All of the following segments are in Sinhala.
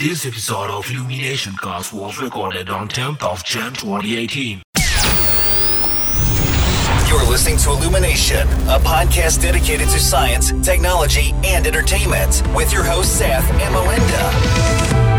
This episode of Illumination Cast was recorded on 10th of Jan 2018. You're listening to Illumination, a podcast dedicated to science, technology, and entertainment with your hosts, Seth and Melinda.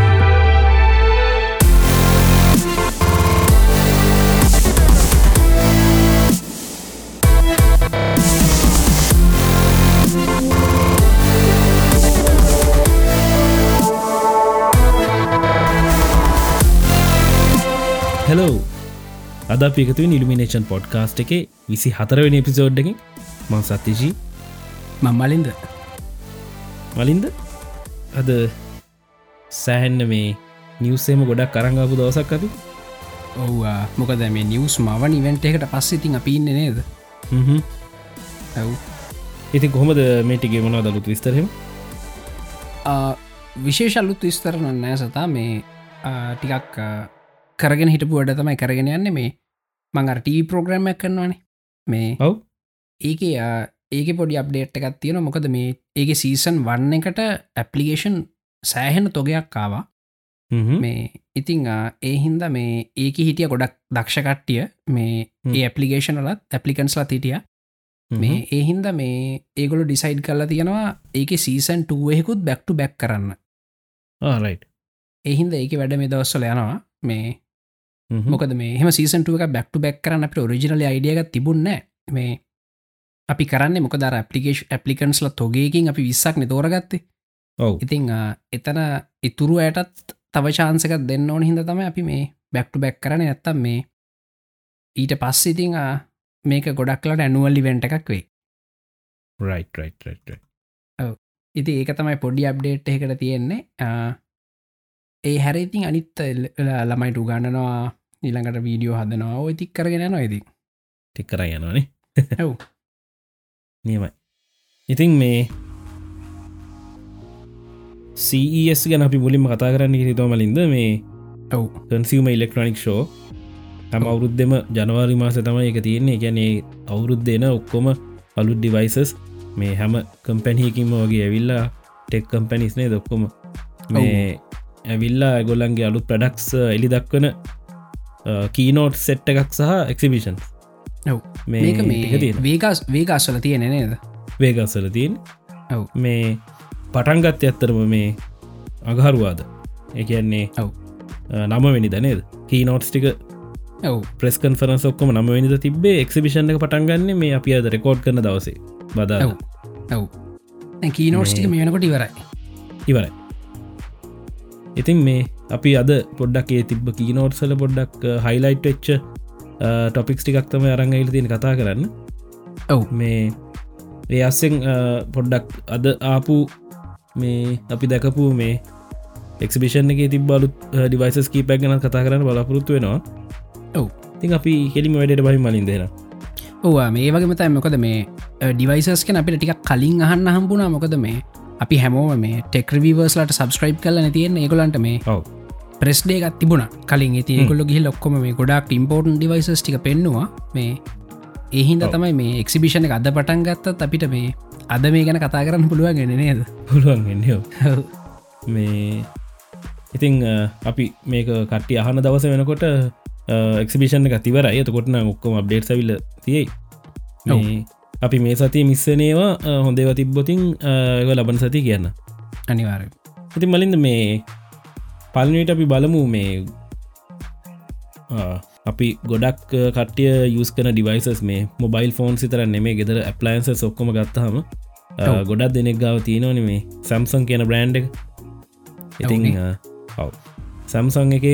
Hello අද පිකතු නිලිමිනේෂන් පොඩ්කාස්ට් එක විසි හතරවෙනි එපිසෝඩ්ඩකින් මං සත්තිජී මම්මලින්ද මලින්ද. අද සෑහෙන්න මේ නිවසේම ගොඩක් කරංගපු දවසක් අපි. ඔව්වා. මොකද මේ නිවස් මව නිවෙන්ට එකට පස්ස ඉතින් අපි ඉන්න නේද. ඇව් ඉතින් කොහොමද මේටිගේ මොනා දළුත් විස්තරහෙම විශේෂල්ලුත් විස්තරන නෑ සතා. මේ ටිකක් කරගෙන හිටපු වැඩ තමයි කරගෙන යන්න මේ. මංගර ටී ප්‍රෝග්‍රම්මයක් කරනවානේ. මේ ඔව්. ඒක ඒක පොඩි අප්ඩේට් එකත් තියෙන මොකද මේ ඒක සීසන් වන්න එකට ඇපලිකේෂන් සෑහෙන තොගයක් කාවා. මේ ඉතිං ඒ හින්ද මේ ඒක හිටිය ගොඩක් දක්ෂකට්ටිය මේ. ඒ ඇපලිකේෂනලත් ඇපලිකන්ස්ලා හිටිය. මේ ඒ හින්ද මේ ඒගොලු ඩිසයිඩ් කරලා තියෙනවා ඒක සීසන් ටුවහෙකුත් බැක්ටු බැක් කරන්න. රයි් එහින්ද ඒක වැඩ මේ දවස්සල යනවා. මේ මොකද මේ හම සීසන්ටුව එක බැක්ටු බැක් කරන්න අපට ඔරිජිනල අයිඩියක තිබුන්න මේ අපි කරන්න මොකදර ඇපලිකේෂ් ඇපලිකන්ස්ල තොගේකින් අපි විස්සක් නතෝරගත්තේ ඔව්. ඉතිං එතන ඉතුරු ඇයටත් තව චාන්සකත් දෙන්න ඕන හිද තම අපි මේ බැක්ටු බැක් කරන ඇත්තම් මේ ඊට පස්ස ඉතිං මේක ගොඩක්ලට ඇනුවල්ලි වෙන්ට එකක් වේ ඉති ඒක තමයි පොඩි අප්ඩේට් එකට තියෙන්නේ. ඒ හැර ඉතින් අනිත් ළමයිට උගන්නනවා ඊළඟට වීඩියෝ හදනවා. ඔය තික් කරගෙන ඉති ටික් කර යනවානේ. ඇව් නියමයි. ඉතින් මේ CES ගැන අපි මුලින්ම කතා කරන්න හිතෝමලින්ද මේ ඔව්. කන්සිවම ඉලෙක්ට්‍රොනික් ෂෝ හැම අවුරුද්ධෙම ජනවාරි මාස තමයි එක තියන්නේ. ගැනේ අවුරුද්ධෙන ඔක්කොම අලුත් ඩිවයිසස් මේ හැම කම්පැනීකින්ම වගේ ඇවිල්ලා ටෙක් කම්පැනිස්නේ දොක්කොම මේ ඇවිල්ලා ගොල්ලන්ගේ අලුත් ප්‍රඩක්ස් එලි දක්වන කීනෝට් සෙට්ට එකක් සහ එක්සිබිෂන් මේ වේගස් වේගස්වල තියෙන නේද? වේගස්සල තින් ඔව්. මේ පටන්ගත්ත ඇත්තරම මේ අගහරුවාද? එකන්නේ ඔව්. නමවෙනි දනේද කීනෝට්ස් ටික ඔව්. ප්‍රෙස් කන්ෆරන්ස් ඔක්කොම නමනිද තිබේ එක්සිබිෂන් එක පටන්ගන්න මේ අපි අද රෙකෝඩ් කරන දවසේ බදා ඔව්. කීනෝට්ටික මේ- මේනකොට ඉවරයි. ඉවරයි. ඉතින් මේ අපි අද පොඩ්ඩක් ඒ තිබ කීනෝට්සල පොඩ්ඩක් හයිලයිට් වෙච්ච ටොපික්ස් ටිකක් තම අරංගයිල තියෙන කතා කරන්න. ඔව්. මේ ඒ අස්සෙන් පොඩ්ඩක් අද ආපු මේ අපි දැකපු මේ එක්සිබිෂන් එක තිබ බලුත් ඩිවයිසස් කීපක් ගැන කතා කරන්න බලාපොරොත්තු වෙනවා. ඔව්. තින් අපි හෙලිම වැඩට බහි මලින් දෙෙන ඕවා මේ වගේ මතයි මොකද මේ ඩිවයිසස් කන අපිට ටිකක් කලින් අහන්න හම්බුණා. මොකද මේ අපි හැමෝම මේ ටෙක්‍රවීවර්ස්ලට සබස්ක්‍රයිබ් කලන තියෙන ඒගොලන්ට මේ ඔව ප්‍රෙස්්ඩේ එකත් තිබුණ. කලින් ගොල්ල ගිහි ලොක්කොම මේ ගොඩක් ඉම්පෝර්ටන් ඩිවයිසස් ටික පෙන්නවා. මේ එහින්ද තමයි මේ එක්සිබිෂණ එක අද පටන් ගත්තත් අපිට මේ අද මේ ගැන කතා කරන්න පුළුවන් ගෙන නේද? පුළුවන් මේ ඉතිං අපි මේක කට්ටි අහන දවස වෙනකොට එක්සිබිෂන් එක තිවර එතකොටන ඔක්කොම අප්ඩේට් සවිල්ල තියෙයි. අපි මේ සතිය මිස්සනේවා හොඳේව තිබ්බොතින් ලබන සති කියන්න. අනිවාර ඉති මලින්ද මේ පලනට අපි බලමු මේ අපි ගොඩක් කටිය යස් කන ඩිවයිසස් මේ මොබයිල් ෆෝන් සිතරන්න මේ ගෙදර ඇපලයින්ස ඔක්කොම ගත්තහම. ගොඩක් දෙනෙක් ගාව තියනවන මේ සම්සන් කියන බ්‍රන්ඩ් ඉතිං. ඔව් සම්සං එක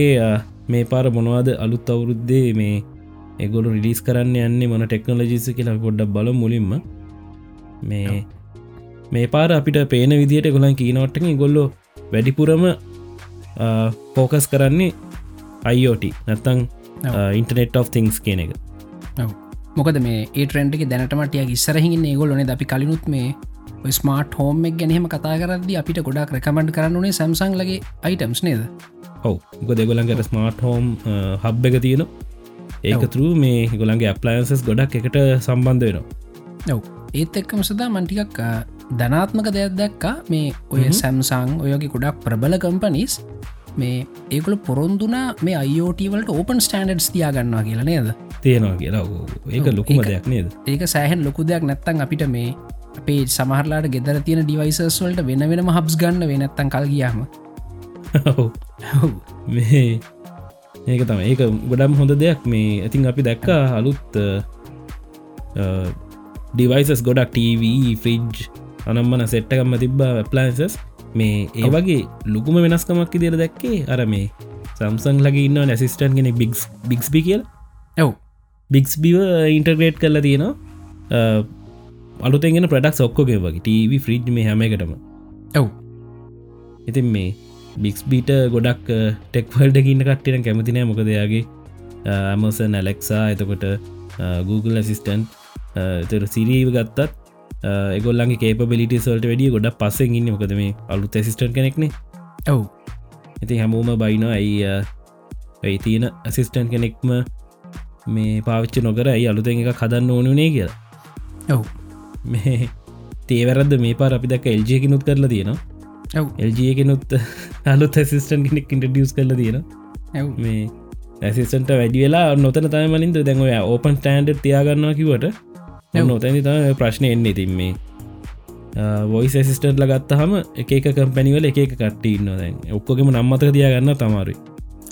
මේ පාර මොනවාද අලුත් අවුරුද්දේ මේ එගොලු රිඩිස් කරන්න යන්නේ මොන ටෙක්නෝලජිස කියලා පොඩ්ඩක් බල මුලින්ම මේ මේ පාර අපිට පේන විදිට ගොලන් කීනොට්ටකින් ගොල්ලො වැඩිපුරම පෝකස් කරන්නේ අයිෝට නැත්තං. ඉන්ටනෙට් of තිංස් කියන එක. මොකද මේ ඒ ට්‍රෙන්ඩ් එක දැනටමටිය ඉස්සරහින්න ඒගොලොන අපි කලිනුත් මේ ස්මාර්ට හෝම එක ගැනීම කතා කරද අපිට ගොඩක් රැකමන්ඩ් කරන්නුනේ සැම්සං ලගේ අයිටම්ස් නේද? ඔව. ගො දෙගොලන්ගට ස්මාර්ට හෝම් හබ් එක තියෙන ඒක. තුරු මේ ගොලන්ගේ අප්ලයින්සස් ගොඩක් එකට සම්බන්ධ වෙනවා. ඒත් එක්කම සදා මන්ටිකක් ධනාත්මක දෙයක් දැක්කා. මේ ඔය සැම්සං ඔයගේ ගොඩක් ප්‍රබල කම්පනිස් මේ ඒකුල පොරොන්දුනා මේ අයෝටවලට ඕපන් ස්ටන්ඩඩ්ස් තියාගන්නවා කියලා නේද? තියෙනවා කියලා. ඒක ලොකුම දෙයක් නේද? ඒක සෑහන් ලොකු දෙයක්. නැත්තන් අපිට මේ අපේ සමහරලාට ගෙදර තියෙන ඩිවයිසස් වලට වෙන වෙනම හබ්ස් ගන්න වෙනත්තන් කල් ගියාම. මේ ඒක තම ඒක ගොඩම් හොඳ දෙයක්. මේ ඇතින් අපි දැක්කා අලුත් ඩිවයිසස් ගොඩක් TV ෆ්‍රිජ් අනම්මන සෙට්ටකම්ම තිබ්බ ප්ලන්සස් මේ ඒ වගේ ලොකුම වෙනස්කමක් ඉදිර දැක්කේ අර මේ සම්සං ලගේ ඉන්න නැසිස්ටන් කෙනෙ බික්ස් බික්ස්බි කියල. ඇව් බික්ස් බිව ඉන්ටර්ග්‍රේට් කරලා තියෙනවා. අලුතෙන්ගෙන ප්‍රඩක් ඔක්කෝගේ වගේ. TV ෆ්‍රිජ් මේ හැම එකටම. ඇව් ඉතින් මේ බික්ස් බීට ගොඩක් ටෙක්වල්ඩ ඉන්න කට්ටින කැමතිනෑ මොකදයාගේ ඇමසන් ඇලෙක්සා එතකොට Google ඇසිස්ටන් තර සිරීව ගත්තත් එගොල්ලන්ගේ කේපබිලිට සල්ට වැඩිය ගොඩ පස්සෙන් ඉන්න. මොකද මේ අලුත් ඇසිස්ටන් කෙනෙක්නේ. ඇව් ඉතින් හැමෝම බයිනවා ඇයි ඇයි තියෙන ඇසිස්ටන් කෙනෙක්ම මේ පාවිච්චි නොකර ඇයි අලුතෙන් එක කදන්න ඕනුනේ කියලා. ඇව් මේ තේවරද මේ පාර අපි දක් එල්ජයකිනුත් කරලා තියෙනවා. ඇව් එල්ජයකෙනුත් අලුත් ඇසිස්ටන් කෙනෙක් ඉන්ටඩියස් කරල තියෙන ඇව් මේ ඇසිස්ටන්ට වැඩි වෙලා නොතන තම මලින්ද දැන්ව ඕපන් ස්ටන්ඩ් තියාගන්නවා කිවට නොතැනි තම ප්‍රශ්නය එන්නේ තින් මේ. වොයිස් ඇසිස්ටන්ට්ල ගත්තහම එක කම්පැනිවල එක කට්ට ඉන්න දැන්. ඔක්කොගෙම නම්මත තියාගන්න තමාරු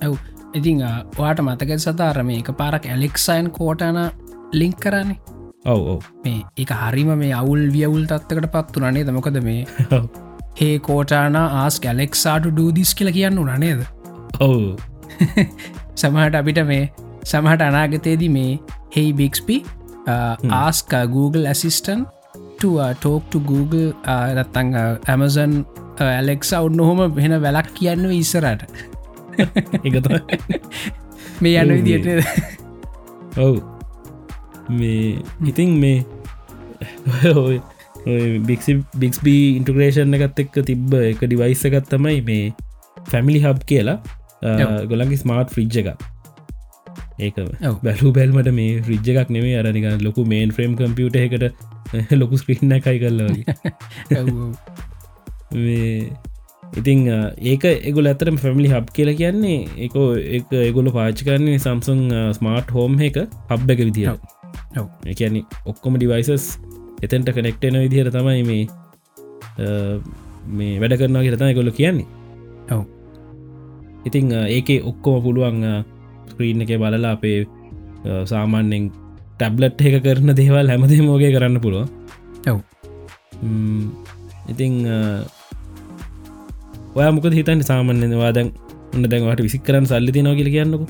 ඇව් ඉතිං වාට මතක සතාර මේ එක පාරක් ඇලෙක්සයින් කෝටන ලිංක් කරන්නේ? ඔව ඔව. මේ එක හරිම මේ අවුල් වියවුල් තත්වකට පත්තුනනේ දමොකද මේ හේ කෝටාන ආස් කැලෙක්සාට ඩූදිස් කියල කියන්න නනේද ඔව්. සමහට අපිට මේ සමහට අනාගතයේදී මේ hey Bixby ask Google assistant talk Google රත්තං ඇමසන් ඇලෙක්ස ඔන්න හොම වෙන වැලක් කියන්න ඉස්සරට එකත මේ යන්න ඔව්, විදිට ඔව්. මේ ඉතින් මේ බික්බී ඉන්ටග්‍රේෂන් එකත් එක්ක තිබ්බ එක ඩිවයිස එකත් තමයි මේ ෆැමිලි හබ් කියලා. ගොලන්ගේ ස්මාර්ට් ෆ්‍රිජ් එක ඒක. බැලු බැල්මට මේ ෆ්‍රිජ් එකක් නෙවේ අරනික ලොකු මේන් ෆ්‍රේම් කම්පියුට එකට ලොකු ස්ක්‍රීන්න එකයි කල්ලවගේ ඉතිං ඒක එගොල ඇතරම ෆැමිලි හබ් කියල කියන්නේ එකෝ එක එගොල පාච් කරන්නේ සම්සුන් ස්මාර්ට් හෝම් එක හබ් එක විදිහ. එකන්නේ ඔක්කොම ඩිවයිසස් එතැන්ට කනෙක්ටන විදිහර තමයි මේ මේ වැඩ කරනවා කියරතයි ගොල කියන්නේ ඔව්. ඉතිං ඒක ඔක්කොම පුළුවන් ස්ක්‍රීන් එක බලලා අපේ සාමාන්‍යෙන් ටැබ්ලට් එක කරන දේවල් හැමදේ මෝගේ කරන්න පුළුව ඔව්. ඉතිං ඔය මොකද හිතන්න සාමාන්‍ය වාදන් උන්න දැන්වට විසි කරන්න සල්ලි කියල කියන්නකු.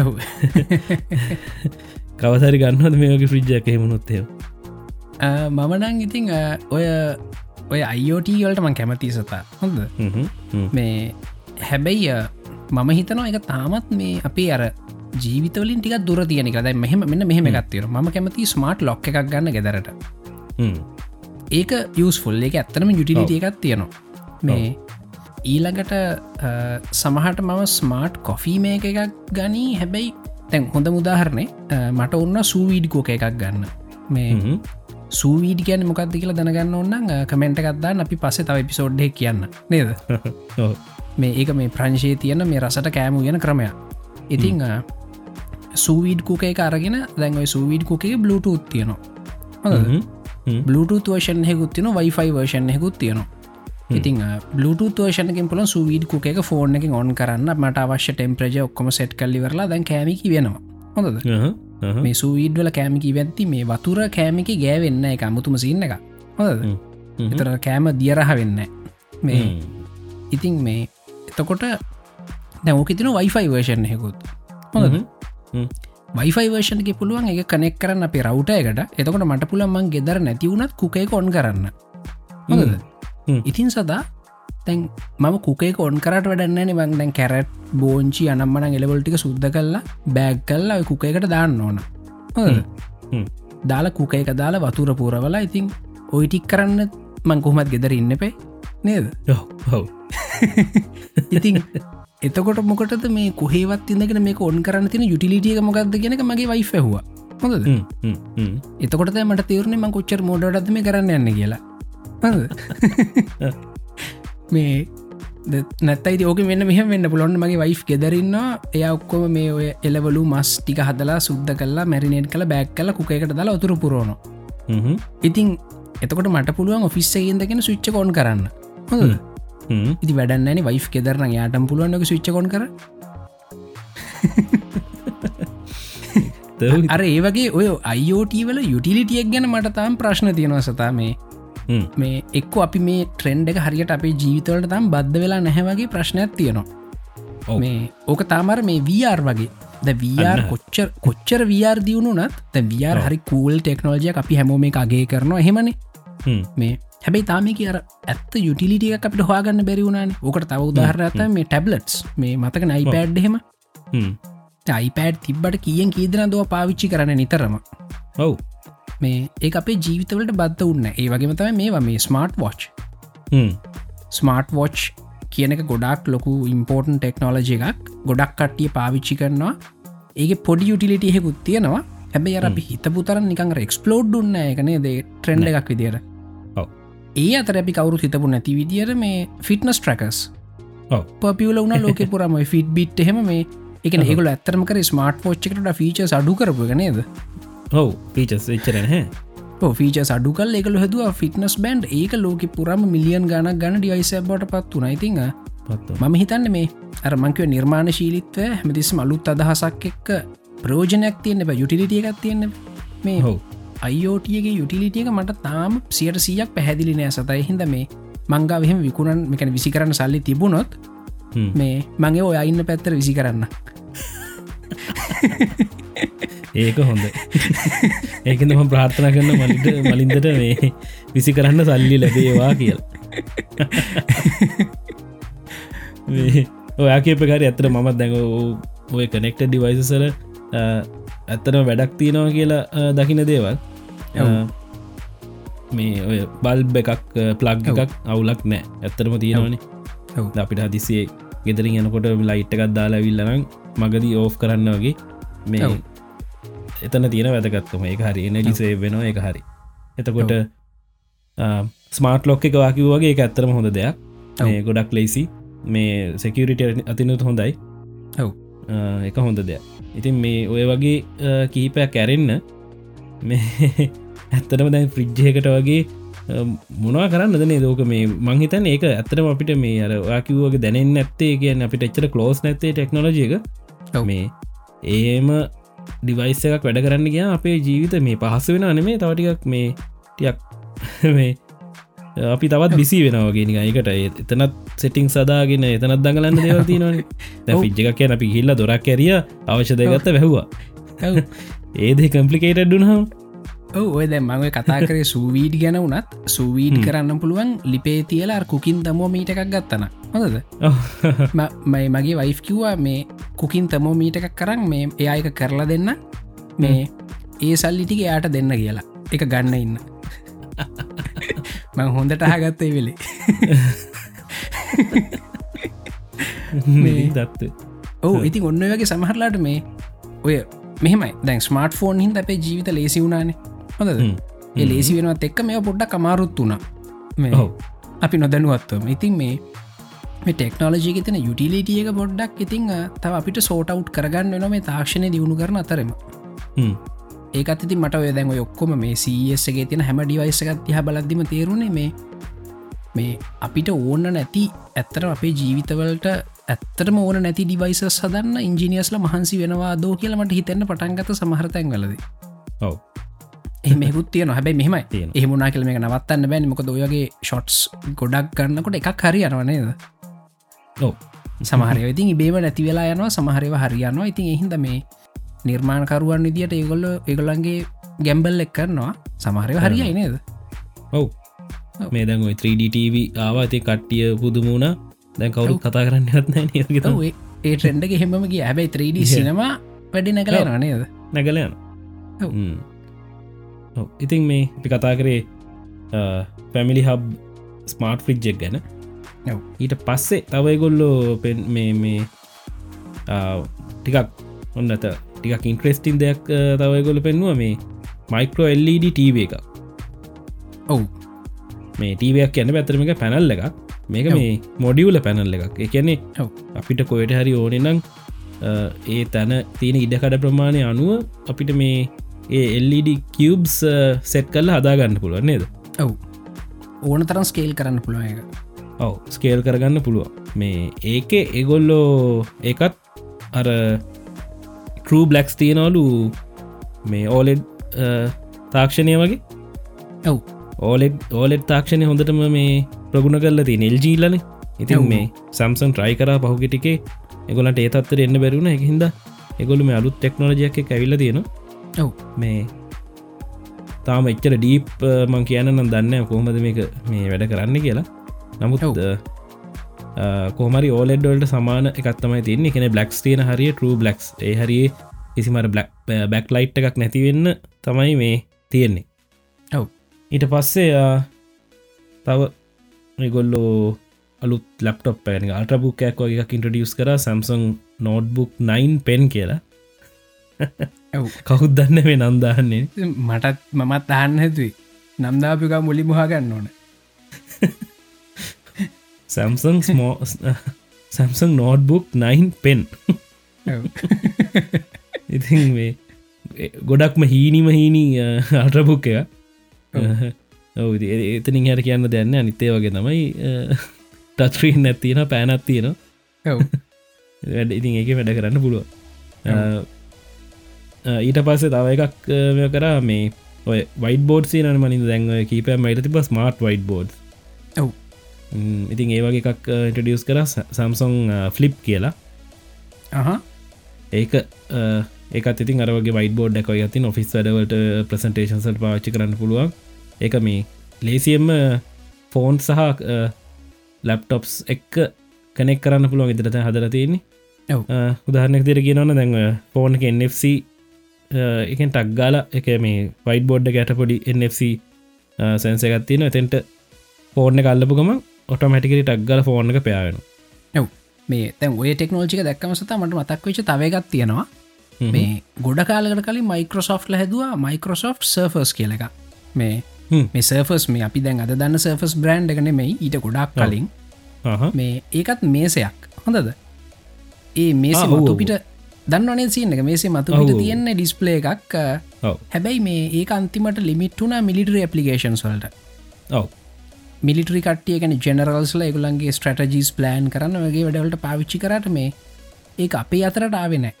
ඔව්. කවසරි ගන්නවද මේක ෆ්‍රිජ්ජ එක හෙමනොත්තය මමනං ඉතිං ඔය ඔය අයිෝට වලට මං කැමති සතා. හොඳ මේ හැබැයි මම හිතනවා එක තාමත් මේ අපේ අර ජීවිතවලින් ටික දුර තියනෙක දැ මෙහම මෙන්න මෙහම එකත්තිර ම කැමති ස්මාර්ට් ලොක් එකක් ගන්න ගෙදරට. ඒක යස්ෆුල් එක ඇත්තනම යුටිලිට එකක් තියෙනවා. මේ ඊළඟට සමහට මම ස්මාර්ට් කොෆී මේ එකක් ගනී. හැබැයි තැන් හොඳ මුදාහරණය මට ඔන්න සූවීඩිකෝක එකක් ගන්න. මේ සූවීඩි කියන්න මොකක්ද කියලා දැනගන්න ඔන්න කමෙන්ට එකක්දන්න අපි පස්සේ තව පිසෝඩ්ඩ කියන්න. නේද මේ ඒක මේ ප්‍රංශයේ තියෙන මේ රසට කෑමු ගෙන ක්‍රමයක්. ඉතිං සූවීඩ් කුක එක අරගෙන දැන්වයි සූවීඩ් කුකේ බලුටූත් තියෙනවා? Bluetooth වර්ෂන් හෙකුත් තින වයිෆයි වර්ෂන් හෙකුත් තියෙනවා. ඉතින් Bluetooth වර්ෂණකින් පුල සුවීඩ් කුක එක ෆෝර්න එක ඔන් කරන්න. මට අවශ්‍ය ටෙම්ප්‍රජ ඔක්කොම සෙට් කල්ලිවරලා දැන් කෑමිකි වෙනවා හොඳද? මේ සූවීඩ්වල කෑමිකි වැත්ති මේ වතුර කෑමිකි ගෑවෙන්න එක අමුතුම සින්න එක හොඳද? එතර කෑම දියරහ වෙන්න මේ ඉතින් මේ එතකොට දැමෝක තින වයිෆයි වර්ෂන් හෙකුත් හොඳද? වයිෆයි වර්ෂණක පුළුවන් එක කනෙක් කරන්න අපේ රවුට එකට. එතකොට මට පුළන්මන් ගෙදර නැතිවුණත් කුකේ කොන් කරන්න. හොඳද? ඉතින් සදා තැන් මම කුකේ කොන් කරට වැඩන්නන බං දැන් කැරට් බෝංචි අනම්මන එලවල්ටික සුද්ද කල්ලා බෑග් කල්ලා කුකේකට දාන්න ඕන? දාලා කුක එක දාලා වතුර පුරවලා ඉතින් ඔයිටික් කරන්න මං කොහමත් ගෙදර ඉන්නපේ නේද? හව ඉතින් එතකොට මොකටද මේ කොහේවත් ඉඳගෙන මේ ඔන් කරන්න තින යුටිලිටිය මොකක්ද කියෙනක මගේ වයිෆහවා හොඳද? එතකොට මට තේරණ ම කොච්චර මෝඩටත්ම කරන්න යන්න කියලා. මේ නැත්තයි ඕක මෙන්න මෙහ වෙන්න පුළොන්න මගේ වයි් ගෙදරන්න එය ඔක්කොම මේ ඔය එලවලු මස් ටික හදලා සුද්ද කල්ලා මැරිනේට් කළ බැක් කල කුකට දලා උතුර පුරෝණ ඉතින් එතකොට මට පුළුවන් ඔෆිස්සයන්දගෙන සුච්ච කොන් කරන්න. ඉති වැඩන්නන වයි් ෙදරන යාටම් පුළුවන්ක සුච්ච කොන් කර අර ඒවගේ ඔය අයෝටීවල යුටිලිටියක් ගැන මට තාම් ප්‍රශ්න තියෙනවා සතා. මේ මේ එක්ක අපි මේ ට්‍රෙන්ඩ් එක හරියට අපේ ජීවිතවලට තම් බද්ධ වෙලා නැහැවගේ ප්‍රශ්නයක් තියෙනවා. මේ ඕක තාමර මේ වR වගේ. ද වR කොච්චර කොච්චර වR දියුණු නත් ද වR හරි කූල් ටෙක්නෝජය අපි හැමෝ මේ අගේ කරනවා. හෙමනේ මේ හැබයි තාම කිය ඇත්ත යුටිලිටිය අපිට හවාගන්න බැරිවුණන ඕකට තව උදාහරත මේ ටැබ්ලට්ස් මේ මතක නයිපෑඩ් හෙම. අයිපෑඩ් තිබ්බට කියෙන් කීදන දුව පාවිච්චි කරන නිතරම? ඔව්. මේ ඒ අපේ ජීවිතවලට බද්ධ උන්න ඒ වගේම තම මේවා මේ ස්මාර්ට් වෝච් ස්මාර්ට් වෝච් කියන එක ගොඩක් ලොකු ඉම්පෝර්ටන් ටෙක්නෝලජි එකක්. ගොඩක් කට්ටිය පාවිච්චි කරනවා. ඒක පොඩි යුටිලිට එහෙකුත් තියෙනවා. හැබැයි අර අපි හිතපු තරන් නිකං එක්ස්පලෝඩ් උන්න එකනේ දේ ට්‍රෙන්ඩ එකක් විදිර ඒ අතර අපි කවරු හිතපු නැති විදිර මේ ෆිට්නස් ට්‍රකස් පපියල වුණ ලෝක පුරම ෆිට් බිට් එහෙම මේ එක ඒකල ඇත්තරම කර ස්මාර්ට් පෝච්චකට ෆීච අඩු කරපු නේද? ඔව් පීචස් එච්චරන හැ ෆීච අඩු කල් එකල හදුව ෆිටනස් බන්ඩ් ඒක ලෝක පුරම මිලියන් ගණක් ගන ඩිවයිස බට පත් වන ඉතිං මම හිතන්න මේ අරමංකව නිර්මාණ ශීලිත්වය හැමතිස් මලුත් අදහසක් එක්ක ප්‍රෝජනයක් තියන්න බ යුටිලිටිය එකක් තියන්න මේ හෝ අයිෝටියගේ යුටිලිටියක මට තාම සියට සීයක් පැහැදිලි නෑ සතයි. හිද මේ මංගාවහෙම විකුණන් මෙකැන විසි කරන්න සල්ලි තිබුණොත් මේ මගේ ඔය අයින්න පැත්තර විසි කරන්න ඒක හොඳ ඒකන ම ප්‍රාර්ථනා කරන්න මලිට මලින්දට මේ විසි කරන්න සල්ලි ලැබේවා කියල. ඔයා කියපකාර ඇතර මමත් දැඟ ඔය කනෙක්ට ඩිවයිසසල ඇත්තන වැඩක් තියෙනවා කියලා දකින දේවල්. මේ ඔය බල්බ එකක් ප්ලග් එකක් අවුලක් නෑ ඇත්තරම තියෙනවනේ. අපිට හදිසිේ ගෙදරින් යනකොට ලයිට් එකත් දාලා විල්ලනම් මගදී ඕෆ් කරන්න වගේ මේ එතන තියෙන වැදගත්කම. එක හරි එනජිසේ වෙනවා එක හරි. එතකොට ස්මාර්ට ලොක් එක වාකිව වගේ එක ඇත්තරම හොඳ දෙයක්. මේ ගොඩක් ලෙසි මේ සෙකරිට අතිනුත් හොඳයි. එක හොඳ දෙයක් ඉතින් මේ ඔය වගේ කීපයක් කැරෙන්න්න මේ ඇත්තරම දැන් ෆ්‍රිජ්ජයකට වගේ මොනා කරන්න දනේ දෝක මේ මංහිතන් ඒක ඇතරම අපිට මේ අර වාකිවගේ දැනෙන් ඇත්තේ කියන්න අපිට එච්චර කලෝස් නැත්තේ ටෙක්නෝජියක මේ ඒම ඩිවයිස් එකක් වැඩ කරන්න ගිය අපේ ජීවිත මේ පහස වෙන අනෙමේ තවටිකක් මේ ටියක් මේ අපි තවත් බිසි වෙනවාගෙන එකට එතනත් සෙටිං සදාගෙන එතනත් දඟලන්න දෙව තිනවන ෆිජ් එකක් කියන අපි හිල්ල දොරක් ඇරිය අවශ්‍යදයගත්ත වැැහවා. ඒද කම්පලිකේටඩ් ඩුනම් ඔය දැ මඟ කතා කරේ සූවීඩ් ගැන වනත් සූවීඩ් කරන්න පුළුවන් ලිපේ තියලා කුකින් තමෝ මීට එකක් ගත්තන හොඳද? මයි මගේ වයි් කිව්වා මේ කුකින් තමෝ මීට එකක් කරන්න මේ එයායක කරලා දෙන්න. මේ ඒ සල්ලිටික යාට දෙන්න කියලා. එක ගන්න ඉන්න ම හොඳට අහගත්තේ වෙලේ. දත්ත. ඔව ඉතින් ඔන්න වගේ සමහරලාට මේ ඔය මෙහෙමයි. දැන් ස්මර්ට ෆෝන් හිද අපේ ජීවිත ලේසි වුණනේ. හොඳද? ඒ ලේසි වෙනවත් එක්ක මේ පොඩ්ඩක් කමාරුත් වුණ. මේ අපි නොදැනුවත්වම. ඉතින් මේ මේ ටෙක්නෝලජි තන යුටිලිටිය එක පොඩ්ඩක් ඉතිං තව අපිට සෝට අවට් කරගන්න වෙන මේ තාක්ෂණය දියුණු කරන අතරම ඒකත් ඉති මට ඔය දැන් ඔක්කොම මේ සේගේ තින හැම ඩිවයිසකත් තිහ බලද්දිම තේරුණේ මේ මේ අපිට ඕන්න නැති ඇත්තට අපේ ජීවිතවලට ඇත්තටම ඕන නැති ඩිවයිස සදන්න ඉංජිනියස්ල මහන්සි වෙනවා දෝ කියලමට හිතන්න පටන්ගත සමහරතැන් වලද ඔව. එහමකුත් තියන හැබයි මෙහම එහමුණනා කලම එක නවත්තන්න බැන. මොක දොයගේ ෂොට්ස් ගොඩක් ගන්නකොට එකක් හරි යනවනේද ඔව. සමහරය ඉතින් බේව නැති වෙලා යනවා. සමහරව හරියනවා. ඉතින් එහින්ද මේ නිර්මාණකරුවන් විදිට ඒගොල්ල ඒගොල්ලන්ගේ ගැම්බල් එක් කරනවා. සමහරය හරියයි නේද? ඔව්. මේ දැන් ඔයි 3DTV ආවා. ඇති කට්ටිය පුදුමුණ දැන් කවුරු කතා කරන්න හත්න ඒ ඒ ට්‍රෙන්ඩ හෙමගේ හැබයි 3D සිනවා වැඩි නැකල නේද? නැගලයන ඉතින් මේ අපි කතා කරේ පැමිලි හබ් ස්මාර්ට් ෆික්්ජෙක් ගැන. ඊට පස්සේ තවයිගොල්ලෝ පෙන් මේ මේ ටිකක් ඔන්නත ටිකක් ඉන්ට්‍රෙස්ටින් දෙයක් තවයිගොල පෙන්වා මේ මයිකෝ LED ටව එක ඔවු. මේ ටීවයක් කියන්න පැතරමික පැනල් එකක්. මේක මේ මොඩියවල පැනල් එකක්. එකන්නේ. අපිට කොයට හරි ඕනෙ නම් ඒ තැන තියෙන ඉඩකඩ ප්‍රමාණය අනුව අපිට මේ ඒ එල්ඩ කියබ්ස් සෙට් කල්ල හදාගන්න පුළුවන් නේද? ඔව්. ඕන තරම් ස්කේල් කරන්න පුළුව එක ඔව. ස්කේල් කරගන්න පුළුවන්. මේ ඒක එගොල්ලෝ ඒකත් අර ටරූ බ්ලක්ස් තියෙනවලු මේ ඕලෙඩ් තාක්ෂණය වගේ? ඔව්. ඕලෙඩ් ඕලෙඩ් තාක්ෂණය හොඳටම මේ ප්‍රගුණ කරලා තිය නෙල්ජීලන ඉතින්. මේ සම්සන් ට්‍රයි කර පහුගෙටිකේ එගොලට ඒතත්තර එන්න බැරුණ එකහින්ද එගොලු මේ අලුත් ටෙක්නෝජයක් ඇවිල තියෙන ඔව්. මේ තාම එච්චර ඩීප් මං කියන්න නම් දන්න කොහොමද මේක මේ වැඩ කරන්න කියලා. නමුත්. කොමරි ඕලෙඩ්ඩොල්ට සමාන එකත්තමයි තින්නේ එකන බ්ලක්ස් තියෙන හරිය ටරු බ්ලක්ස් ඒ හරියේ කිසිමට බැක් ලයිට් එකක් නැතිවෙන්න තමයි මේ තියෙන්නේ. ඔව්. ඊට පස්සේ තව ගොල්ලෝ අලුත් ලප්ටොප් පැන අල්ටබුක්කයක් වගේ එකක් ඉන්ට්‍රඩියස් කර. සම්සන් නෝට්බුක් 9 පෙන් කියලා. කවුත් දන්න මේ නන්දාන්නේ මටත් මමත් අහන්න හැතුයි නම්දාපික මුලි මුහා ගන්න ඕන සැම්සං ස්මෝ සැම්සං නෝට්බුක් 9 පෙන්. ඉතින් මේ ගොඩක්ම හීනිම හීනී අල්ටබුක් එක. ඔව. එතනින් හට කියන්න දෙන්න අනිත්තේ වගේ තමයි ටස්්‍රීන් නැත්තියෙන පෑනත් තියෙන වැඩ ඉතින් ඒක වැඩ කරන්න පුළුව ඊට පස්සේ තව එකක් කරා මේ ඔය වයිට බෝඩ් සිනන මනින් දැන්ව කීප මයිට තිබ ස්මාර්ට් වයිට බෝඩ් ඉතින් ඒ වගේ එකක් ඉන්ටඩියස් කර සම්සොන් ෆ්ලිප් කියලා. ඒක ඒකත් ඉතින් අරගේ වයිට බෝඩ් එක ඇතින් ඔෆිස් වැඩවලට ප්‍රසන්ටේෂන්සට පාච්චි කරන්න පුළුවන්. ඒක මේ ලේසියම්ම ෆෝන් සහ ලැප්ටොප්ස් එක්ක කනෙක් කරන්න පුළුවන් ඉදිරත හදර තියන්නේ. උදාහරනෙක් දිර කියනවන දැන් ෆෝන් එක NFC එකෙන් ටක්ගාල එක මේ වයිට බෝඩ් ගැට පොඩි NFC සැන්සගත්තින එතෙන්ට ෆෝර්න කල්ලපුගම ඔටමටිකරි ටක්ගල ෆෝර්න එක පයාවෙන ඔව්. මේ තැන් ඔය ටෙක්නෝජික දැක්කම සත මට මතක් වෙච්ච තවගත් තියෙනවා. මේ ගොඩ කාලකට කලින් මයිකෝසොෆ්ල හැදවා මයිකෝසොෆ් සර්ෆර්ස් කියල එක මේ. මේ සර්ෆස් මේ අපි දැන් අද දන්න සර්ෆස් බ්‍රන්් එකන මේ ඊට ගොඩක් කලින්. මේ ඒකත් මේසයක්. හොඳද? ඒ මේස. මතුපිට දන්නවනේ සින්න එක? මේසේ මතුපිට ඔව්. තියෙන්නේ ඩිස්පලේ එකක්. හැබැයි මේ ඒ අන්තිමට ලිමිට්ුන මිලිටරි පපලිකේන්ස් වලට. ඔව මිලිටරි කටිය ගැන ජෙනරල්ස්ල එකගුලන්ගේ ස්ට්‍රටජිස් ප්ලෑන් කරන්න වගේ වැඩවලට පාවිච්චි කරට මේ ඒ අපේ අතරට ආවෙනෑ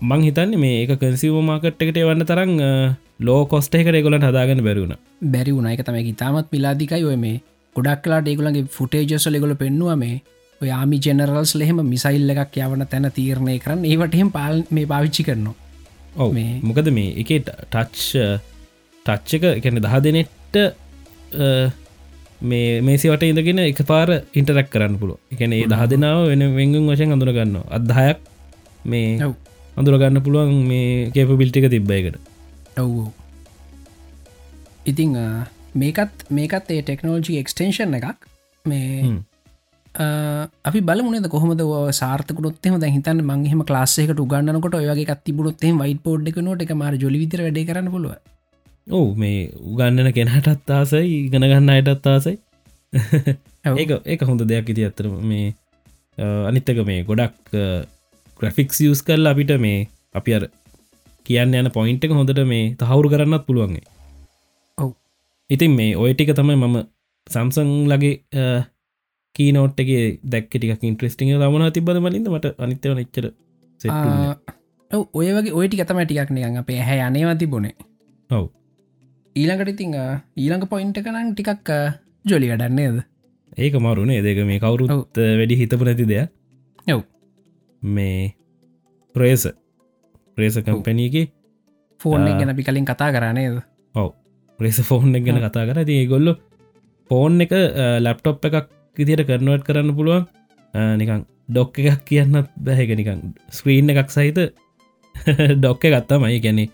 මං හිතන්නේ මේ එක කන්සිව මාකට් එකට වන්න තරම් ලෝ කොස්ට එකට ගොලට හදාගන්න බැරුණ බැරි වුණ. එක තමයි ඉතාමත් පිලාදිකයි ඔය මේ ගොඩක් කලාට ඒගුලන්ගේ ෆුටේජස්ල ගොල පෙන්නවා මේ ඔය ආමි ජෙනරල්ස් ලෙහෙම මිසයිල් එකක් යවන තැන තීරණය කරන්න. ඒවටහෙම පාල් මේ පාවිච්චි කරනවා. ඔව. මේ- මොකද මේ එක ටච් ටච්ච එක එකන දහ දෙනෙට්ට මේ මේසිවට ඉඳගෙන එක පාර ඉන්ටරක් කරන්න පුළුව එකන ඒ දහ දෙනාව වෙන වෙංගුම් වශයෙන් අඳුරගන්න අදහයක් මේ අඳුරගන්න පුළුවන් මේ කේප බිල්ටික තිබ්බයකට ඔව් ඉතිං මේකත් මේකත් ඒ ටෙක්නෝජි එක්ස්ටේෂන් එකක්. මේ අපි බලමුණද කොහොමද සාර්තකුණොත්ෙම දැ හිතන්න මංහෙම ලාස්සෙකට උගන්නනකොට ඔයගේ තිබුණොත්තේ වයිට පෝඩ් එක නොට එක මාර ජොලි විතර වැඩ කරන්න පුළුව ඔවු මේ උගන්නන කෙනටත් ආසයි ඉගෙන ගන්න අයටත් ආසයි. ඒක ඒක හොඳ දෙයක්. ඉති අත්තර මේ අනිත්තක මේ ගොඩක් ග්‍රෆික්ස් යස් කල් අපිට මේ අපි අර කියන්න යන පොයින්ට එක හොඳට මේ තහවුරු කරන්නත් පුළුවන්ගේ ඔව්. ඉතින් මේ ඔය ටික තමයි මම සම්සං ලගේ කීනෝට් එක දැක් ටික ඉන්ට්‍රස්ටිං රමන තිබද මලින්ද? මට අනිත්‍යවන එච්චර ඔව් ඔය වගේ ඔයටි කතමටිකක් නිකන් අපේ හැ අනේවා තිබුණේ. ඔව් ඊළඟට ඉතිං ඊළඟ පොයින්ට කනං ටිකක් ජොලි වැඩන්නේද ඒක මරුනේ දෙක මේ කවුරුත් වැඩි හිතපු නැති දෙයක්. ඔව්. මේ ප්‍රේස ප්‍රේස කම්පැනීගේ ෆෝන්. ගැන අපි කලින් කතා කරනේද ඔව. ප්‍රේස ෆෝන් ගැන කතා කර. ති ගොල්ල ෆෝන් එක ලැප්ටොප් එකක් ඉදියට කරනුවට කරන්න පුළුවන්. නිකං ඩොක් එකක් කියන්නත් බැහැක නිකං ස්ක්‍රීන් එකක් සහිත ඩොක්ක ගත්තමයි ගැනෙ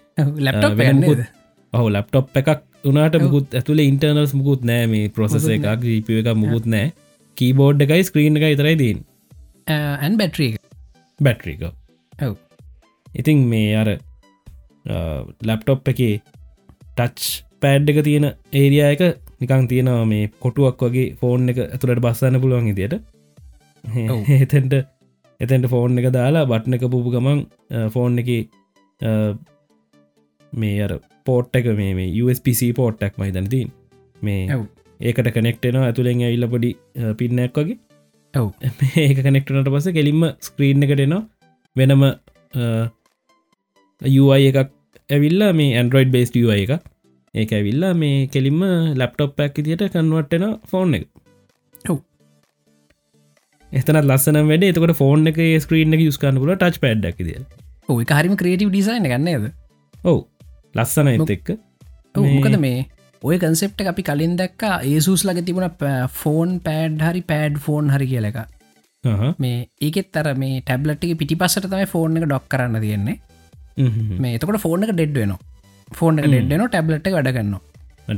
ලැප්ටොප් ගන්නද ඔහු ලැප්ටොප් එකක් උනාට මුකුත් ඇතුළේ ඉන්ටර්නල්ස් මුකුත් නෑ මේ ප්‍රොසෙස එකක් ජීප එක මුකුත් නෑ. කීබෝඩ් එකයි ස්ක්‍රීන් එක ඉතරයි දීන් ඇන් බැට්‍රිය බැට්‍රික ඔව්. ඉතින් මේ අර ලැප්ටොප් එක ටච් පෑඩ් එක තියෙන ඒරියා එක නිකං තියෙනවා මේ කොටුවක් වගේ ෆෝන් එක ඇතුළට බස්සන්න පුළුවන් ඉදියට එතෙන්ට එතැන්ට ෆෝන් එක දාලා බට්න එක පුපු ගමන් ෆෝන් එක මේ අර පෝට් එක මේ USPC පෝට්ටක් මහිතනතින් මේ ඒකට කනෙක්ටෙන ඇතුළෙන් ඇල්ල පොඩි පින්නක් වගේ. ඔව්. ඒක කනෙක්ටනට පස කෙලින්ම ස්ක්‍රීන් එකටනවා වෙනම UI එකක් ඇවිල්ලා මේ ඇන්ඩරෝයිඩ් බේස් UI එක ඒක ඇවිල්ලා මේ කෙලින්ම ලැප්ටොප් පැක් තියට කන්වට්ටෙන ෆෝන් එක. ඔව්. එතනත් ලස්සන වැඩ. එතකට ෆෝන් එක ස්ක්‍රීන් එක යස්කන්න පුල ටච් පඩ්ක් දිය ඔය හරිම ක්‍රේටව ඩිසයින් ගන්නේද ඔවු ලස්සන එත් එක්ක. මොකද මේ ඔය කන්සෙප්ට අපි කලින් දැක්ක ඒසුස් ලග තිබුණ ෆෝන් පෑඩ් හරි පෑඩ් ෆෝන් හරි කියල එක හහ. මේ ඒකෙත් තර මේ ටැබ්ලට්ි පිටි පස්සට තමයි ෆෝන් එක ඩොක් කරන්න තියෙන්නේ. මේ එතකොට ෆෝන් එක ඩෙඩ් වෙන ෆෝන් ඩෙඩ්න ටැබ්ලට් වැඩගන්න.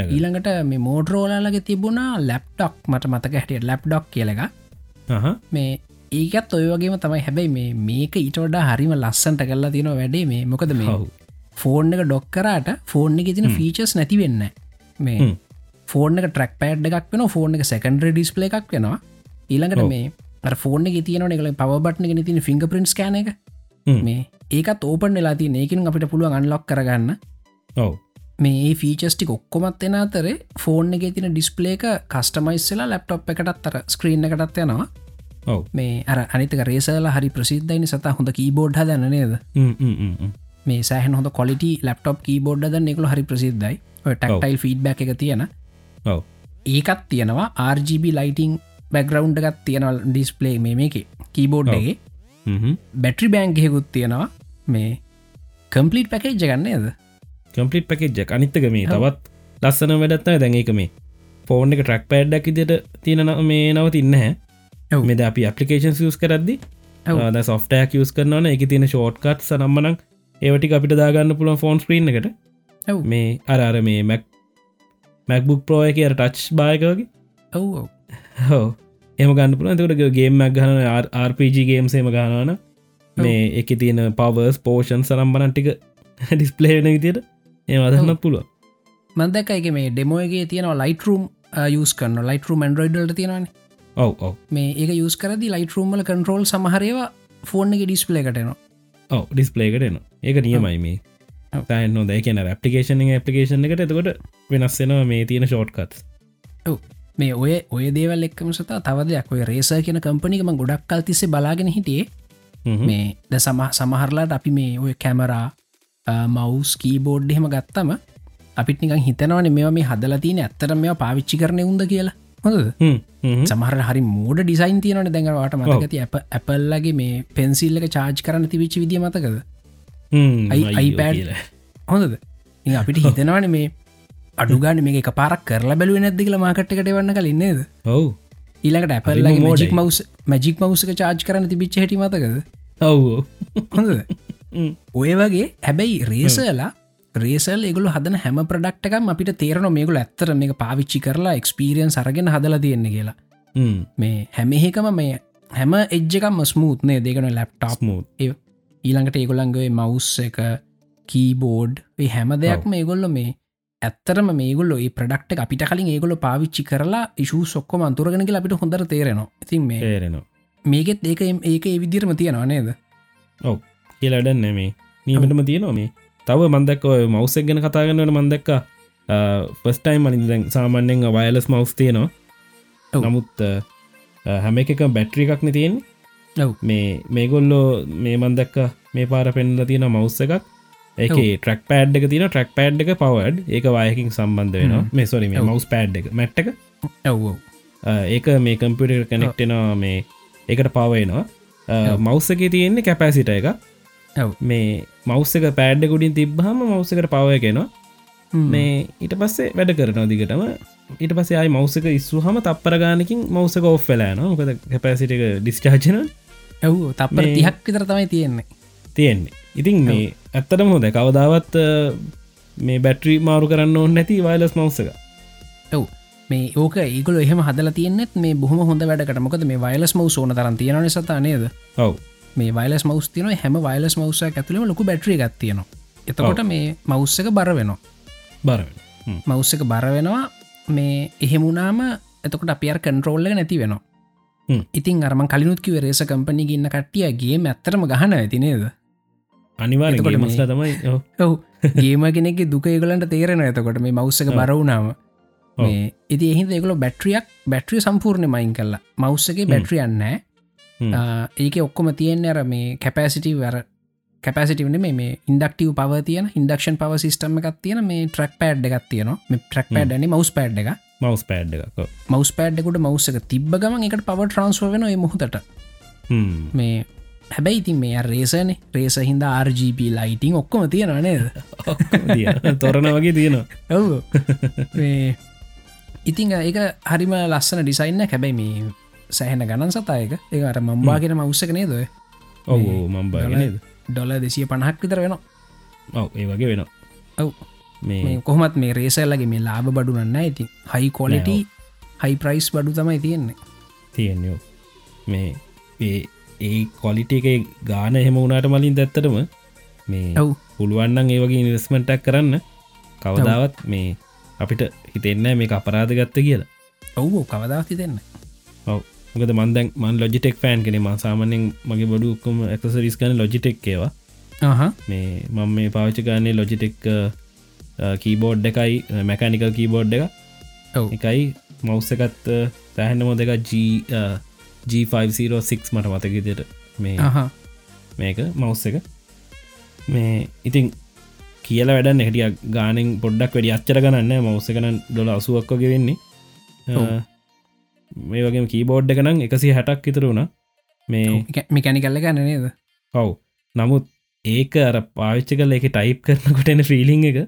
ඊළඟට මේ මෝඩරෝලාලගේ තිබුණා ලැප්ටොක් මට මතක හැටියට ලැප් ඩොක් කියල එක හහ. මේ ඒකත් ඔය වගේම තමයි. හැබැයි මේ මේක ඊටවඩා හරිම ලස්සන්ට කරලා තියෙන වැඩේ මේ. මොකද මේ ෆෝන් එක ඩොක්කරට ෆෝන් එක තින ෆීචස් නැති වෙන්න මේ. ෆෝන් එක ට්‍රක් පෑඩ් එකක් වෙන ෆෝන් එක සැකන්ඩ ඩිස්පලේ එකක් වෙනවා. ඊළඟට. මේ ෆෝන් එක තියන එකල පවබට්න ගෙන තින ෆිංග පින්ස් කෑන එක. මේ ඒකත් ඕපන් වෙලා තිය ඒකින් අපිට පුළුවන් අන්ලොක් කරගන්න. ඔව්. මේ ෆීචස්ටික් ඔක්කොමත් එෙන අතර ෆෝන් එක තින ඩිස්පලේ එක කස්ටමයිස්සලා ලැප්ටොප් එකටත් අර ස්ක්‍රීන් එකටත් යනවා. ඔව්. මේ අර අනිතක රේසල හරි ප්‍රසිද්ධයින සත හොඳ කීබෝඩ් හදන්න නේද. මේ සෑහන් හොඳ කොලිට ලප්ටොප් කීබෝඩ් ද නිකල හරි ප්‍රසිද්ධයි. ටක්ටයිල් ෆීඩ්බැක් එක තියෙන. ඒකත් තියෙනවා. RGB ලයිටිං බැග්‍රවන්් එකත් තියෙනවල් ඩිස්පලේ මේ මේක කීබෝඩ් ඔව්. එකගේ හ්ම්. බැටරි බෑන්ගෙකුත් තියෙනවා. මේ කම්පලිට් පැකේජ් ගන්නේද කම්පලිට් පැකෙජ්ජක් අනිත්තක මේ තවත් ලස්සන වැඩත්ත දැන් ඒක මේ ෆෝන් එක ට්‍රක් පෑඩ්ඩක් ඉදිට තියෙන මේ නවතින්න හැ ඔව්. මෙද අපි අපපලිකේන් ස් කරද්දි සොෆ්ටයක් යස් කරනවන. එක තියෙන ෂෝට්කට් සනම්මනක් ඒවටි අපිට දාගන්න පුළුවන් ෆෝන් ස්ක්‍රීන් එකට. මේ අර අර මේ මැක් මැක්බුක් ප්‍රෝ එක අර ටච් බායකගේ ඔව් හෝ එම ගන්න පුළන් තකට ගේම්මක් ගහන RPG ගේම්සේම ගානවන මේ එක තියෙන පවර්ස් පෝෂන් සරම්බනන් ටික ඩිස්පලේන විදියට ඒ අදන්න පුළුව මන්දක එක මේ ඩෙමෝගේ තියෙනවා ලයිටරුම් යස් කරන ලයිටරු මන්ඩරෝයිඩල්ට තියෙනවාන. ඔව් ඔව්. මේ ඒක යස් කරදි ලයිටරුම්මල කන්ට්‍රෝල් සමහරේවා ෆෝන් එක ඩිස්පලේ එකටනවා ඔව ඩිස්පලේකට එන ඒක නියමයි මේ. ඔව්. තයින්න දැ කියන ඇපලිකේෂන් ඇපලිකේෂන් එකට එතකොට වෙනස්සෙනවා මේ තියෙන ෂෝට්කත් ඔව්. මේ ඔය ඔය දේවල් එක්කම සතා තව දෙයක්. ඔය රේස කියන කම්පනිකම ගොඩක් කල් තිස්සේ බලාගෙන හිටියේ. මේ ද සම සමහරලාට අපි මේ ඔය කැමරා මවස් කීබෝඩ් එහෙම ගත්තම අපිට නිකන් හිතනවන මෙ මේ හදල තියන ඇත්තර මෙ පාවිච්චි කරන උන්ද කියලා සමහර හරි මෝඩ ඩිසයින් තියනට දැඟවාට මතකති ඇප ඇපල්ලගේ මේ පෙන්සිල්ලක චාර්ජ් කරන තිවිච්ච විදිිය මතකද? iPad. හොඳද? අපිට හිතනවන මේ අඩුගාන මේ එක පාරක් කරලා බැලුව නැද්දි කියලා මාකට්කට වන්න කලින්නේද ඔව්. ඊළඟට ඇපල්ලගේ හරිම මජික්. මවස් මජික් මවසක චාර්ජ් කරන තිබිච්ච හැටි මතකද? ඔව්. හොඳද? ඔය වගේ හැබැයි රේසලා රේසල් එගුල හදන හැම ප්‍රඩක්ටකම් අපිට තේරන මේගුල ඇත්තර මේ පාවිච්චි කරලා එක්ස්පිරියන් සරගෙන හදල තියෙන්නේ කියලා. මේ හැමහෙකම මේ හැම එජ්ජකම් ස්මූත්නේ දෙකන ලැප්ටාප් ස්මූත් ඊළඟට ඒගොල්ලන්ගේ මවස් එක කීබෝඩ් හැම දෙයක් මේගොල්ල මේ ඇත්තරම මේගොල්ල ඒ ප්‍රඩක්ට අපිට කලින් ඒගොල පාවිච්චි කරලා ඉශූ සොක්කොම අන්තුරගෙනක අපිට හොඳර තේරෙනවා. ඉතින් මේ තේරෙනවා. මේකෙත් ඒක ඒක විදිරම තියෙනවා නේද? ඔව්. කියලඩන්න මේ නීමටම තියෙනවා මේ තව මන්දක් මවසක් ගැන කතාගන්නට මන්දක්ක ෆස්ටයිම් මනින් දැන් සාමාන්‍යෙන් වයලස් මවස් තියෙනවා. නමුත් හැම එක බැට්‍රි එකක්න තියෙන් ඔව්. මේ මේගොල්ලෝ මේ මන්දක්ක මේ පාර පෙන්ල තියෙන මවස්ස එකක්. ඒක ට්‍රක් පෑඩ් එක තින ට්‍රක් පෑඩ් එක පවඩ් ඒක වයකින් සම්බන්ධ වෙන මේ සොරි මේ. මවස් පෑඩ් එක මැට්ට එක. ඔව් ඔව්. ඒක මේ කම්පිට කනෙක්ටෙනවා මේ ඒකට පවයනවා මවස්සක තියෙන්නේ කැපෑසිට එක ඔව් මේ මවස්ස එක පෑඩ්ඩ ගුඩින් තිබ්හම මවස්සකට පවය කෙනවා හ්ම්. මේ ඊට පස්සේ වැඩ කරනවා දිගටම. ඊට පස්සේ අයි මවසක ඉස්සුහම තප්පර ගානකින් මවසක ඔෆ් වෙලාන මොකද කැපෑසිට එක ඩිස්චාචන ඔව් තපර තිහක් විතර තමයි තියෙන්නේ. තියෙන්නේ. ඉතින් මේ ඇත්තටම හොද කවදාවත් මේ බැට්‍රී මාරු කරන්න ඕන්න නැති වයිලස් මවසක ඔව්. මේ ඕක ඒගොල එහෙම හදල තියනෙත් මේ බොහම හොඳ වැඩකට. මොකද මේ වයිලස් මවස් ඕන තරන් තියෙන සතා නේද? ඔව් මේ වයිලස් මවස් තියන හැම වයිලස් මවස ඇතුලම ලොකු බැට්‍රිය ගත්තියනවා එතකොට මේ මවස්සක බර වෙනවා. බරවෙන මවස්සක බර වෙනවා. මේ එහෙමුණාම එතකොට අපියර් කන්ට්‍රෝල්ල නැති වෙනවා. ඉතින් අරම කලිනුත්කිව රේස කම්පනි ගන්න කට්ටියගේ ඇත්තරම ගහන ඇති නේද? අනිවාර එතකොට මේ- මස්ලා තමයි ඔව්. ගේම කෙනෙක් දුක ඒගලන්ට තේරෙන ඇතකොට මේ මෞස්සක ඔව්. බරවුනාම ඔව්. මේ ඉති එහි ඒගල බැට්‍රියක් බැට්‍රිය සම්පූර්ණ මයින් කල්ලා මෞස්සගේ බැට්‍රියන්න. ඒක ඔක්කොම තියෙන් අර මේ කැපෑසිටි වර කැපසිටිවන මේ ඉන්ඩක්ටව පව තියන ඉන්ඩක්ෂන් පව සිිටම එකක් තියෙන මේ ට්‍රක් පෑඩ් එකක් තියන මේ ට්‍රක් පෑඩ්න මවස් පෑඩ් එක මවස් පෑඩ් එකක් මවස් පෑඩ්ඩකුට මවස්සක තිබ්බ ගම එකට පව ට්‍රන්ස්ව වෙන මුහතට. මේ හැබැයි ඉතින් මේ රේසන රේස හින්ද RGP ලයිටිං ඔක්කොම තියෙන නේද? තොරණ වගේ තියෙනවා. ඔව. ඉතිං ඒක හරිම ලස්සන ඩිසයින්න හැබැයි මේ සෑහෙන ගණන් සතායක. ඒ අර මම්බාගෙන මවස්සක නේද ඔව මම්බාගෙනද ඩොල දෙසිය පණහක් විතර වෙන ඔව ඒ වගේ වෙන ඔව්. මේ කොහොමත් මේ රේසල්ලගේ මේ ලාබ බඩුනන්න ඉතින් හයි කොලට හයි ප්‍රයිස් බඩු තමයි තියෙන්නේ. තියෙන්නේ මේ ඒ ඒ කොලිට එක ගාන එහෙම වුණට මලින් දැත්තටම මේ ඔව්. පුළුවන්නන් ඒ වගේ ඉනිවස්මටක් කරන්න කවදාවත් මේ අපිට හිතෙන්න මේ අපරාධ ගත්ත කියලා. ඔව්ෝ කවදා තිතෙන්න ඔව මොකද මන්දැන් මන් ලොජිටෙක් ෆෑන් කෙනෙ ම සාමනෙන් මගේ බඩුක්කම ඇක්සරිස් කන ලොජිටෙක් ඒවා. හහ මේ මං මේ පාවිච්ච ගන්නේ ලොජිටෙක් කීබෝඩ් එකයි මැකනිකල් කීබෝඩ් එක. එකයි මවස්ස එකත් තැහැන්නම දෙක G506 මට මතකිදයට මේ මේක මවස්ස එක. මේ ඉතින් කියල වැඩ හැටිය ගානෙන් පොඩ්ඩක් වැඩි අච්චර ගන්න මවස්ස කන ඩොල අසුවක්කගේ වෙන්නේ. මේ වගේ කීබෝඩ් එකනම් එකසි හැටක් ඉතර වුණ. මේ මිකැනි කල්ල ගන්න නේද? ඔව්. නමුත් ඒක අර පාවිච්ච කල එක ටයිප් කරනකොටෙන ෆිලිං එක.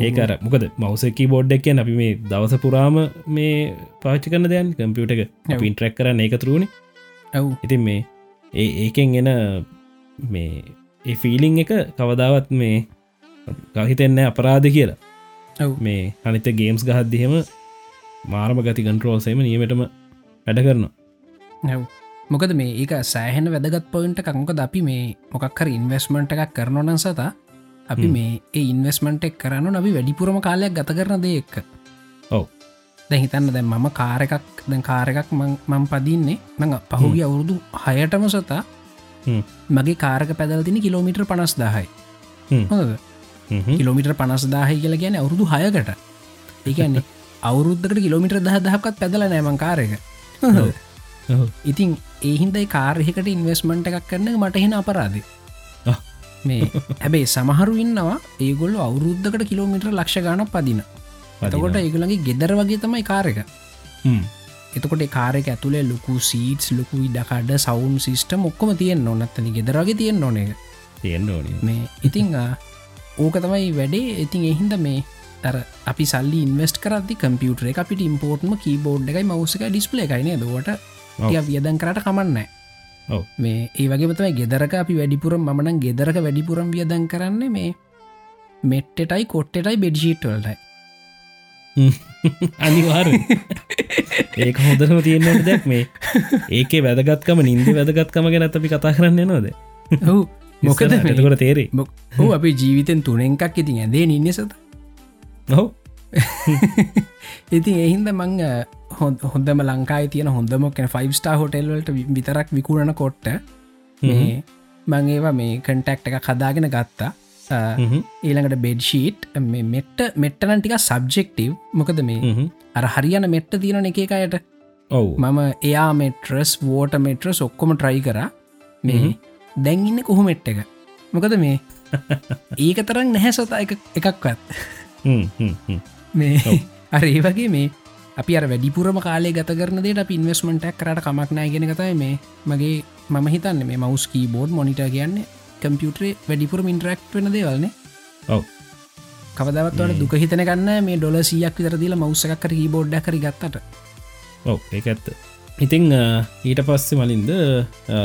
ඒකර මොකද මවසකි බෝඩ් එක අපි මේ දවස පුරාම මේ පාච්චි කරන දයන් කම්පියුට එක. පින්ට්‍රක් කරන්න ඒක තුරුණි ඔව්. ඉතින් මේ ඒ ඒකෙන් එන මේ ඒ ෆීලිං එක කවදාවත් මේ ගහිතෙන්න අපරාධ කියලා. මේ අනිත ගේම්ස් ගහත්දිහෙම මාරම ගති කන්ට්‍රෝල්සේම නියමටම වැඩ කරනවා. ඔව් මොකද මේ ඒක සෑහෙන වැදගත් පොයින්ට කංකොද අපි මේ මොකක්කර ඉන්වස්මන්ට් එකක් කරනොනන් සතා අපි. මේ ඒ ඉන්වස්මන්ට් එක් කරන්න නබි වැඩිපුරම කාලයක් ගත කරන දෙයක් ඔව්. දැ හිතන්න දැ මම කාරකක් දැන් කාරකක් මං පදින්නේ. නඟ පහුගිය අවුරුදු හයටම සතා. මගේ කාරක පැදල්තින කිලෝමිටර් පනස් දාහයි. හොද. කිලෝමිටර් පනස් දාහයි කියලා ගැන අවුරුදු හයකට. ඒකන්නේ අවුරුද්ධකට කිලෝමිටර් දහ දහක්ත් පැදල නෑමං කාරක. ඉතින් ඒහින්දයි කාර්යකට ඉන්වස්මන්ට් එකක් කරන්න මටහෙන අපරාධ. ආ. මේ හැබැයි සමහරු ඉන්නවා ඒගොල්ල අවුරුද්ධකට කිලෝමිටර් ලක්ෂ ගානක් පදින. එතකොට ඒගලගේ ගෙදර වගේ තමයි කාරක. එතකොට කාරක ඇතුළේ ලොකු සීටස් ලොකු ඉඩකඩ සවුන් සිිස්ටම ඔක්කොම තියෙන් නොනත්තන ගෙදරගේ තියෙන් නොන එක තියෙන්න්න ඕනේ මේ ඉතිං ඕක තමයි වැඩේ. ඉතින් එහින්ද මේ තර අපි සල්ලි ඉන්වස්ට කරදි කම්පියුටර එක අපිට ඉම්පෝර්ට්ම කීබෝඩ් එකයි මවසක ඩිස්පලේ එකයින දවට වියදන් කරට කමන්න. මේ ඒ වගේමතමයි ගෙදරක අපි වැඩිපුරම් මනන් ගෙදරක වැඩිපුරම් වියදන් කරන්නේ මේ මෙට්ටටයි කොට්ටටයි බෙඩ්ජීට්වල්ටයි අනිවාර ඒක හොඳරම තියෙන්නට දැක් මේ. ඒකේ වැදගත්කම නින්ද වැදගත්කම ගැන අපි කතා කරන්න නොද හු මොකද එතකොට තේරේ හෝ අපි ජීවිතෙන් තුනෙන් එකක් ඉතින් ඇදේ ඉන්න ඔහු ඉතින් එහින්ද මං හොඳ හොඳම ලංකායි තියෙන හොඳමක් ෆයි් ස්ටා හොටෙල්වලට විතරක් විකුණන කොට්ට මේ ඒවා මේ කටෙක්ට එක කදාගෙන ගත්තා. ඊළඟට බෙඩ්ෂීට් මෙට්ට මෙට්ටනන් ටික සබ්ජෙක්ටව් මොකද මේ අර හරියන මෙට්ට තියෙන එක එකයට ඔවු. මම එයා මෙට්‍රස් වෝට මෙට්‍රස් ඔක්කොම ට්‍රයි කර. මේ දැන් ඉන්න කොහො මෙට්ට එක? මොකද මේ ඒක තරම් නැහැ සතා එක- එකක්වත් මේ අර ඒ වගේ මේ අපි අර වැඩිපුරම කාලේ ගත කරන දේට අප ඉන්වස්මටක් කරට කමක් නෑ ගෙන කතයි මේ මගේ මම හිතන්න. මේ මවස්කී බෝඩ් මොනිට කියන්නේ කම්පියුටරේ වැඩිපුර ඉන්ටරක්් වෙන දේවල්න්නේ ඔව්. කවදවත් වල දුක හිතන ගන්න මේ ඩොල සියක් විතර දීල මවසකක් කර බෝඩ් කර ගත්තට. ඔව් ඒක ඇත්ත. ඉතිං ඊට පස්සේ මලින්ද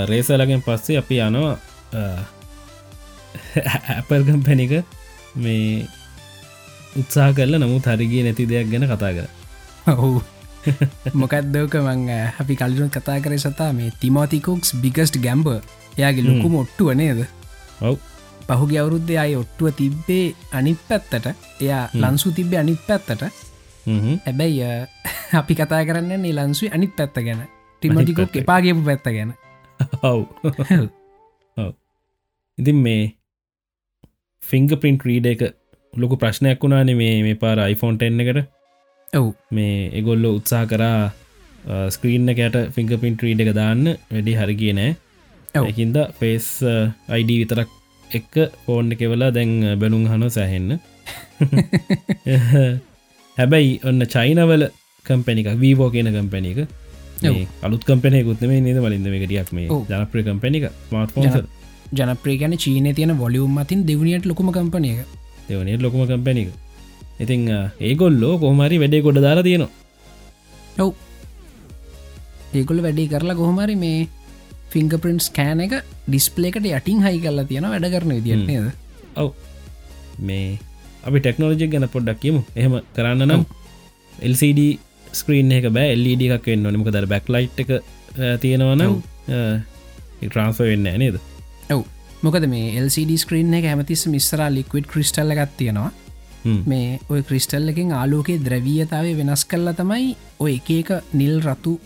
රේසලගෙන් පස්සේ අපි යනවා ඇපල් කම්පැනික මේ උත්සා කරල නමුත් හරිගේ නැති දෙයක් ගැන කතා කර. ඔහු මොකක්දෝක මං අපි කල්ලුන් කතා කර සතා මේ තිමෝතිකුක්ස් බිගස්ට ගැම්බ එයාගේ ලොකු මොට්ටුව නේද? ඔව්. පහුගේ අවුරුද්ධ අය ඔට්ටුව තිබ්බේ අනිත් පැත්තට. එයා ලන්සු තිබ්බේ අනිත් පැත්තට. හැබැයි අපි කතා කරන්න නිලන්සුයි අනිත් පැත්ත ගැන. ටිමටිකොක්. එපාගේපු පැත්ත. ගැන. ඔව්. ඉතින් මේ ෆිංග පින්ට රීඩ එක ලොකු ප්‍රශ්නයක් වුණාන මේ මේ පාර iPhoneෆෝන්ට එන්න එකට. ඔව්. මේ එගොල්ලො උත්සා කරා ස්ක්‍රීන්න කෑට ෆිංග පින්ට රීඩ එක දාන්න. වැඩි හරගිය නෑ. ඔව්. එකින්ද ෆේස් අයිඩ විතරක් එක්ක ෆෝන් එකවෙලා දැන් බැනුම් හන සැහෙන්න. හැබැයි ඔන්න චයිනවල කම්පැනික වීවෝ කියන කම්පැනික මේ අලුත් කම්පනයකුත් මේ නද මලින්ද මේකටියක් මේ. ජනප්‍රිය කම්පැනික ස්මර්ට ෆෝන් ජනප්‍රේගන චීන තියෙන වොලියුම් මතින් දෙවනියට ලොකුම කම්පනය එක දෙවනේ ලොකුම කම්පැනික ඉතිං ඒගොල්ලෝ කොහමරි වැඩේ ගොඩ දාලා තියෙනවා. ඔව්. ඒගොල වැඩි කරලා කොහොමරි මේ ෆිංග පින්ස් කෑන එක ඩිස්පලේකට යටින් හයි කරලා තියෙන වැඩ කරන විදිියට නේද? ඔව්. මේ අපි ටෙක්නෝජි ගැන පොඩ්ඩක් කියමු. එහෙම කරන්න නම් LCD ස්ක්‍රීන් එක බෑ. එල්ඩ එකක් එන්න නිමක දර බැක්ලයිට් එක තියෙනවනම් ට්‍රන්ස්ෆ වෙන්න නේද? ඔව් මොකද මේ LCD ස්ක්‍රීන් එක ඇමතිස් මිස්සර ලික්විඩ් ක්‍රිස්ටල්ල එකත් තියෙනවා. මේ ඔය ක්‍රිස්ටල් එකින් ආලෝකයේ ද්‍රවීයතාවේ වෙනස් කරලා තමයි ඔය එක එක නිල් රතු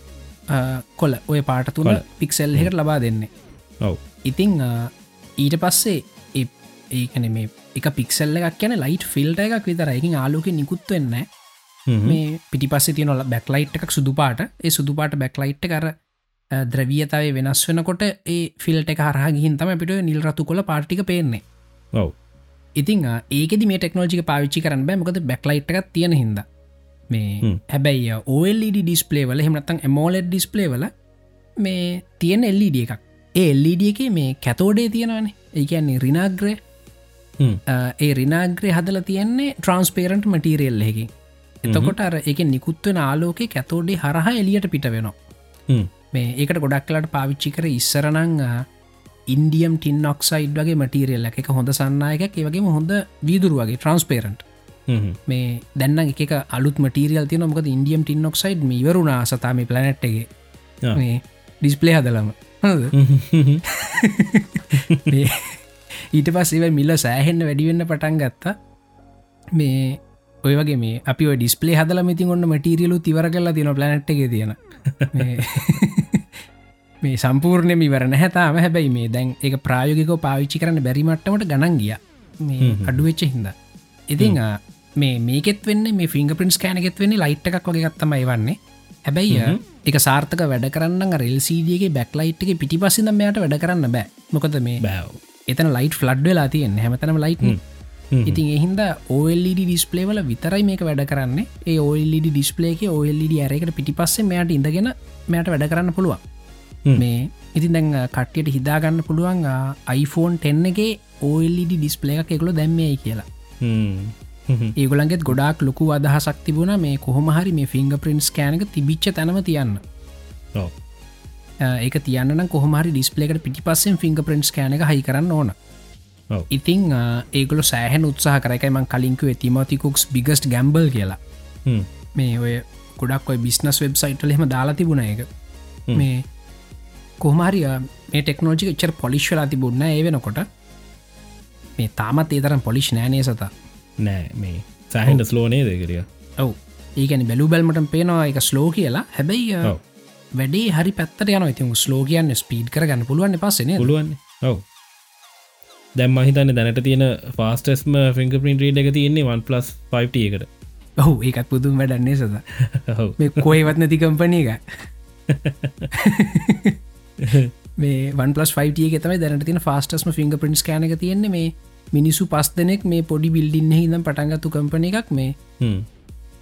කොල ඔය පාට තුන කොළ. පික්සෙල් එකට ලබා දෙන්නේ. ඔව්. ඉතිං ඊට පස්සේ ඒකන මේ එක පික්සල්ල එකක් කියන ලයිට් ෆිල්ට එකක් විතර එකින් ආලෝක නිකුත් වෙන්න. මේ පිටි පස්සේ තියනොල බැක්ලයිට් එකක් සුදුපාට ඒ සුදුපාට බැක්ලයිට් කර ද්‍රවියතාව වෙනස් වෙනකොට ඒ ෆිල්ට එක හරහ ගිහින් තම පිට නිල් රතු කොල පාටික පේන්නේ. ඔව්. ඉතින් ඒක මේ ටෙක්නෝජික පාවිච්චි කරන්න බෑ. මොකද බැක්ලයිට් එකක් තියෙන හිද මේ. හැබැයි OLD ඩිස්පලේ වල හෙමනත්තං එමෝලෙඩ් ඩිස්පලේ වල මේ තියෙන එල්ඩ එකක්. ඒ එල්ඩ එක මේ කැතෝඩේ තියෙනවානේ. ඒ කියන්නේ රිනාග්‍රේ හ්ම්. ඒ රිනාග්‍රේ හදල තියෙන්නේ ට්‍රන්ස්පේරන්ට් මටීරියල් එකින් එතකොට අර එක නිකුත්වෙන ආලෝකේ කැතෝඩේ හරහා එලියට පිට වෙනවා. මේ ඒකට ගොඩක් කලට පාවිච්චි කර ඉස්සරනං ඉන්ඩියම් ටින් ඔක්සයිඩ් වගේ මටීරියල්ල එක හොඳ සන්නයක ඒවගේ හොඳ වීදුරු වගේ ට්‍රන්ස්පේරන්ට් හ්ම්. මේ දැන්න එක අලුත් මටීරියල් තියන මොකද ඉන්ඩියම් ටින් ඔක්සයිඩ් ඉවරුණා සතාම පලනට්ගේ. මේ ඩිස්පලේ හදලම. ඊට පස් ඒව මිල්ල සෑහෙන්න වැඩිවෙන්න පටන් ගත්තා. මේ ඔය වගේ මේ අපි ඩිස්පලේ හදල ඉතින් ඔන්න මටීරියලු තිවර කල්ලා තියෙන ප්ලනට් එක තියෙන මේ- සම්පූර්ණය මිවර නැහැතාම හැබැයි මේ දැන් එක ප්‍රායෝගික පාවිච්චි කරන්න බැරිමට්ටමට ගණන් ගිය. මේ අඩුවෙච්ච හිද ඉතිං මේ මේකෙත් වෙන්න මේ ෆිංග පින්ස් කෑනගෙත් වෙන්නේ ලයිට් එකක් වගේ ගත්තමයි වන්නේ. හැබැයි එක සාර්ථක වැඩ කරන්න රෙල්සිඩියගේ බැක්ලයිට් එක පිටි පසිද මෙයට වැඩ කරන්න බෑ. මොකද මේ බෑව් එතන ලයිට් ෆ්ලඩ් වෙලා තියෙන හැමතනම ලයිට්. ඉතින් එහින්ද OLD ඩිස්පලේ වල විතරයි මේක වැඩ කරන්න ඒ OLD ඩිස්පලේක OLD අරයකට පිටි පස්සේ මෙයට ඉඳගෙන මෙයට වැඩ කරන්න පුළුවන්. මේ ඉතින් දැන් කට්ටියට හිදාගන්න පුළුවන් iPhone 10 එකේ OLD ඩිස්පලේ එකක් එකලො දැම්මයි කියලා. ඒගොලන්ගෙත් ගොඩක් ලොකු අදහසක් තිබුණ මේ කොහොමහරි මේ ෆිංග පින්ස් කෑනක තිබිච්ච තැනම තියන්න. ඒක තියන්න කොහමරි ඩිස්පලේකට පිටි පස්සෙන් ෆිංග පින්ස් කෑන එක හයි කරන්න ඕන. ඉතිං ඒගොල සෑහන උත්සාහ කරකයිම කලින්කුව තිමතිකුක්ස් බිගස්ට ගැම්බල් කියලා. හ්ම්. මේ ඔය ගොඩක් ඔය බිස්නස් වෙබ්සයිට්ල එහෙම දාලා තිබුණ එක හ්ම්. මේ කොහමරිය මේ ටෙක්නෝජි චර් පොලිශ්වලා තිබුන්න ඒ වෙනකොට. මේ තාමත් ඒතරම් පොලිෂ් නෑනේ සතා? නෑ මේ සෑහන්ට ස්ලෝනේ දෙකරිය ඔව්. ඒකැනි බැලු බැල්මට පේනවා එක ස්ලෝ කියලා. හැබැයි. වැඩේ හරි පැත්තට යන ඉතින් ස්ලෝගයන්න ස්පීඩ් කරගන්න පුළුවන් පස්සන පුළුවන් ඔව් දැම් මහිතන්න දැනට තියෙන ෆාස්ටස්ම ෆිංග පින් රීඩ එක තියෙන්නේ 1 පලස් 5ට එකට. ඔහු ඒකත් පුදුම් වැඩන්නේ සද කොයවත් නැති කම්පනය එක. මේ වන් ෆයිට තමයි දැනට තින ෆාස්ටස්ම ෆිංග පින්ස් කෑන එක තියෙන්නේ මේ මිනිසු පස් දෙනෙක් මේ පොඩි බිල්ඩින්න හිදම් පටන්ගත්තු කම්පන එකක් මේ.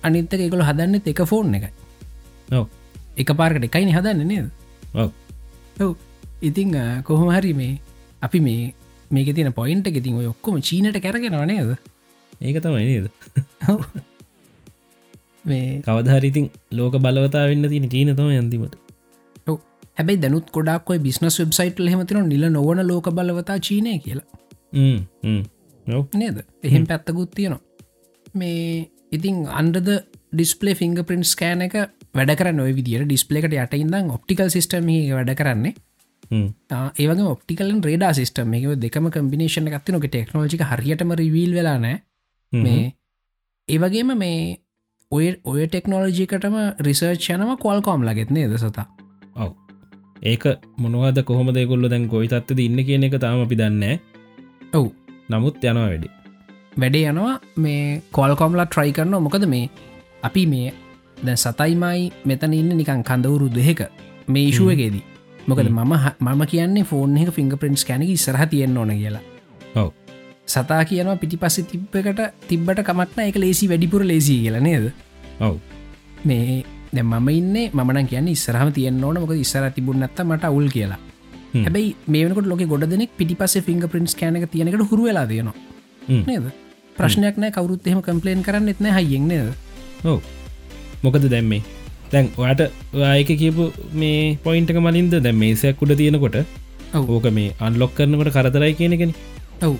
අනිත්තක එකකොල හදන්න එක ෆෝන් එක. එක පාර්කට එකයිනි හදන්න නේද? ඉතිං කොහොම හරි මේ අපි මේ මේක තින පොයින්ට ඉතින් ඔය ඔක්කොම චීනට කැරගෙනව නේද? ඒක තමයි නේද. මේ කවධහරිතින් ලෝක බලවතා වෙන්න තින චීන තම යන්තිමට. හැබැයි දැනුත් ගොඩක් බිස්නස් වෙබ්සයිට් හෙමතින නිල නොවන ලෝක බලවතා චීනය කියලා. නේද? එහෙම පැත්තකුත් තියෙනවා. මේ ඉතිං අන්ඩද ඩිස්පලේ ෆිංග පින්ස් කෑන එක වැඩ කරන්න ඔය විදිට ඩිස්පලේකට යට ඉදම් ඔප්ටිකල් සිස්ටම වැඩ කරන්නේ ඒවගේ ඔප්ටිකලන් රේඩා සිස්ටම් එක. දෙකම කම්බිනේෂන ගත්ති නොක ටෙක්නෝජික හරියටම රිවීල් වෙලා නෑ මේ ඒවගේම මේ ඔය ඔය ටෙක්නෝලජිකටම රිසර්ච් යනම කොල්කෝම් ලගෙත්නේ ද සතා? ඔව. ඒක මොනවද කොහොම දෙකොල්ල දැන් ගොයි තත්ද ඉන්න කියන එක තාම අපි දන්න ඔව්. නමුත් යනවා වැඩි. වැඩේ යනවා. මේ කොල්කොම්ලා ට්‍රයි කරන මොකද මේ අපි මේ දැ සතයිමයි මෙතන ඉන්න නිකන් කඳවුරු දෙහෙක මේ ඉශුවගේදී මොකද මම මම කියන්නේ ෆෝන් එක ෆිංග පින්ස් කැනක සරහ තියෙන් ඕන කියලා. ඔව. සතා කියනවා පිටි පස්සෙ තිබ්බකට තිබ්බට කමක්න එක ලේසි වැඩිපුර ලේසි කියලා නේද? ඔව්. මේ දැ මම ඉන්න මන කියන්න ඉස්සරහම තියන්න ඕන මොක ඉස්සර තිබුන්නත්ත මට අවුල් කියලා. හැබයි මේකට ලොක ගොඩ දෙනෙක් පිටි පස්සේ ෆිංග පින්ස් කෑනක තියනකට හුරු වෙලා තියෙනවා නේද? ප්‍රශ්නයක් නෑ කවරුත් එහෙම කම්පලේන් කරන්න එත්න හයියෙන්නේද ඔව. මොකද දැම්මේ දැන් ඔයාට ආයක කියපු මේ පොයින්ටක මලින්ද? දැ මේසයක් උඩ තියෙනකොට ඕක මේ අන්ලොක් කරනකොට කරතරයි කියනකෙන ඔව්.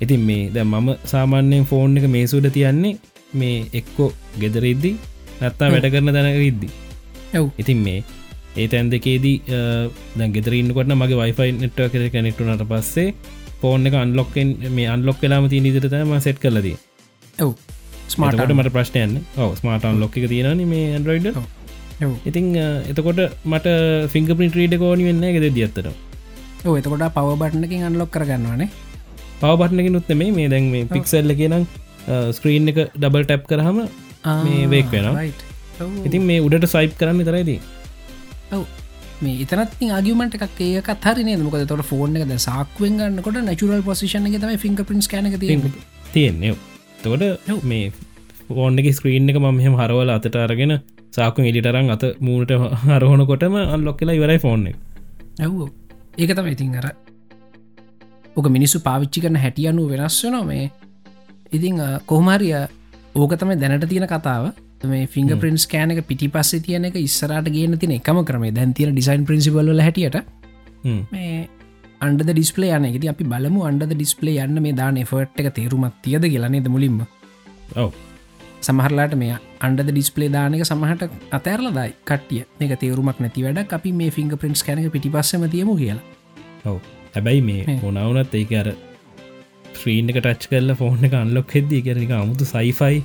ඉතින් මේ දැ මම සාමාන්‍යයෙන් ෆෝන් එක මේ සුඩ තියන්නේ මේ එක්කෝ ගෙදරඉද්දි නැත්තා වැඩ කරන දැනක ඉද්දි. ඔව්. ඉතින් මේ ඒ තැන් දෙකේදී දැ ගෙදරන්නකොට මගේ වයිෆයි නෙට්ව කර කනෙක්ටුනට පස්සේ ෆෝන් එක අන්ලොක්ෙන් මේ අන්ලොක් කලාම ති නිදිරතම සෙට් කලදී ඔව්. ස්මාට මට ප්‍රශ්නයන්න ඔව ස්මාටන් ලොක්ක තියෙනන මේ ඇන්ඩරයිඩ ඉතිං එතකොට මට ෆිංග පිට රීඩ කෝනි වෙන්න ගෙද දියත්තට එතකොට පව බට්නකින් අන්ලොක් කරගන්නවානේ පවබට්නක නුත් මේ මේ දැන් මේ පික්සල්ල කියනම් ස්ක්‍රීන් එක ඩබල් ටැප් කරහම මේ වේක් වෙනවා. ඉතින් මේ උඩට සයිප් කරන්න තරයිදී ඔව. මේ එතනත් ආගමට එකක් ඒක හරි මොක තොට ෆෝර්න එකද සාක්ුවෙන් ගන්නකොට නැචුරල් පොසිෂන එක තම ෆිංග පින්ස් කනක තියෙන්නේ. තොට මේ ෆෝන් එක ස්ක්‍රීන් එක මෙහම හරවල අතට අරගෙන සාකුන් එලිටරන් අත මූට හරහොනකොටම අන්ලොක් කියලා ඉවරයි ෆෝන් එක. ඇව්ෝ ඒක තම ඉතින් අර ඕක මිනිස්සු පාවිච්චි කරන හැටියනු වෙනස් වනො මේ. ඉතිං කොහමරිය ඕක තමයි දැනට තියෙන කතාව. මේ ෆිංග පින්ස් කෑනක පිටි පස්සේ තියන එක ඉස්සරට ගෙන තින එකම කරම දැන් තියෙන ඩිසයින් පින්සිිබල්ල හැටියට මේ අන්ඩ ඩිස්පලේ යන එකති අපි බලමු අන්ඩ ඩිස්පලේ යන්න මේ දාන ෆට් එක තේරුමත් තියද කියලනේද මුලින්ම? ඔව සමහරලාට මේ අන්ඩ ඩිස්පලේ දානක සමහට අතෑරලදයි. කටිය එක තේරුමක් නැති වැඩ අපි මේ ෆිංග පින්ස් කැනක පිටි පස්සම තියමු කියලා. ඔව. හැබැයි මේ මොනවනත් ඒක අර ශ්‍රීන් එක ටච් කරල ෆෝන් එක අන්ලොක් හෙද්දී කරනික අමුතු සයිෆයි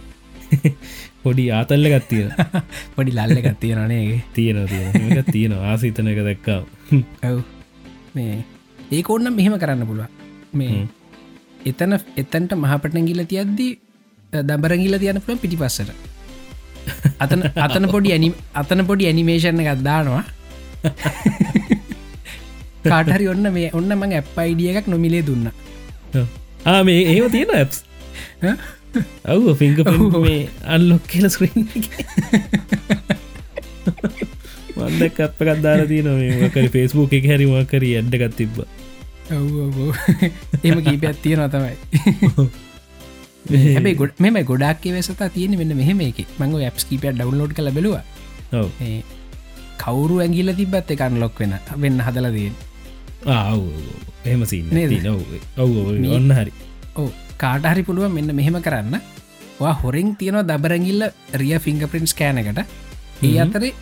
පොඩි ආතල්ල ගත්තිය පොඩි ලල්ල ගත්තියනනේගේ තියෙන තියෙන තියෙන ආසිතන එක දැක්කා ඇව් මේ ඒක ඔන්න මෙහෙම කරන්න පුළුව මේ එතන එතන්ට මහපටන ගිල තියද්දී දබරගිල තියන පුළ පිටි පස්සට අතන අතන පොඩි ඇනි අතන පොඩි ඇනිමේෂණ ගත්දානවා කාටහරි ඔන්න මේ ඔන්න මං ඇප් අයිඩිය එකක් නොමිලේ දුන්න. මේ ඒව තියෙන ඇප්ස් ඔව් ෆිංග මේ අල්ලොක් කියල ස්ක්‍රීන් වන්දක් අප කත්දාර තියන මේකර ෆෙස්බුක් එක හැරිවා කර ඇඩ්ඩගත් තිබ්බ. එම කීපයක් තියෙන තමයි හැබයි ගොඩ මෙම ගොඩක් වෙසතා තියෙන වෙන්න මෙහෙම එක. මංග ඇප්ස් කීපය ඩවන්ලෝඩ් කළ බැලවා. කවුරු ඇගිල තිබත් එකන් ලොක් වෙන වෙන්න හදලදයෙන් එහෙම සින්න ඔව ඔන්න හරි. ඕ කාටහරි පුළුව මෙන්න මෙහෙම කරන්න. හොරෙන් තියෙනවා දබරගිල්ල රිය ෆිංග පින්ස් කෑනකට ඒ අතරේ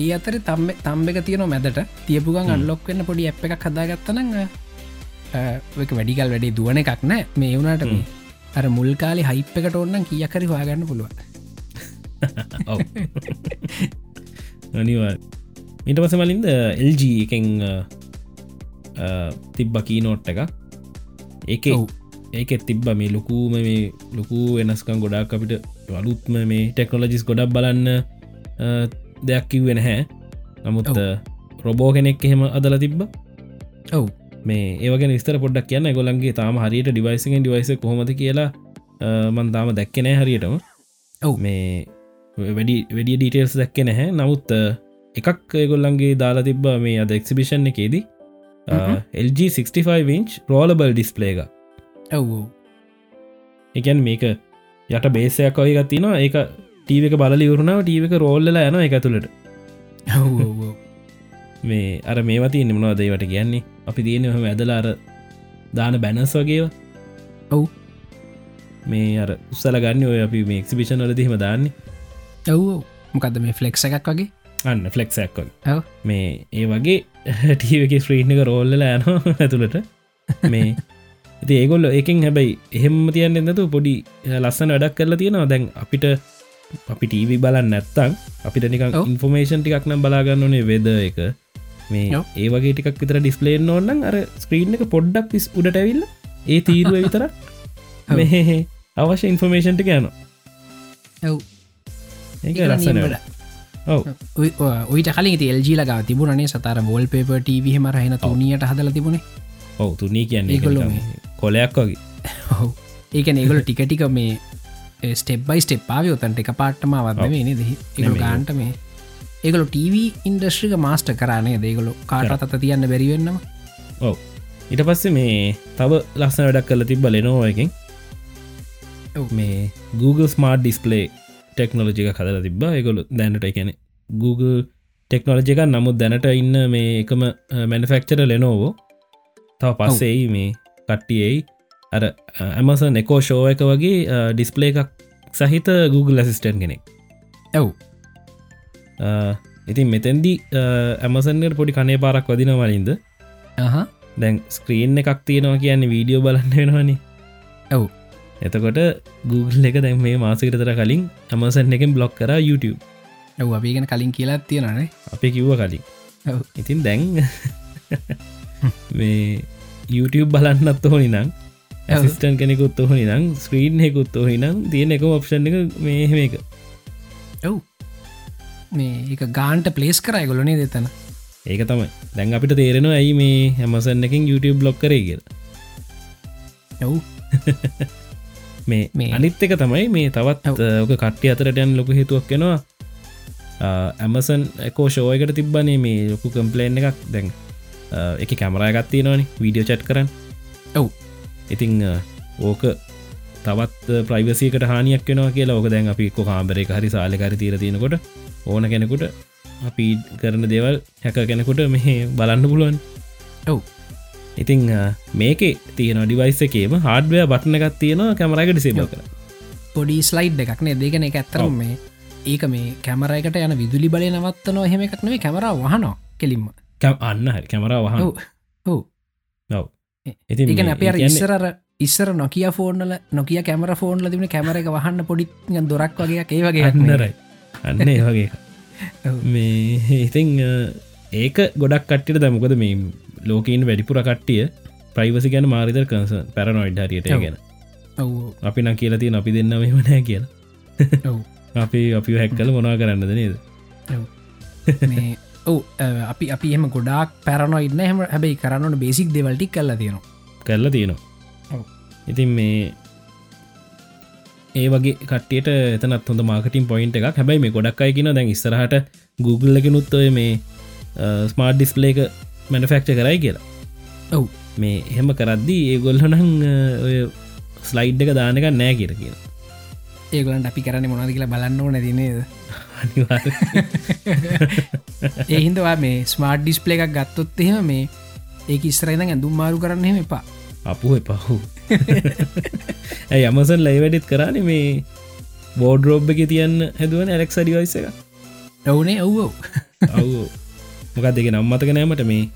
ඒ අතර තම්ම තම්බ එක තියන මැදට. තියපුගන් අල්ලොක් වෙන්න පොඩි ඇ් එකක් හදාගත්තනඟ වැඩිකල් වැඩේ දුවන එකක් නෑ. මේ වුණට මේ අර මුල් කාලි හයිප් එකට ඔන්නන් කියකරි වාගන්න පුළුවන්. අනිවා ඉට පස මලින්ද එල්ජ එකෙන් තිබ්බ කීනෝට් එක ඒක ඒක තිබ්බ මේ ලොකූම මේ ලොකු වෙනස්කම් ගොඩක් අපිට වලුත්ම මේ ටෙක්නොලජිස් ගොඩක් බලන්න දෙයක් කිව්වෙන හැ නමුත් රොබෝ කෙනෙක් එහෙම අදල තිබ්බ. ඔව් මේ ඒවගෙන විස්තර පොඩ්ඩක් කියන්න. ගොලන්ගේ තාම හරියට ඩිවයිසිගෙන් ඩිවයිස කොහොමද කියලා මන් තාම දැක්කනෑ හරියටම. ඔව්. මේ වැඩි වැඩිය ඩීටේල්ස් දැක්ක නැහැ. නමුත් එකක් ඒගොල්ලන්ගේ දාලා තිබ්බ මේ අද එක්සිබිෂන් එකේදී. LG65 විංච් රෝලබල් ඩිස්පලේ එක ඔව් එකන් මේක යට බේසයක් ඔය ගත්තිනවා ඒක ටීවක බලි වරුණාව ටීවක රෝල්ල යන එක තුළට මේ අර මේවති නිමනවා දේවට කියන්නේ? අපි තියෙන හම ඇදලාර දාන බැනස් වගේ ඔව්. මේ අර උත්සල ගන්න ඔය අපි මේ එක්සිබිෂන් වලදීම දාන්නේ. ඔව් මොකක්ද මේ ෆලෙක්ස එකක් වගේ? අන්න ෆලෙක්සක් මේ ඒ වගේ ටීව එක ස්ත්‍රීන් එක රෝල්ල ෑන ඇතුළට. මේ ඉති ඒගොල්ල එකින් හැබැයි එහෙම තියන්න එන්නතු පොඩි ලස්සන වැඩක් කරලා තියෙනවා. දැන් අපිට අපි ටීවි බලන්න නැත්තං අපිට නිකන්. ඉන්ෆෝමේෂන් ටිකක් නම් බලාගන්න ඕනේ වෙද එක මේ ඔව්. ඒ වගේ ටිකක් විතර ඩිස්පලේන් ඕන්නන් අර ස්ක්‍රීන් එක පොඩ්ඩක් පිස් උඩට ඇවිල්ල ඒ තීරුව විතර ඔව්. මේ අවශ්‍ය ඉන්ෆෝමේෂන්ට ගෑන ඔව්. ඒක ඒක ලස්සන. ඔව්. ඔයිට කලින් එල්ජී ලගා තිබුණනේ සතර බෝල් පේප ටව හම රහෙන තුනියට හදල තිබුණේ. ඔව් තුනී කියන්නේ නිකන් කොලයක් වගේ. ඔහු ඒක ඒගොල ටිකටික මේ ස්ටෙබ්බයි ස්ටෙප්පාව යොතන්ට එක පාට්ටම වදම නේ දෙහි. ගාන්ට මේ ඒගොල ටව ඉන්ඩස්්‍රික මාස්ට කරනේ දේගොලු කාටත් අත තියන්න බැරිවෙන්නවා ඔව්. ඉට පස්සේ මේ තව ලස්සන වැඩක් කල තිබ ලෙනෝ එකින්. ඔව්. මේ Google ස්මාර්ට් ඩිස්පලේ ටෙක්නෝලජික කදල තිබ එකගොලු දැනට එකැන Google ටෙක්නෝලජික නමුත් දැනට ඉන්න මේ එකම මැනිෆෙක්චර ලෙනෝවෝ තව පස්සෙයි මේ කට්ටියයි අර ඇමස නෙකෝ ෂෝ එක වගේ ඩිස්පලේ එකක් සහිත Google ඇසිස්ටන් කෙනෙක්. ඇව් ඉතින් මෙතැන්දි ඇමසන්ට පොඩි කනේ පාරක් වදින වලින්ද හහ දැන් ස්ක්‍රීන් එකක් තියෙනවා කියන්නේ වීඩියෝ බලන්න වෙනවානි. ඔව්. එතකොට Google එක දැන් මේ මාසකරතර කලින් ඇමසන් එකෙන් බ්ලොක් කර YouTube. ඇව් අපිගෙන කලින් කියලා තියෙනනේ අපි කිව්ව කලින්. ඉතින් දැන් මේ YouTube බලන්නත් ඕනි නම් ඇසිස්ටන් කෙනෙකුත් ඔහනි නම් ස්ක්‍රීන් හෙකුත් ඔහි නම් තියෙන එක ඔප්ෂන් එක මේ එක ඔව් මේ එක ගාන්ට පලේස් කරයි ගොලනේ දෙතන ඒක තමයි. දැන් අපිට තේරෙනවා ඇයි මේ හැමසන් එකින් YouTube බ්ලොක් කරේ කියල. ඔව්. මේ මේ- අනිත් එක තමයි මේ තවත් ඕක කට්ටිය අතරට යන් ලොක හේතුවක් කෙනවා ඇමසන් එකෝ ෂෝයකට තිබ්බනේ මේ ලොකු කම්පලේන් එකක්. දැන් එක කැමරාගත්තිය නොනි වීඩියෝ චට් කරන්න. ඔව්. ඉතිං ඕක තවත් ප්‍රයිවසිකට හානියක් වෙනවා කියලා. ඕක දැන් අපි කො කාම්බරේ හරි සාලකරි තීර තියෙනකොට ඕන කෙනෙකුට අපි කරන දේවල් හැක කෙනෙකුට මෙහ බලන්න පුළුවන්. ඔව්. ඉතිං මේකේ තියෙන ඩිවයිස එකේම හාඩවය බට්න එකක් තියෙනවා කැමරයික ඩිසේබල් කර පොඩි ස්ලයිඩ් එකක් නේ දෙකන එක ඇත්තරම්. මේ ඒක මේ කැමරයකට යන විදුලි බලය නවත්තනවා. හෙම එකක් නෙේ කැමර වහනවා කෙලින්ම. අන්න කැමරා වහන් ඔව්. මේ- අප ඉස්සරර ඉස්සර නොකිය ෆෝර්නල නොකිය කැමර ෆෝන්ල තිබුණ කැමර එක වහන්න පොඩි දොරක් වගේ ඒ වගේ අන්නරයි. අන්න ඒ වගේ. මේ ඉතිං ඒක ගොඩක් කට්ටිට දැමකොද මේ ලෝකීන් වැඩිපුර කට්ටිය ප්‍රයිවසි ගැන මාරිතර කන්ස පැරනොයිඩ් හරියට. ගැන. අපි නම් කියලති අපි දෙන්න මෙමනෑ කියලා. අපි අපි හැක්කල මොනා කරන්නද නේද? ඔව්. අපි අපි එම ගොඩක් පැරනොයින්න හම හැබයි කරන්නට බේසික් දෙවල්ටි කල්ල තියෙනවා. කරලා තියෙනවා. ඉතින් මේ ඒ වගේ කට්ටියට එතනත් හොඳ මාර්කටින් පොයින්ට එකක්. හැබයි මේ ගොඩක් අයකින දැන් ඉස්සරහට Google එකනුත් ඔය මේ ස්මාර්ට් ඩිස්පලේක මැනෆෙක්ච කරයි කියලා. ඔව්. මේ එහෙම කරද්දී ඒගොල්ලනං ඔය ස්ලයිඩ් එක දානක නෑ කියර කියලා ඒගලන්ට අපි කරන්න මොනද කියලා බලන්න ඕන දිනේද ඒහින්දවා මේ ස්මාර්ට් ඩිස්පලේ එකක් ගත්තොත් එහෙම මේ ඒක ඉස්රයිද ඇඳුම් මාරු කරන්න හෙම එපා. අපුහ පහු ඇයි අමසන් ලයි වැඩිත් කරන්න මේ බෝඩ්රෝබ් එක තියන්න හැදුවන ඇලෙක් ඩිවයිස එක? ඔවුනේ ඔව්ෝ ඔව් මොකක් දෙක නම්මතක නෑමට මේ.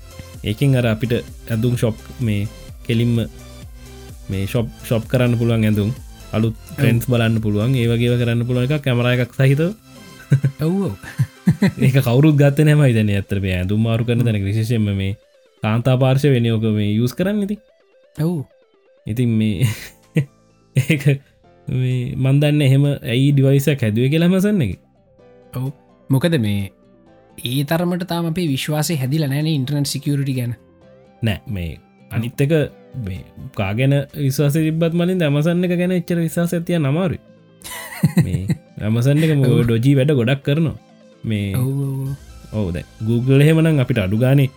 ඒකින් අර අපිට ඇඳුම් ශොප් මේ කෙලින්ම මේ ශොප් ශොප් කරන්න පුළුවන් ඇඳුම්. අලුත් ට්‍රෙන්ස් බලන්න පුළුවන්. ඒ වගේ කරන්න පුළුවන් එක කැමර එකක් සහිත ඔව්ෝ ඒක කවරුත් ගත්ත නෑමයි දැන ඇතර මේ ඇඳුම් මාරු කරන තැන විශෂෙන්ම මේ කාන්තා පාර්ශ වෙන ඕක මේ යුස් කරන්න ඉති ඔව් ඉතින් මේ ඒක මේ මන්දන්න එහෙම ඇයි ඩිවයිසක් හැදුව කියලාමසන්න එක? ඔව්. මොකද මේ ඒ තරමට තාම අපේ විශ්වාසය හැදිල නෑන ඉන්ටර්නට් සිකරටි ගැන. නෑ මේ අනිත් එක මේ කාගෙන විශවාස තිබත් මලින් දමසන්න එක ගැන එච්චර විශවාස ඇතිය නමාරු ඇමසන්න එක මො ඩොජී වැඩ ගොඩක් කරනවා. මේ ඔවුද Google එහෙමනම් අපිට අඩුගානේ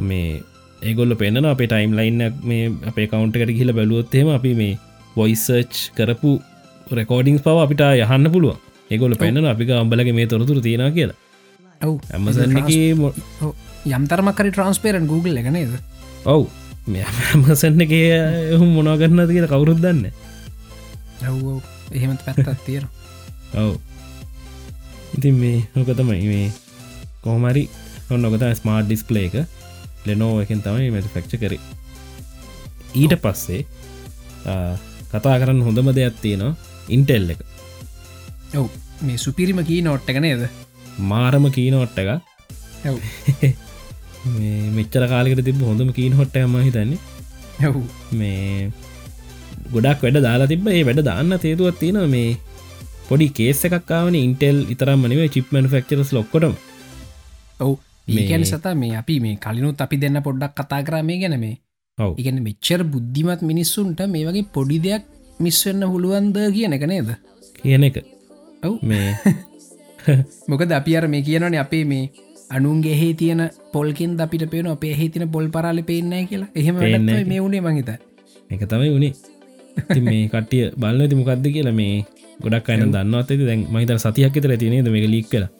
මේ ඒගොල්ල පෙන්න්න අපේ ටයිම් ලයින්න මේ අපේ කවන්ටකට කියල බැලුවොත්තේම අපි මේ වොයිසර්ච් කරපු රෙකෝඩිංස් පව අපිට යහන්න පුළුව ඒගොල පෙන්න්න අපික අම්බලගේ මේ තොරතුර තියෙන කියලා. ඔව්. ඇමසන්න යම්තරමකරි ට්‍රන්ස්පේරන් Google එක නේද? ඔව්. ඇමසන්න එක එහුම් මොනාගන්න කියල කවුරුත් දන්න ඔව්. එහෙමත් පැත්තත් තියෙන ඔව්. ඉතින් මේ හොක තමයි මේ කොහමරි ඔන්නොකත ස්මාර්ට් ඩිස්පලේ එක ලෙනෝ එකින් තමයි මැති ෆෙක්ච කරේ. ඊට පස්සේ කතා කරන්න හොඳම දෙයක් තියෙනවා ඉන්ටෙල් එක. ඔව් මේ සුපිරිම කී නොට්ට එක නේද? මාරම කීනොට්ට එක ඔව්. මෙච්චර කාලෙකට තිබ හොඳම කීන හොට්ට ම හිතන්නේ. මේ ගොඩක් වැඩ දාලා තිබ ඒ වැඩ දාන්න තේතුවත් තියෙන මේ පොඩි කේස එකක්කාවන ඉන්ටෙල් ඉතරම් මනවේ චිප්මන් ෆක්චරස් ලොක්කොටම ඔව් ඒකැන සතා මේ අපි මේ කලිනුත් අපි දෙන්න පොඩ්ඩක් කතා කරමේ ගැන මේ. ඔව්. ඉගැන මෙච්චර බුද්ධිමත් මිනිස්සුන්ට මේ වගේ පොඩි දෙයක් මිස්වෙන්න හුළුවන්ද කියන එක නේද? කියන එක. ඔව්. මේ මොකද අපි අර මේ කියනන අපේ මේ අනුන්ගේ හේ තියන පොල්කින් අපිට පේන අපේ හේ තින පොල් පරාල පේන්නෑ කියලා. එහෙම මේ වුණේ මහිත එක තමයි වුණේ මේ කට්ටිය බලන්න ඇති මොකක්ද කියලා මේ ගොඩක් අයන දන්නවත් දැන් මහිතර සතියක් තර තිනේද මේ ලික් කලා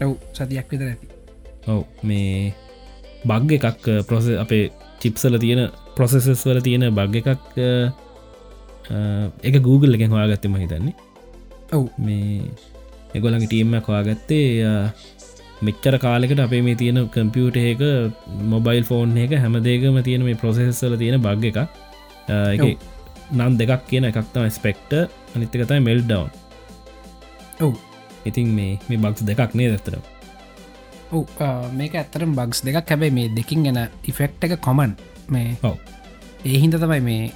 ඔව් සතියක් විතර ඇති ඔව් මේ බග් එකක් ප්‍රොස අපේ චිප්සල තියෙන ප්‍රොසෙසස් වල තියෙන බග් එකක් එක Google එකෙන් හොයාගත්තම හිතන්නේ. ඔව්. මේ එගොලඟ ටීම්ම හොයාගත්තේ මෙච්චර කාලෙකට අපේ මේ තියෙන කම්පියුට එක මොබයිල් ෆෝන් එක හැමදේකම තියෙන මේ ප්‍රොසෙස්සල තියෙන බග් එක එක. නම් දෙකක් කියන එකක්තම ස්පෙක්ට අනිත්තකතයි මෙල් ඩවන් ඔව්. ඉතින් මේ මේ බක්ස් දෙකක් නේ දත්තර ඔව් මේක ඇත්තරම් බක්ස් දෙකක්. හැබැයි මේ දෙකින් ගැන ඉෆෙක්් එක කොමන් මේ ඔව්. ඒහින්ද තමයි මේ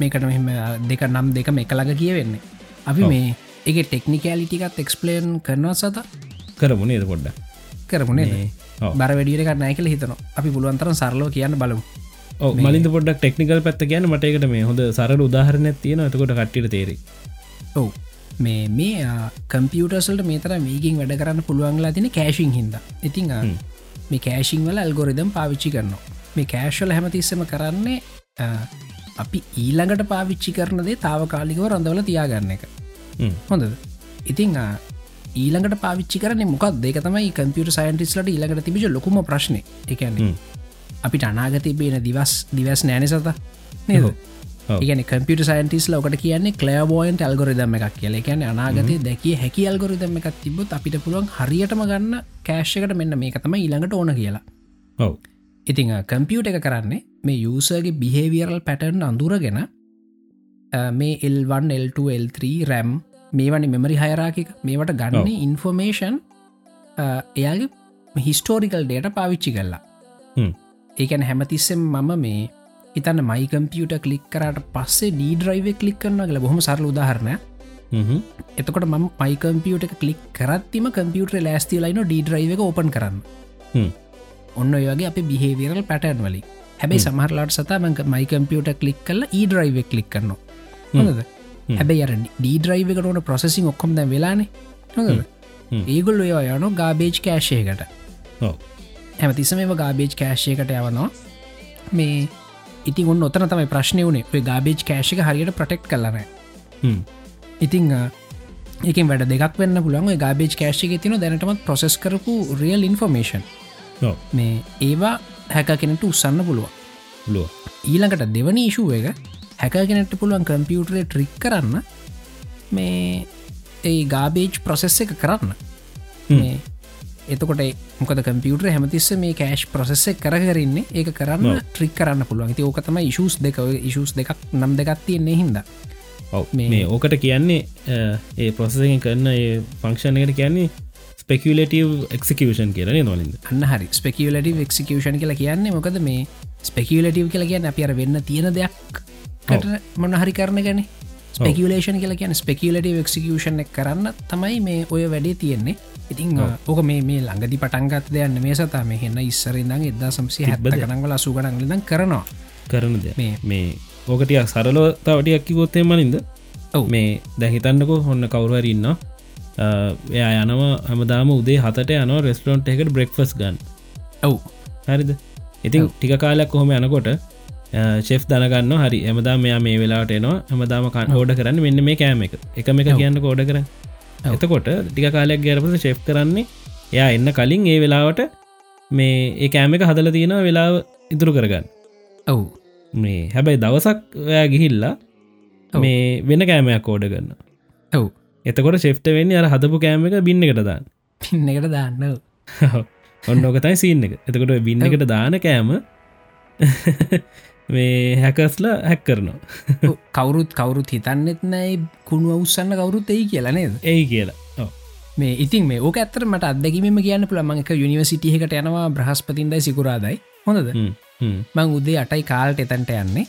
මේකට මෙම දෙක නම් දෙක මේ එකළඟ කියවෙන්නේ. අපි. මේ එක ටෙක්නිකෑලිටිකත් එක්ස්පලේන් කරනවා සත? කරමුණේ පොඩ්ඩ කරමුණේ. බර වැඩියට කරනය කියල හිතන අපි පුළුවන්තරන් සරලෝ කියන්න බලමු. ඔව් මලින්ද පොඩක් ටෙක්නිකල් පැත්ත ගැන මටකට මේ හොඳ සර උදාහරන තියෙන ඇතකොට කට්ටිට තේරේ ඔව් මේ මේ කම්පියටර්සල්ට මේ තර මේකින් වැඩ කරන්න පුළුවන්ලා තින කෑශිං හිද ඉතිං. මේ කෑශිං වල ඇල්ගොරිදම් පාවිච්චි කරනවා. මේ කෑශල් හැමතිස්සම කරන්නේ අපි ඊළඟට පාවිච්චි කරනදේ තාවකාලිකව රඳවල තියාගන්න එක. හොඳද? ඉතිං ඊළඟට පාවිච්චි කරන මොකක් දෙක තමයි කම්පියට සයින්ටිස්ලට ඊළඟට තිබිච ලොකුම ප්‍රශ්න. එකන්නේ. අපිට අනාගතය බේන දිවස් දිවස් නෑන සත. නේද ඒගන කම්පිට සයින්ටිස් ලෝකට කියන්නේ කලෑබෝයින්ට අල්ගොරිදම එකක් කියල. කියන අනාගතය දැකිය හැකි අල්ගොරිදම එකක් තිබොත් අපිට පුළුවන් හරියටම ගන්න කෑශ්කට මෙන්න මේක තම ඊළඟට ඕන කියලා. ඔව්. ඉතිං කම්පියුට එක කරන්නේ මේ යුසගේ බිහේවියරල් පැටර්න් අඳුරගෙන මේ එල්වන් L2 L3 රැම් මේවනි මෙමරි හයරාකික මේවට ගන්න ඉන්ෆෝමේෂන් එයාගේ හිස්ටෝරිකල් ඩේට පාවිච්චි කරලා. ඒකැන හැමතිස්සෙන් මම මේ හිතන්න මයි කම්පියට කලික් කරට පස්සේ ඩීඩ්‍රයිව කලික් කරන කල බොහම සරල උදාහරණ හ්ම්. එතකොට ම මයි කම්පියට කලික් කරත්තිම කම්පියුටර ලෑස්ති ලයින ඩීඩ්‍රයිව එක ඕපන් කරන්න. ඔන්න ඔය වගේ අපි බිහේවියරල් පැටර්න් වලින්. හැබැයි සමහරලාට සතමක මයි කම්පියට කලික් කල ඊඩ්‍රයිව කලික් කරනවා. හොඳද? හැබැයි අර ඩීඩ්‍රයිව එකට ඕන ප්‍රසෙසින් ඔක්කොම දැ වෙලානේ. ඒගොල් ඔය යනු ගාබේජ් කෑශයකට ඔව්. හැමතිස්සම මේ ගාබේජ් කෑශයකට යවනවා. මේ ඉතින් ඔන්න ඔතන තමයි ප්‍රශ්නය වනේ ඔය ගාබේජ් කෑශක හරියට ප්‍රටෙක්් හ්ම්. ඉතිං ඒකින් වැඩ දෙක් වන්න පුළන් ගාබේජ් කෑශක තින දැනටමත් ප්‍රසෙස් කරපු රියල් ඉන්ෆර්මේෂන් මේ ඒවා හැක කෙනට උත්සන්න පුළුව ලුව ඊළඟට දෙවන ඉශුව එක හැක කෙනෙට පුළුවන් කම්පියුටරේ ට්‍රික් කරන්න මේ ඒ ගාබේජ් ප්‍රොසෙස් එක කරන්න එතකොට මොකද කම්පියුටර හැමතිස්ස මේ කෑශ් ප්‍රසෙස් එක කරගරන්නේ ඒක කරන්න. ට්‍රික් කරන්න පුළුවන්. ති ඕකතම ඉශුස් දෙක. ඉශුස් දෙකක් නම් දෙකක් තියෙන්නේ හින්ද. මේ- ඕකට කියන්නේ ඒ ප්‍රොසෙසින් කරන්න ඒ ෆංක්ෂණ එකට කියන්නේ ස්පෙකලටව එක්සිකෂන් කියරන නොලින්ද අන්න හරි. ස්පෙකියලටව එක්සිකෂන් කියලා කියන්නේ මොකද මේ ස්පෙකියලටව කියලා කියන්න අප අර වෙන්න තියෙන දෙයක් කට මොන හරි කරන ගැන ස්පෙකියලේෂන් කියලා කියන ස්පෙකියලටව එක්සිකෂන් එක කරන්න තමයි මේ ඔය වැඩේ තියෙන්නේ ඉතින් ඕක මේ මේ ළඟදි පටන්ගත් දෙයන්න මේ සතා මේ හෙන්න ඉස්සරඉදම් එදා සම්සි හැත්ත තිබ්බද? කනංවල සුගනන්ලදම් කරනවා. කරන දෙ මේ- මේ ඕකටියක් සරලෝ තවටියක් කිවොත්තේ මලින්ද ඔව්. මේ දැහිතන්නකෝ හොන්න කවුරහරන්න එයා යනවා හැමදාම උදේ හතට යනවා රෙස්ටරන්ට් එකට බ්‍රෙක්ෆස් ගන්න. ඔව්. හරිද? ඉතින් ටික කාලයක් කොහොම යනකොට ශෙෆ් දනගන්න හරි. එමදා මෙයා මේ වෙලාට එනවා. හමදාම කන් ෝඩ කරන්න මෙන්න මේ කෑම එක. එකම එක කියන්න කෝඩ කර එතකොට ටික කාලයක් ගැරපස ශෙප් කරන්නේ එයා එන්න කලින් ඒ වෙලාවට මේ ඒ කෑම එක හදල තියෙන වෙලාව ඉතුරු කරගන්න. ඔව්. මේ හැබැයි දවසක් ඔයා ගිහිල්ලා. මේ වෙන කෑමයක් කෝඩ කරන්න ඔව්. එතකොට ශෙප්ට වෙන්නේ අර හදපු කෑම එක බින්න එකට දාන්න. පින්න එකට දාන්න ඔන්න ඕකතයි සින්න එක. එතකොට බින්න එකට දාන කෑම මේ හැකස්ලා හැක් කරනවා. කවුරුත් කවුරුත් හිතන්නෙත් නෑ කුණු අවුස්සන්න කවුරුත් එයි කියලා නේද? ඒයි කියලා. මේ ඉතින් මේ ඕක ඇත්තර මට අදැකිම කියන්න පුළ මංක යුනිවසිටියකට යනවා බ්‍රහස්පතින්දයි සිකුරාදයි. හොඳද? මං උදේ අටයි කාල්ට එතන්ට යන්නේ.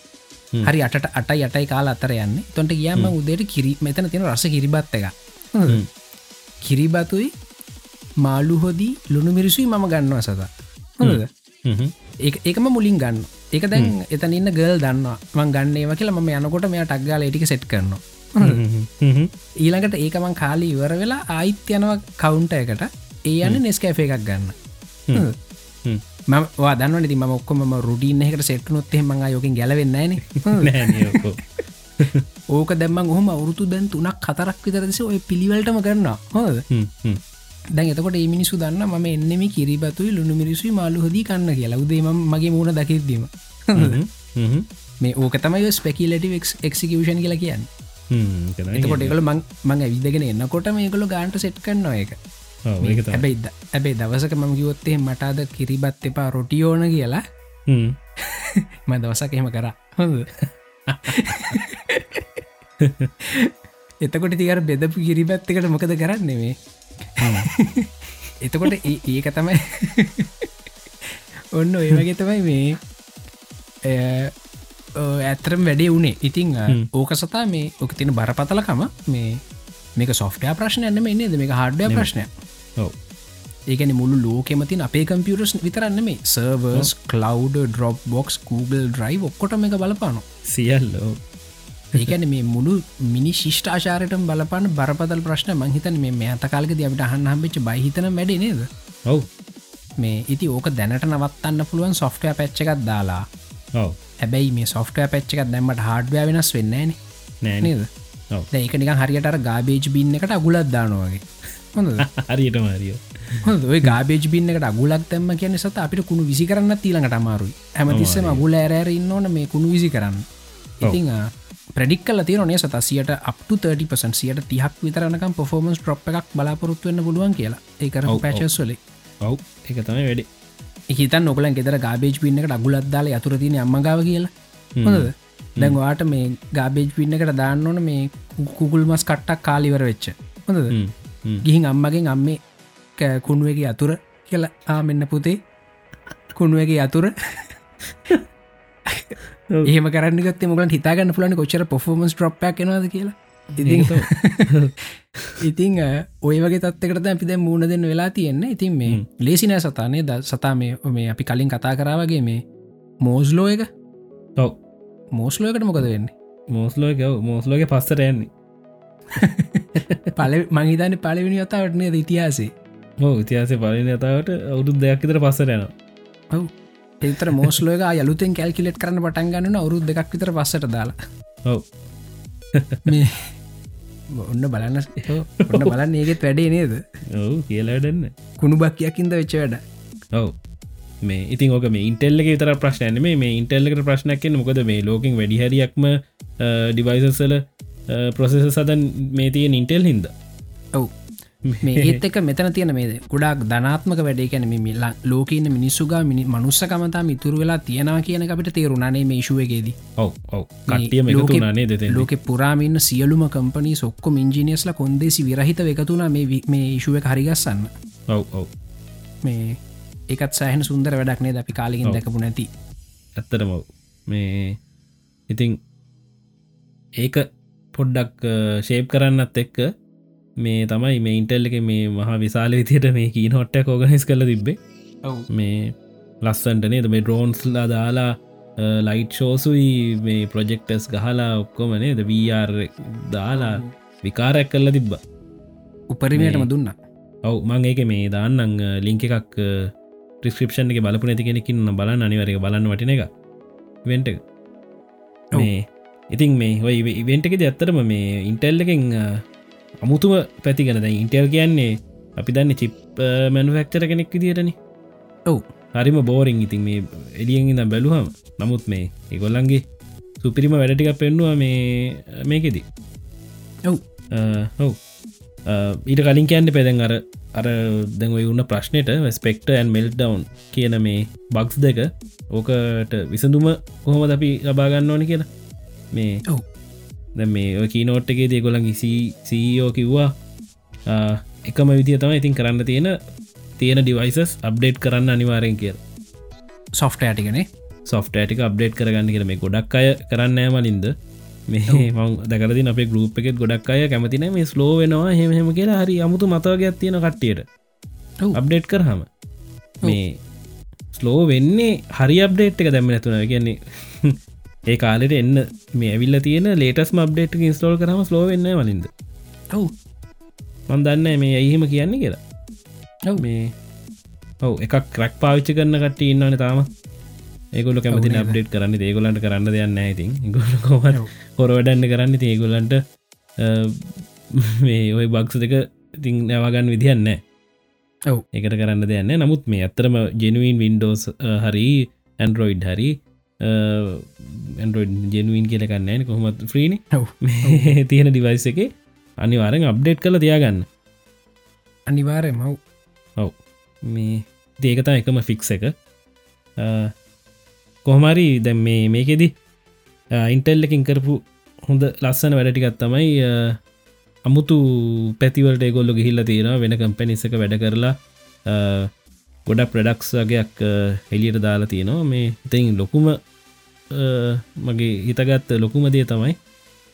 හරි අට අටයි අටයි කාල අතර යන්න. තොන්ට කියම උදේට කිරි මෙතන තියෙන රස කිරිබත් එක. කිරිබතුයි මාලු හොදී ලුණු මිරිසුයි මම ගන්නවා සතා. හොඳද? ඒ ඒකම මුලින් ගන්න එක දැන් එතන ඉන්න ගල් දන්නවා. මං ගන්නේව කියලා ම යනකොට මෙයා ටක්ගාල ටික සෙට් කරනවා? හ්ම්, හ්ම්, ඊළඟට ඒකමං කාලි ඉවර වෙලා ආයිත් යනවා කවුන්ට එකට. ඒ යන්න නෙස්කෑෆ එකක් ගන්න. හ්ම්, හ්ම්. ම වා දන්න ති ම ඔක්කොම රුඩීන් එකට සෙට්නොත් එහම යෝකින් ගැලවෙන්නන. ඕක දැම්ම හොම. අවුරුතු දැන් තුනක් කතරක් විතරදෙස ඔය පිළිවලටම කරන්නවා හොද හ්ම්, හ්ම්. දැන් එතකොට ඒ මිනිසු දන්න ම එන්නෙම කිරිබතුයි ලුණු මිරිසුයි මාලු හොදී කන්න කියලා. උදේම මගේ මුණ දකිදීම මේ ඕක තමයි ස්පෙකිලටි එක්සිකෂන් කියලා කියන්න. එතකොට. එකල මං මං ඇවිදගෙන එන්නකොට මේකළු ගාන්ට සෙට් කරනවා එක. හැබැයිද ඇබේ දවසක මම කිවොත්තේ මටාද කිරිබත් එපා රොටියෝන කියලා. ම දවසක් එහෙම කර. හොඳ එතකොට තිකර බෙදපු කිරිබැත්තකට මොකද කරන්න මේ එතකොට ඒක තමයි ඔන්න ඒ වගේ තමයි මේ ඇත්තරම් වැඩේ වනේ ඉතිං ඕක සතා මේ ඕක තින බරපතලකම මේ මේක සොෆ්ටය ප්‍රශ්න ඇන්නම එන්නේද මේක හඩ්ඩය ප්‍රශ්නය. ඒකන මුළු ලෝකෙමතින් අපේ කම්පියටස් විතරන්න මේ servers cloud Dropbox Google Drive ඔක්කොට මේ බලපාන සියල්ල. ඒකන මේ මුළු මිනි ශිෂ්ඨාචාරයට බලපන බරපතල් ප්‍රශ්න මංහිතන මේ මේ අතකාලක දට අහන්න හම්බෙච් බහිතන වැඩ නේද? ඔව්. මේ ඉති ඕක දැනට නවත්තන්න පුළුවන් සොෆ්ටය පැච්චකත් දාලා. ඔව්. හැබැයි මේ සොෆ්ටය පැච්චකත් දැම්මට හාඩ්වය වෙනස් වෙන්නන නෑ නේද? ඔව්. ඒකනික හරියට ගාබේජ් බින්න එකට අගුලත් දානවාගේ හොඳ හරියට මාරියෝ හොඳ ගාබේජ් බින්නකට අගුලක් තැම්ම කියන සත අපිට කුණු විසි කරන්න තිීලඟට අමාරුයි. හැමතිස්සම අගුල ඇරෑර ඉන්න ඕන මේ කුණු විසි කරන්න. ඉතිං ප්‍රඩික් කල තිරනේ සත සියට අප 30පසන් සියට තිහක් විතරනකම් පොෆෝමන්ස් ්‍රප් එකක් බලාපොරොත්තු වෙන්න පුළුවන් කියලා. ඒකර ඔව්. පැචස්වලේ ඔව් එක තමයි වැඩි. හිතන් නොකලන් ගෙදර ගාබේජ් පින්නකට අගුලත් දාලා යතුර තින අම්මගාව කියලා. හොඳද? දැන්වාට මේ ගාබේජ් පින්නකට දාන්න ඕන මේ කුකුල් මස් කට්ටක් කාලිවර වෙච්ච. හ්ම්. ගිහින් අම්මගෙන් අම්මේ කුණුවගේ අතුර කියලා ආ මෙන්න පුතේ. කුණුවගේ අතුර. ඒම කරන්නගත් මොකල හිතාගන්න පුලන කොච්චර පොෆෝමන්ස් ට්‍රප්පක් නද කියලා. ඉතිං අ, ඔය වගේ තත්කට අපි දැ මූුණ දෙන්න වෙලා තියෙන්න. ඉතින් මේ ලේසිනෑ සතානය ද සතා මේ මේ අපි කලින් කතා කරාවගේ මේ මෝස්ලෝ එක. ඔව්. මෝස්ලෝකට මොකද වෙන්නේ? මෝස්ලෝක ඔව්. මෝස්ලෝක පස්සට යන්නේ. පල මංහිතන්න පලවෙනි අතාවටනය ඉතිහාසේ? ඕ ඉතිහාසේ පලන අතාවට අවුරුදු දෙයක් විතර පස්සට යන ඔව් එතර මෝස්ලෝක යලුතෙන් කැල්කිලෙට් කරන පටන් ගන්න අවුරුද් දෙකක් විතර පස්සට දාලා. ඔන්න බලන්න. ඔන්න බලන්න ඒගෙත් වැඩේ නේද? ඔව් කියලාඩන්න කුණු බක්කයක්කින්ද වෙච්ච වැඩ? ඔව්. මේ ඉතින් ඕක මේ ඉන්ටෙල්ල තර ප්‍රශ්න මේ ඉන්ටෙල්ලකට ප්‍රශ්නයක්ෙන් මොකද මේ ලෝකින් වැඩිහරියක්ම ඩිවයිසසල ප්‍රොසෙස සදන් මේ තිය ඉන්ටෙල් හින්ද. ඔව් ඒත් එක මෙතන තියෙන මේද ගොඩක් ධනාත්මක වැඩේ. කැන මිල්ලා ලෝකන්න මිනිස්සුගා මිනි මනුස්සකමතා මිතුර වෙලා තියෙනවා කියන අපිට තේරුණනේ මේ ශුවගේදී ඔව් ඔව්. එකතු ලෝක පුරාමින්න සියලුම කම්පනී සොක්කො මින්ජිනියස්ල කොන්දේසි විරහිත එකතුනා මේ වි- මේ ඉශුව එක හරිගස්සන්න ඔව් ඔව්. මේ ඒකත් සෑහන සුන්දර වැඩක්නේ අපි කාලිගින් දැකපු නැති. ඇත්තටම. මේ ඉතිං ඒක පොඩ්ඩක් ශේප් කරන්නත් එක්ක මේ තමයි මේ ඉන්ටෙල්ල එක මේ මහා විශාල විතියට මේ කී නොට්ට කෝගනිස් කල තිබ්බේ. මේ ලස්සන්ට නේද? මේ ඩ්‍රෝන්ස්ලා දාලා ලයිට් ෂෝසුයි මේ ප්‍රොජෙක්ටස් ගහලා ඔක්කොම නේද? වR දාලා විකාරයක් කල්ල තිබ්බ. උපරිමයටම දුන්න. ඔව් මං ඒක මේ දාන්නං ලිංක එකක් ප්‍රිස්ක්‍රපෂන් එක බලපු නැති කෙනෙකින්න බලන්න. අනිවරක බලන්න වටින එක. වෙන්ට. මේ ඉතින් මේ ඔයි ඉවෙන්ට් එකද ඇත්තරම මේ ඉන්ටෙල් එකෙන් අමුතුම පැතිගෙන දැ ඉන්ටෙල් කියන්නේ අපි දන්න චිප් මැනුවක්චර කෙනෙක් විදිටන ඔව්. හරිම බෝරිං ඉතින් මේ එලියෙන් ඉඳම් බැලුහම නමුත් මේ ඒගොල්ලන්ගේ සුපිරිම වැඩටික පෙන්නවා මේ මේකෙදී. ඔව්. ඔව්. ඊට කලින් කියන්න පෙදැන් අර අර දැන් ඔය උන්න ප්‍රශ්නයට ස්පෙක්ට ඇන් මෙල් ඩවන් කියන මේ බක්ස් දෙක ඕකට විසඳුම කොහොම අපි ලබාගන්න ඕනි කියලා. මේ ඔව් දැ මේ කීනෝට්ටගේ දේගොලන් සීෝ කිව්වා එකම විදිය තම ඉතින් කරන්න තියෙන තියෙන ඩිවයිසස් අප්ඩේට් කරන්න අනිවාරෙන් කියල. සොෆ්ට ඇටිකනේ සොෆ්ට ඇටික අප්ඩේට් කරගන්න කියල මේ ගොඩක් අය කරන්න ඇමලින්ද මේ මං දකරදි අපේ ගරුප් එකෙත් ගොඩක් අය කැමතින මේ ස්ලෝ වෙනවා හෙමහෙම කියලා හරි අමුතු මතවගයක් තියෙන කට්ටියට. අප්ඩේට් කරහම මේ ස්ලෝ වෙන්නේ හරි අප්ඩේට් එක දැම්ම නැතුන කියන්නේ ඒ කාලෙට එන්න. මේ ඇවිල්ල තියෙන ලේටස් අප්ඩේට් ඉස්ටෝල් කරම ස්ලෝ වෙන්න වලින්ද ඔව්. මන් දන්න මේ ඇයිහෙම කියන්නේ කියලා. ඔව්. මේ ඔව එකක් ක්‍රක් පාවිච්චි කරන්න කට ඉන්නවන තාම. ඒගොල කැමති? අප්ඩේට් කරන්න ඒගොලන්ට කරන්න දෙයන්න ඇතින් ගොල කොම. හොරවඩන්න කරන්න ඒගොලන්ට මේ ඔය බක්ස දෙක ඉතින් නැවාගන්න විදිහන්න ඔව්. එකට කරන්න දෙයන්න නමුත් මේ ඇත්තරම ජෙනුවන් වින්ඩෝස් හරි ඇන්ඩරෝයිඩ් හරි ඇන්ඩරෝයිඩ් ජෙනුවන් කියලකන්නෑ කොහොමත් ්‍රීණ තියෙන ඩිවයිස එක අනිවාරෙන් අප්ඩේට් කළ තියාගන්න. අනිවාරය මව් ඔව්. මේ දේකතා එකම ෆික්ස එක. කොහමරි දැම් මේ මේකෙදි ඉන්ටෙල්ලකින් කරපු හොඳ ලස්සන වැඩටිකත් තමයි අමුතු පැතිවලට ගොල්ල ගිහිල්ල තියෙන වෙන කම්පැනිස එක වැඩ කරලා ගොඩක් ප්‍රඩක්ස් වගේයක් හෙලියට දාලා තියෙනවා. මේ ඉතින් ලොකුම මගේ හිතගත් ලොකුම දේ තමයි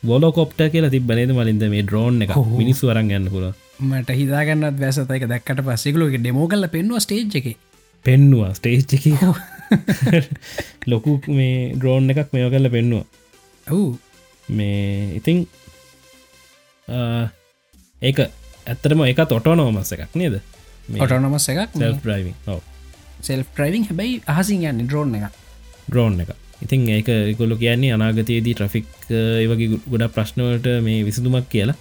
බොල කොප්ට කියලා තිබනේද මලින්ද මේ ඩ්‍රෝන් එක. මිනිස් වරන් යන්න පුළ මට හිතාගන්නත් වැසතයික දැක්කට පස්සෙකලෝක ඩෙමෝ කල්ල පෙන්වා ස්ටේජ් එක. පෙන්නවා ස්ටේච් එක. ලොකු මේ ඩ්‍රෝන් එකක් මෙය කරල පෙන්නවා. ඔව්. මේ ඉතිං ඒක ඇත්තරම එක තොටෝ නෝමස්ස එකක් නේද? ඔටනොමස් එකක් ්‍රයිවිං සෙල් ්‍රයිවිං හැබැයි අහසින් යන්න ඩ්‍රෝන් එක ඩ්‍රෝන් එක ඉතින් ඒක ගොල්ලො කියන්නේ අනාගතයේදී ට්‍රෆික් ඒවගේ ගොඩ ප්‍රශ්නවලට මේ විසඳුමක් කියලා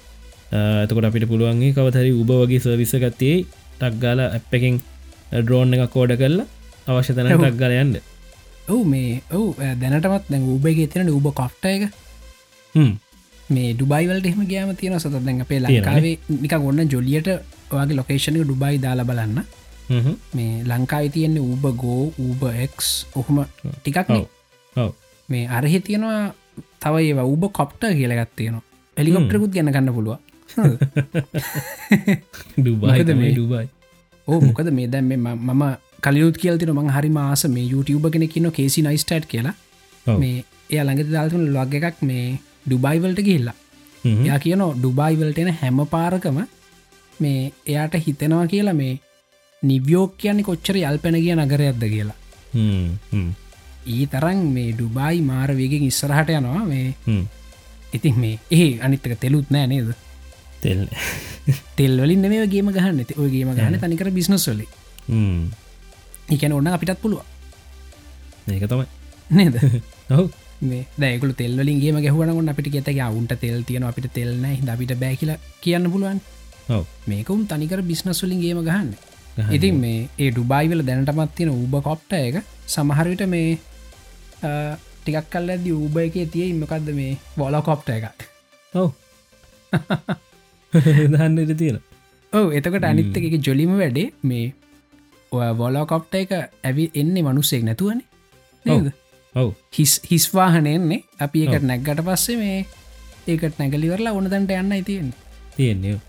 ඇතකොට අපිට පුළුවන්ගේ කවතරි උබ වගේ සර්විස ගත්තේ ටක්ගාල ඇප් එකින් ඩ්‍රෝන් එක කෝඩ කරලා අවශ්‍ය තැන ඔව්. ටක්ගල යන්න ඔව් මේ ඔව් දැනටමත් දැන් උබගේ තියෙන උබ කොෆ්ට එක. මේ ඩුබයිවලට එහම ගෑම තියෙන සත දැන් අපේ. ලංකාවේ නික ගොන්න ජොලියට වගේ ලොකේෂණක ඩුබයි දාලා බලන්න. මේ ලංකායි තියෙන්නේ ඌබ ගෝ ඌබක් ඔහොම ටිකක් මේ අරහෙ තියෙනවා තව ඒවා ඌබ කොප්ට කියලගත් තියෙනවා. එලිකොප්ටරකුත් ගැන ගන්න පුළුව ඩුබයි මොකද මේ- ඩුබයි. ඕ මොකද මේ දැම් මම කලියුත් කියල්තින මං හරි මාස මේ YouTube කෙන කියන කේසි නයිස්ටට් කියලා. මේ එය ළඟති දාල්තුන ලොග එකක් මේ ඩුබයිවල්ට ගිහිල්ලා. හ්ම්. එයා කියන ඩුබයිවල්ට එන හැම පාරකම මේ එයාට හිතෙනවා කියලා මේ නිවියෝක් කියන්නේ කොච්චර යල්පැන කිය නගරයක්ද කියලා ඊ තරන් මේ ඩුබයි මාරවයගෙන් ඉස්සරහට යනවා. මේ. ඉතින් මේ ඒ අනිත්තක තෙලුත් නෑ නේද? තෙල් තෙල්වලින් මේ ගේම ගහන්න. ඇති ඔයගේම ගහන තනිකර බිස්නස්වලි හ්ම්. එකන ඔන්න අපිටත් පුළුව ඒක තමයි. නේද? ඔව්. දැකු තෙල්ලින්ගේ ගැහුවන අපිට ගෙතක අවුන්ට තෙල් තියන අපිට තෙල්න අපිට බෑ කියල කියන්න පුළුවන්. මේකුම් තනිකර බිස්නස්වලින් ගේම ගහන්න. ගහන්න. ඉතින් මේ ඒ ඩුබයිවල දැනටමත් තියෙන ඌබ කොප්ට එක සමහරවිට මේ ටිකක් කල් ඇද ඌබ එක තිය ඉමකක්ද මේ බොල කොප්ට එක ඔව්. දන්න තියෙන ඔව එතකට අනිත්ත එක ජොලිම වැඩේ මේ ඔය වොලෝ කොප්ට එක ඇවි එන්නේ මනුස්සෙක් නැතුවන. ඔව්. හිස් හිස්වාහනයෙන්නේ අපි. එකට නැක්ගට පස්සේ මේ ඒකට නැගලිවරලා ඕන දැන්ට යන්න තියෙන් තියෙන්නේ?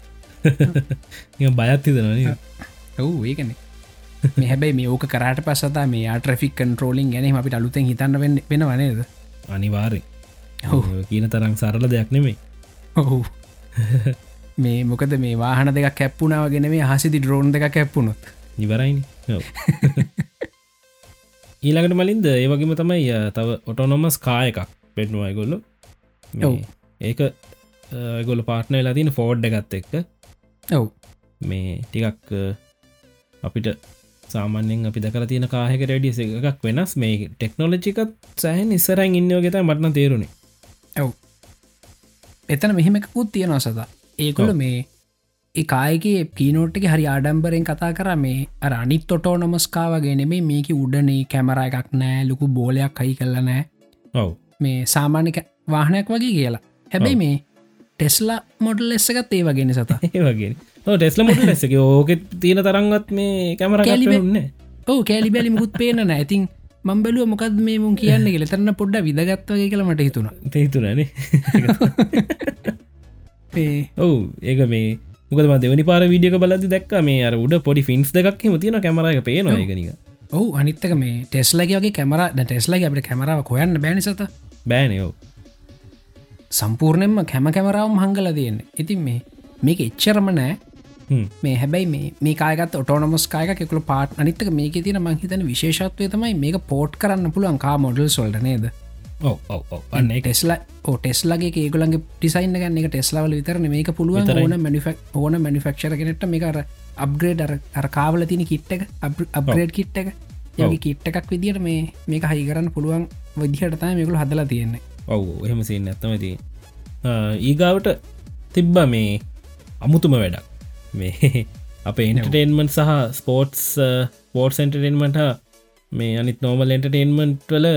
බයත් හිතන ඔවු ඒකන මේ හැබැයි මේ ඕක කරට පස්සතා මේ ට්‍රෆික් කන්ට්‍රෝලින් ගැන අපිට අලුතෙන් හිතන්න වෙන්න වෙන වනේද අනිවාරෙන් ඔව්. කියන තරම් සරල දෙයක් නෙමේ ඔහු මේ මොකද මේ වාහන දෙක කැප්පුනාවගෙන මේ හසිදි ඩ්‍රෝන් දෙක කැප්පුුණොත් ඉවරයිනි. ඔව්. ඊළඟට මලින්ද ඒවගේම තමයි තව ඔටොනොමස් කාය එකක් පෙට්නවා ගොල්ලො ඔව්. ඒක ගොල පාට්න වෙලා තින ෆෝඩ් එකත් එක්ක. ඔව්. මේ ටිකක් අපිට සාමාන්‍යෙන් අපි දකර තියෙන කාහක රඩිය එකක් වෙනස්. මේ ටෙක්නෝලජිකත් සෑහන් ඉස්සරන් ඉන්නයෝගෙත මටන තේරුණේ. ඔව්. එතන මෙහෙමකුත් තියෙනවා ඒකොල ඔව්. මේ ඒකායගේ පීනෝට්ක හරි ආඩම්බරෙන් කතා කර මේ අනිත් ඔටෝ නමස්කාවගෙන මේ මේක උඩනේ කැමර එකක් නෑ ලොකු බෝලයක් හයි කල්ල නෑ ඔව්. මේ සාමාන්‍යක වාහනයක් වගේ කියලා. හැබැයි. මේ ටෙස්ලා මොඩල් එස්සකත් ඒ වගෙන සත ඒ වගේ ටෙස්ල මොට ලෙසක ඕක තියෙන තරන්ගත් මේ කැමර කැලිවෙන්න ඕ කෑලි බැලි මුකුත් පේන නැතින් මම්බලුව මොකද මේ මුන් කියන්න ගෙලතරන්න පොඩ්ඩ විදගත්වගේ කළමට හිතුුණ. තේතුරන ඔවු ඒක මේ මොකද දෙවනි පාර විඩියක බලද දැක් මේ අර උඩ පොඩි ෆින්ස් දෙකක් තියන කැමරක පේනවා එකනික ඔහු අනිත්තක මේ ටෙස්ලගේ කැමර ටෙස්ලගේ අපට කැමරාව කොයන්න බැනිසත බෑනයෝ සම්පූර්ණයෙන්ම කැම කැමරාවම් හංගල තියන්න. ඉතින් මේ මේක එච්චරම නෑ මේ හැබැයි මේ මේ කායගත් ඔටෝනොමස් කායක කෙකළු පාට් අනිත්තක මේක තින මහිතන විශේෂත්වය තමයි මේක පෝට් කරන්න පුළුවන් කා මොඩල් සොල්ට නේද? ටෙස්ලා ටෙස්ලගේ ඒගලන්ගේ ටිසයින්න ගන්න එක ටෙස්ලාවල විතරන. මේක පුළුවන් ඕන මනිෆක් ඕන මනිෆක්ෂර කෙනෙට අප්ග්‍රේඩ් අර කාවල තින කිට්ට එක අප්ග්‍රේඩ් කිට්ට එක යගේ කිට්ට එකක් විදිට මේ මේක හහි කරන්න පුළුවන් විදිහට තම මේකුළු හදලා තියෙන්නේ. ඔවු එහෙම සින්න ඇත්තමති ඊගාවට තිබ්බ මේ අමුතුම වැඩක් මේ අප ඉන්ටර්ටේන්මන්ට් සහ ස්පෝට්ස් පෝට් සෙන්ටරෙන්මට මේ අනිත් නෝමල් එන්ටර්ටේන්මන්ට් වල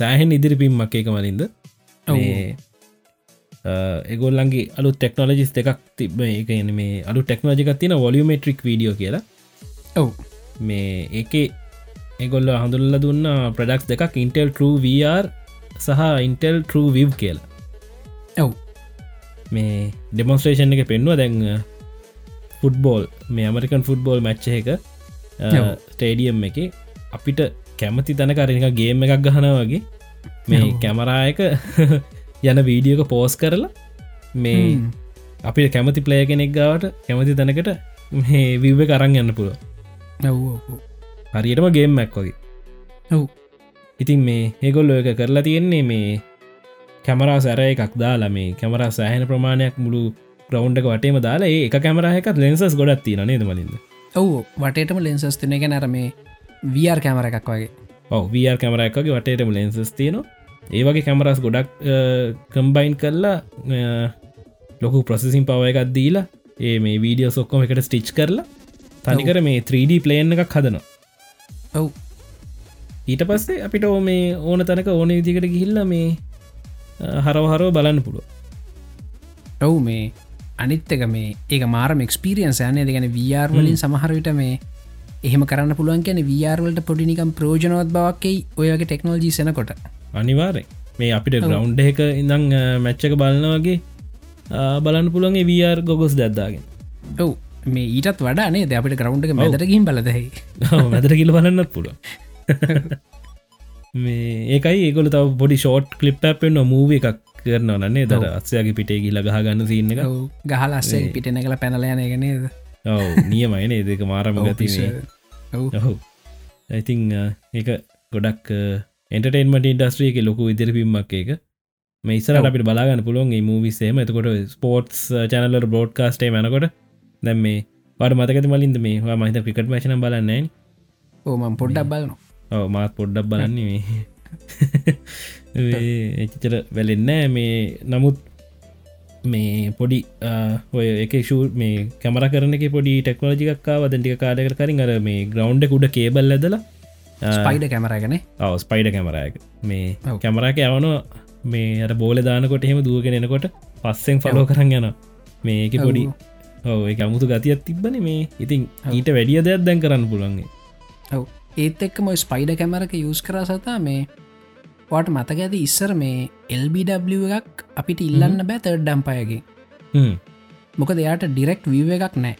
සෑහෙන් ඉදිරි පිම්මක් එක මලින්ද එගොල්ලන්ගේ අලු ටෙක්නෝලජිස් දෙකක් තිබ එක මේ අලු ටෙක්නෝජිකක් තින වොලියමට්‍රික් වීඩියෝ කියලා. ඔව්. මේ ඒක එගොල්ල හඳුල්ල දුන්න ප්‍රඩක්ස් දෙකක් ඉන්ටෙල් ට්‍ර VR සහ ඉන්ටෙල් ට්‍ර විව් කියලා. ඔව්. මේ ඩෙමොන්ස්ට්‍රේෂන් එක පෙන්වා දැන් ෆුට්බෝල් මේ ඇමරිකන් ෆුට්බෝල් මච්ච එක ස්ටේඩියම් එක අපිට කැමති තැනකරනික ගේම එකක් ගහන වගේ මේ කැමරායක යන වීඩියෝක පෝස් කරලා මේ අපි කැමති ප්ලය කෙනෙක් ගාවට කැමති තැනකට මේ විව්ව කරන්න යන්න පුළුව හරියටම ගේම්මැක් වගේ. ඔව්. ඉතින් මේ ඒගොල්ල එක කරලා තියෙන්නේ මේ කැමරා සැර එකක් දාලා මේ කැමරා සෑහන ප්‍රමාණයක් මුළු ග්‍රවන්්ක වටේම දාලා ඒ කැමරහකත් ලෙන්සස් ගොඩත් තින නේද මලින්ද? ඔව් වටේටම ලෙන්සස් තින එක නැර මේ වර් කැමර එකක් වගේ. ඔව වර් කැමර එකගේ වටේටම ලෙන්සස් තියෙනවා. ඒවගේ කැමරස් ගොඩක් කම්බයින් කරලා ලොකු ප්‍රසසින් පව එකක් දීලා ඒ මේ වීඩියෝ සොක්කොම එකට ස්ටිච් කරලා තනිකර මේ 3D ප්ලේන් එකක් හදනවා. ඔව්. ඊට පස්සේ අපිට ඕ මේ ඕන තැනක ඕන විදිකට ගිහිල්ල මේ හරවහරෝ බලන්න පුළුව ඔව් මේ අනිත්තක මේ ඒක මාරම එක්ස්පිරියන්ස් යනය දෙගැන වර් වලින් සමහරවිට මේ එහෙම කරන්න පුළුවන් කියන වරවලට පොඩිනිකම් ප්‍රෝජනවත් බවක්කයි ඔයගේ ටෙක්නෝජී සෙනකොට අනිවාරය මේ අපිට ග්‍රවන්් එක ඉඳං මැච්චක බලන්නවගේ බලන්න පුළුවන්ගේ වර් ගොගොස් දැද්දාගෙන ඔව්. මේ ඊටත් වඩානේ ද අපිට ග්‍රවන්් එක මැදරකින් බලදයි මැදර කියල බලන්නත් පුළුව මේ ඒකයි ඒකොල තව පොඩි ෂෝට් කලිප් පෙන්න්න මූව එකක් කරන නන්නේ දර අත්සයගේ පිටේ ගිල ගහගන්න සින්න එක. ගහලස්සේ පිටන කළ පැනලයනගෙනේද ඔව. නියමයිනේ දෙක මාරම ගති ඔහු ඇතිං ඒක ගොඩක් එන්ටර්ටේන්මට ඉන්ඩස්ට්‍රිය එක ලොකු ඉදිරිපිම්මක් එක මේ ඉස්සර අපිට බලාගන්න පුළුවන් මූවිසේම එතකොට ස්පෝට්ස් චැනල්ල බෝඩ් කාස්ටේ මැනකොට දැම් මේ පට මතකත මලින්ද මේ? මහිත ක්‍රිකට් මශන බලන්නේ ඕමන් පොඩ්ඩක් බලනවා. ඔව මාත් පොඩ්ඩක් බලන්නේ එචර වැලෙන්නෑ මේ නමුත් මේ පොඩි ඔය එක ෂූ මේ කැමර කරන පොඩි ටෙක්නෝජිකක්කා වදටික කාඩකර කරින් අර මේ ග්‍රවන්්ඩ කුඩ කේබල් ඇදලා ස්පයිඩ කැමරගෙන ඔව ස්පයිඩ කැමරයක මේ කැමරාක යවන මේ අර බෝල දානකොට එහෙම දුවගෙන එනකොට පස්සෙන් ෆලෝ කරන්න යන මේක පොඩි ඔව. එක අමුතු ගතියක් තිබ්බන මේ. ඉතින් ඊට වැඩිය දෙයක් දැන් කරන්න පුළන්ගේ ඔව. ඒත් එක්කම ස්පයිඩ කැමරක යස් කර සතා මේ වාට මතක ඇති ඉස්සර මේ එල්බW එකක් අපිට ඉල්ලන්න බෑ තර්ඩ් ඩම්පයගේ මොක දෙයාට ඩිරෙක්් වීව එකක් නෑ.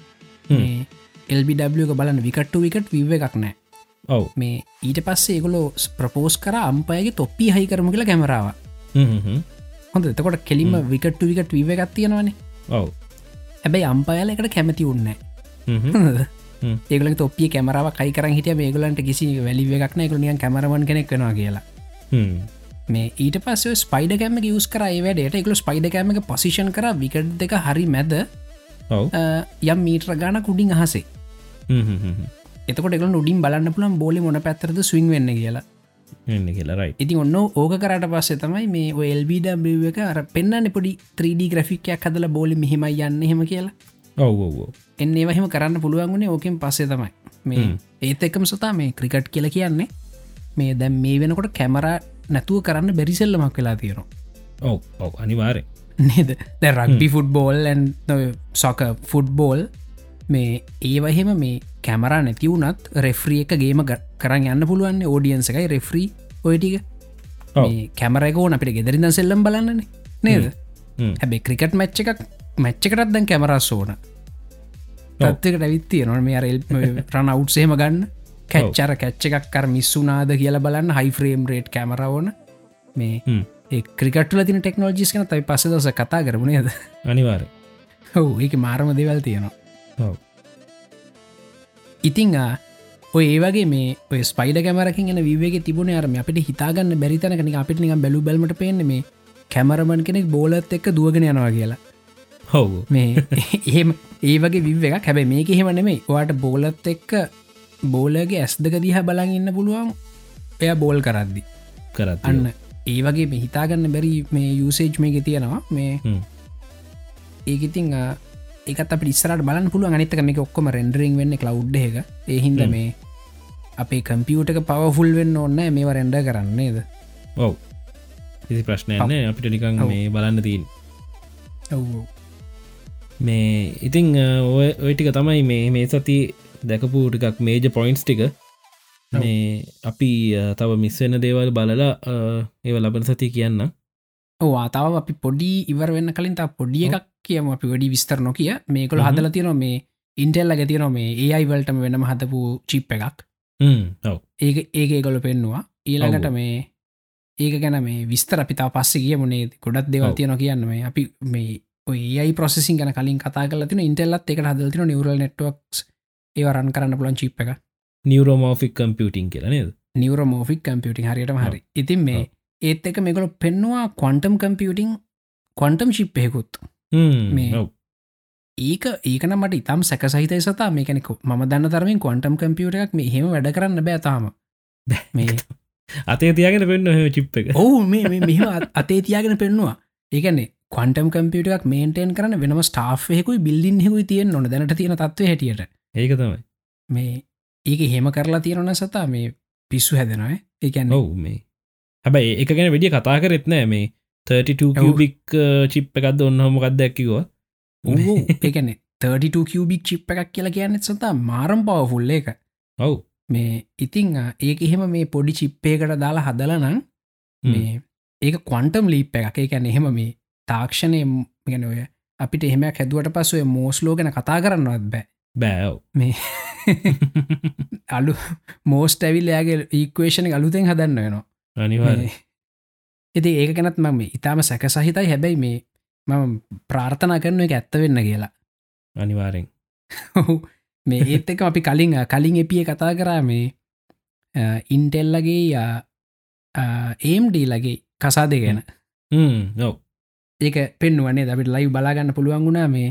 එල්බW බලන්න විකට්ටු විකට විව එකක් නෑ. ඔව. මේ ඊට පස්සේ ඒගොලෝ ප්‍රපෝස් කර අම්පයගේ තොප්පි හහි කරම කියලා කැමරාව. හොඳ. එතකොට කෙලින්ම විකට්ටු විකට විව එකක් තියෙනවනේ. ඔව. හැබැයි අම්පයල එකට කැමති උන්න ඒගල තොපිය කැමරාව කයිකර හිට මේගලන්ට කිසි වැලි එකක්න එකකනියන් කැමරවන් කෙනෙක් වෙනවා කියලා මේ ඊට පස්ස ස්පයිඩ කෑම යස් කර ඒවැඩට එකකු ස්පයිඩ කෑම එක පසිෂන් කර විකට දෙක හරි මැද යම් මීට්‍ර ගාන කුඩින් අහසේ. එතකොට නුඩින් බලන්න පුළන් බෝලි මොන පැත්තරද ස්විං වෙන්න කියලා. කියලාරයි ඉතින් ඔන්න ඕක කරට පස්සේ තමයි මේ ඔල්බW එක අර පෙන්න්න පොඩි 3D ග්‍රෆික්යක් හදල බෝලි මෙහෙමයි යන්න හෙම කියලා. ඔව් එන්නේ වහම කරන්න පුළුවන්ගුණේ ඕකෙන් පස්සේ තමයි. මේ ඒත් එකම සතා මේ ක්‍රිකට් කියල කියන්නේ මේ දැම් මේ වෙනකොට කැමරා නැතුව කරන්න බැරිසෙල්ලමක් වෙලා තියෙනවා. ඔව ඔව අනිවාරය නේද? The rugby football and soccer football මේ ඒවහෙම මේ කැමරා නැතිවුනත් රෙෆ්‍රිය එක ගේම කරන්න යන්න පුළුවන් ෝඩියන්ස එකයි රෙෆ්‍රී ඔයටික කැමරකෝන අපිට ගෙදරිද සෙල්ලම් බලන්නන නේද? හැබේ ක්‍රිකට් මච්ච එකක් මච්චකටත් දැන් කැමරස් ඕන. තත්කට ඇවිත්තිය නො මේ අරල් රන අවු්සේම ගන්න කැච්චර කැච්ච එකක් කර මිස්සුනාද කියලා බලන්න හයිෆ්‍රේම් රේට් කැමරවෝන මේ ක්‍රිකටල තින ටෙක්නෝජිස් කන තයි පස දස කතා කරමුණේද අනිවාර හෝ ඒක මාරම දෙවල් තියෙනවා. ඉතිං ඔය ඒවගේ මේ ස්පයිඩ කැමරකින් එන විවගේ තිබුණ අරම අපිට හිතාගන්න බැරිතනකන අපිට නික බැලු බැලමට පේන මේ කැමරමන් කෙනෙක් බෝලත් එක්ක දුවගෙන යනවා කියලා. හව මේ එහෙම ඒ වගේ විව් එකක්. හැබැ මේක එහෙම නෙමේ වාට බෝලත් එක්ක බෝලගේ ඇස් දෙක දිහ බලන් ඉන්න පුළුවන්. එය බෝල් කරද්දි. කරත් අන්න ඒ වගේ මේ හිතාගන්න බැරි මේ යුසේජ් මේක තියෙනවා. මේ ඒක ඉතිං ඒකත් අප ඉස්සරට බලන්න පුළුව අනිතක මේ ඔක්කොම රෙන්ඩරිං වෙන්න කලව් එක. ඒහින්ද මේ අපේ කම්පියුටක පවෆුල් වෙන්න ඔන්න මේව රෙන්ඩ කරන්නේද ඔව්. ඉසි ප්‍රශ්නයන්න අපිට නිකං මේ බලන්න තිීන් මේ ඉතිං ඔය ඔයටික තමයි මේ මේ සති දැකපු ටිකක් මේජ පොයින්ස් ටික. මේ අපි තව මිස්වෙන දේවල් බලලා ඒව ලබන සති කියන්න. වාතාව අපි පොඩි ඉවර වෙන්න කලින් තා පොඩිය එකක් කියම. අපි වැඩි විස්තර නොකිය. මේකොළ හදල තියන මේ ඉන්ටෙල්ල ගැතියන මේ ඒ අයිවල්ටම වෙනම හතපු චිප් එකක්. ඔව. ඒක ඒකොල පෙන්නවා. ඊළඟට මේ ඒක ගැන මේ විස්තර අපිතා පස්සේ කිය මුණේ ගොඩත් දෙවල් තියන කියන්න මේ. අපි මේ ඔයයි ප්‍රසෙසින් ගැන කලින් කතා කල තින ඉන්ටෙල්ලත් එක හදල්තින නිවරල් නෙට්වක් ඒවරන් කරන්න පුලන් චිප් එක නිවරෝමෝෆික් කම්පියටින් කියලනේද නිවරමෝෆික් කම්පියටින් හරියටම හරි. ඉතින් මේ ඒත් එක මෙකොල පෙන්නවා කොන්ටම් කම්පියටිං කොන්ටම් ශිප්පයකුත් මේ ඒක ඒකන මට ඉතම් සැකසහිතයි සතා. මේකනෙක ම දන්න තරමින් කොන්ටම් කම්පියුට එකක් මේ හෙම වැඩ කරන්න බෑතාම මේ අතේ තියගෙන පෙන්න්න හ චිප් එක. ඔවු මේ මෙහම අතේ තියාගෙන පෙන්නවා. ඒකන්නේ කොන්ටම් කම්පියට එකක් මේන්ටේන් කරන වෙනම ස්ටාෆ්යකුයි බිල්ලින් හෙකුයි තියෙන් නොන දැනට තියෙන තත්ව හැටියට ඒක තමයි. මේ ඒක හෙම කරලා තියෙනන සතා මේ පිස්සු හැදෙනයි ඒකැන්න ඔවු මේ. හැබැයි එක ගැන වැඩිය කතා කරෙත් නෑ මේ 32 කිවබික් චිප් එකක්ද ඔන්න හොමකක්ද ඇක්කිවා ඒකන 32 කිවබික් චිප් එකක් කියලා කියන්නෙත් සතා මාරම් පවෆුල්ල එක. ඔවු. මේ ඉතිං ඒක එහෙම මේ පොඩි චිප්පයකට දාලා හදලනං මේ ඒක කොන්ටම් ලීප් එකක්. එකැන එහෙම මේ තාක්ෂණය ගැන ඔය අපිට එහෙමයක් හැදුවට පස්සුව මෝස්ලෝ ගැන කතා කරන්නවත් බෑ බෑව් මේ අලු මෝස්ට ඇවිල්ලයාගේ ඒක්වේෂණ අලුතෙන් හදන්න වෙනවා. අනිවා ඉති ඒක ගැනත් මම ඉතාම සැක සහිතයි හැබැයි මේ මම ප්‍රාර්ථනා කරන එක ඇත්ත වෙන්න කියලා. අනිවාරෙන් මේ ඒත් එක අපි කලින් කලින් එපිය කතා කරා මේ ඉන්ටෙල්ලගේ ඒම්ඩී ලගේ කසා දෙගෙන නොව ඒක පෙන්වනේ දවිට ලයි බලාගන්න පුළුවන් වුණා මේ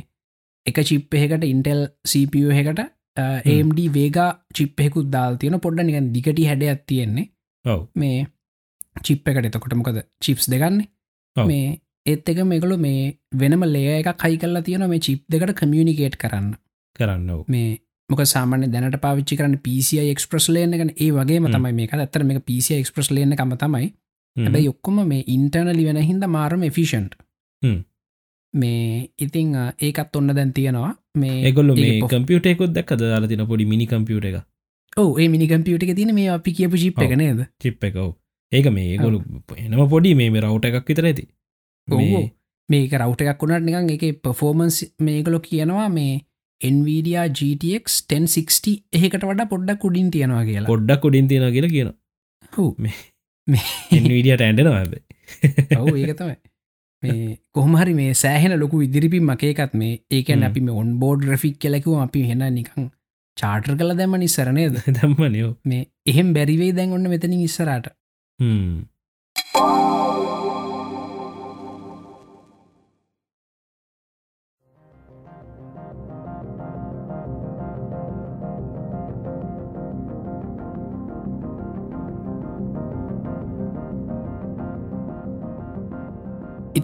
එක චිප්පෙකට ඉන්ටෙල් CPU එකට AMD වේගා චිප්පෙකුත් දාල් තියෙන පොඩ්ඩ නිකන් දිගටි හැඩ ඇත්තියෙන්නේ ඔව. මේ චිප් එකට එතකොටමකද චිප්ස් දෙගන්නේ. මේ ඒත් එක මේකළු මේ වෙනම ලේ එක කයි කල්ලා තියෙන මේ චිප් දෙකට කමියනිකේට් කරන්න. කරන්න. මේ මොක සාමාන්‍ය දැනට පාවිච්චි කරන්න පිසි එක්ස්ප්‍රස් ලේන එක ඒ වගේ. තමයි මේ ඇත්තර මේ පිසි එක්ස්ප්‍රස් ලේන කම තමයි. හැබැයි ඔක්කොම මේ ඉන්ටර්නලි වෙන හින්ද මාරම එෆිෂන්ට් හ්ම්. මේ ඉතිං ඒකත් ඔන්න දැන් තියෙනවා. මේ ඒගොල්ල මේ කම්පියුටෙකුත් දැක් දාලා තින පොඩි මිනි කම්පියුට එක ඔව් ඒ මිනි කම්පියුට එක තින මේ අපි කියපු චිප් එක. නේද? චිප් එක ඔව්. ඒක මේ ඒගොලු එනම පොඩි මේ රවට් එකක් විතර ඇති. මේ-. මේක රවට් එකක් වුණට නිකන් එක පෆෝමන්ස් මේකලො කියනවා මේ එන්වීඩිය GTX 1060 එහෙකට වඩා පොඩ්ඩක් කුඩින් තියෙනවා කියලා. පොඩ්ඩක් කොඩින් තියෙන කියලා කියන හු. මේ- මේ විඩියට ඇන්ඩෙනවා ඇබ ඔව් ඒක තමයි මේ කොහමහරි මේ සෑහෙන ලොකු ඉදිරිපි මකේකත් මේ ඒකැන හ්ම්. අපි මේ ඔන් බෝඩ් රෆික් කෙලෙකුව අපි හෙන නිකං චාටර් කල දැම නිස්සරනේද දම්මනයෝ මේ එහෙම බැරිවේ දැන් ඔන්න මෙතනින් ඉස්සරට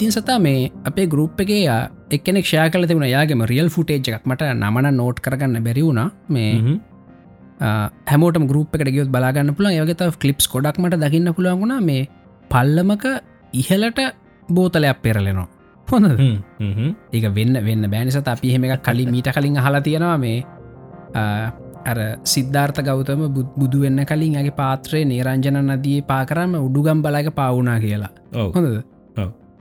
ඉතින් සතා මේ අපේ ගරුප් එකේ එක්නෙක් ෂයා කල තිබුණ. යාගේම රියල් ෆුටේජ් එකක්. මට නමන නෝට් කරගන්න බැරි වුණා. මේ හැමෝට ගරුප් එකට ගියොත් බලාගන්න පුළන් යගත කලිප්ස් කොඩක්මට දකින්න පුළුවන්ගුණා මේ පල්ලමක ඉහලට බෝතලයක් පෙරලෙනවා. හොඳ හ්ම්, හ්ම්. ඒක වෙන්න වෙන්න බෑනිසත අපි එහෙම එකක් කලින් මීට කලින් අහලා තියෙනවා. මේ අර සිද්ධාර්ථ ගෞතම බුද්- වෙන්න කලින් ඇගේ පාත්‍රය නේරංජන නදී පාකරම උඩුගම් බලක පාවුනා කියලා. හොඳද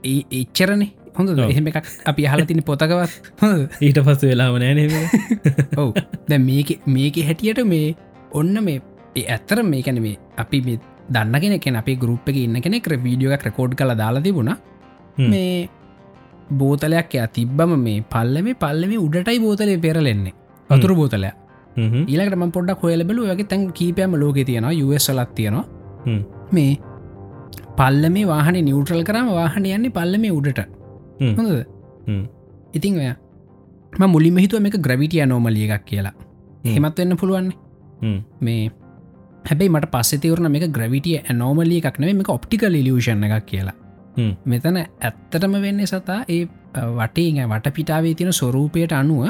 ඔව්. ඒ එච්චරනේ. හොඳ. එහෙම එකක් අපි අහලතින පොතකවත් හොඳ ඊට පස්ස වෙලාම නෑන ඔව්. දැ මේක මේක හැටියට මේ ඔන්න මේ ඒ ඇත්තර මේකැන මේ අපි මේ දන්න කෙනෙ අපේ ගරුප් එක ඉන්න කෙනෙක් වීඩියෝ එකක් රකෝඩ් කළ දාලා තිබුණා. මේ බෝතලයක් ය තිබ්බම මේ පල්ලම පල්ලම උඩටයි බෝතලය පෙරලෙන්නේ. වතුර බෝතලයක්. ඊලකට ම පොඩක් හොයලබලු වගේ තැන් කීපයම ලෝක තියෙනවා යුවස්සලත් තියෙනවා. මේ පල්ල මේ වාහන නිියවටල් කරම වාහන යන්නේ පල්ලම උඩට හ්ම්. හොඳද. ඉතිං ඔය ම මුලිම හිතුව මේක ග්‍රවිටිය නෝමලිය එකක් කියලා හ්ම්. හෙමත් වෙන්න පුළුවන් මේ හැබැයි මට පස්සෙතවරන මේ ග්‍රවිටිය ඇනෝමලිය එකක් නෙවේ මේ ඔප්ටිකල් ඉලියෂන් එකක් කියලා. මෙතන ඇත්තටම වෙන්නේ සතා ඒ වටේ වට පිටාවේ තියෙන ස්වරූපයට අනුව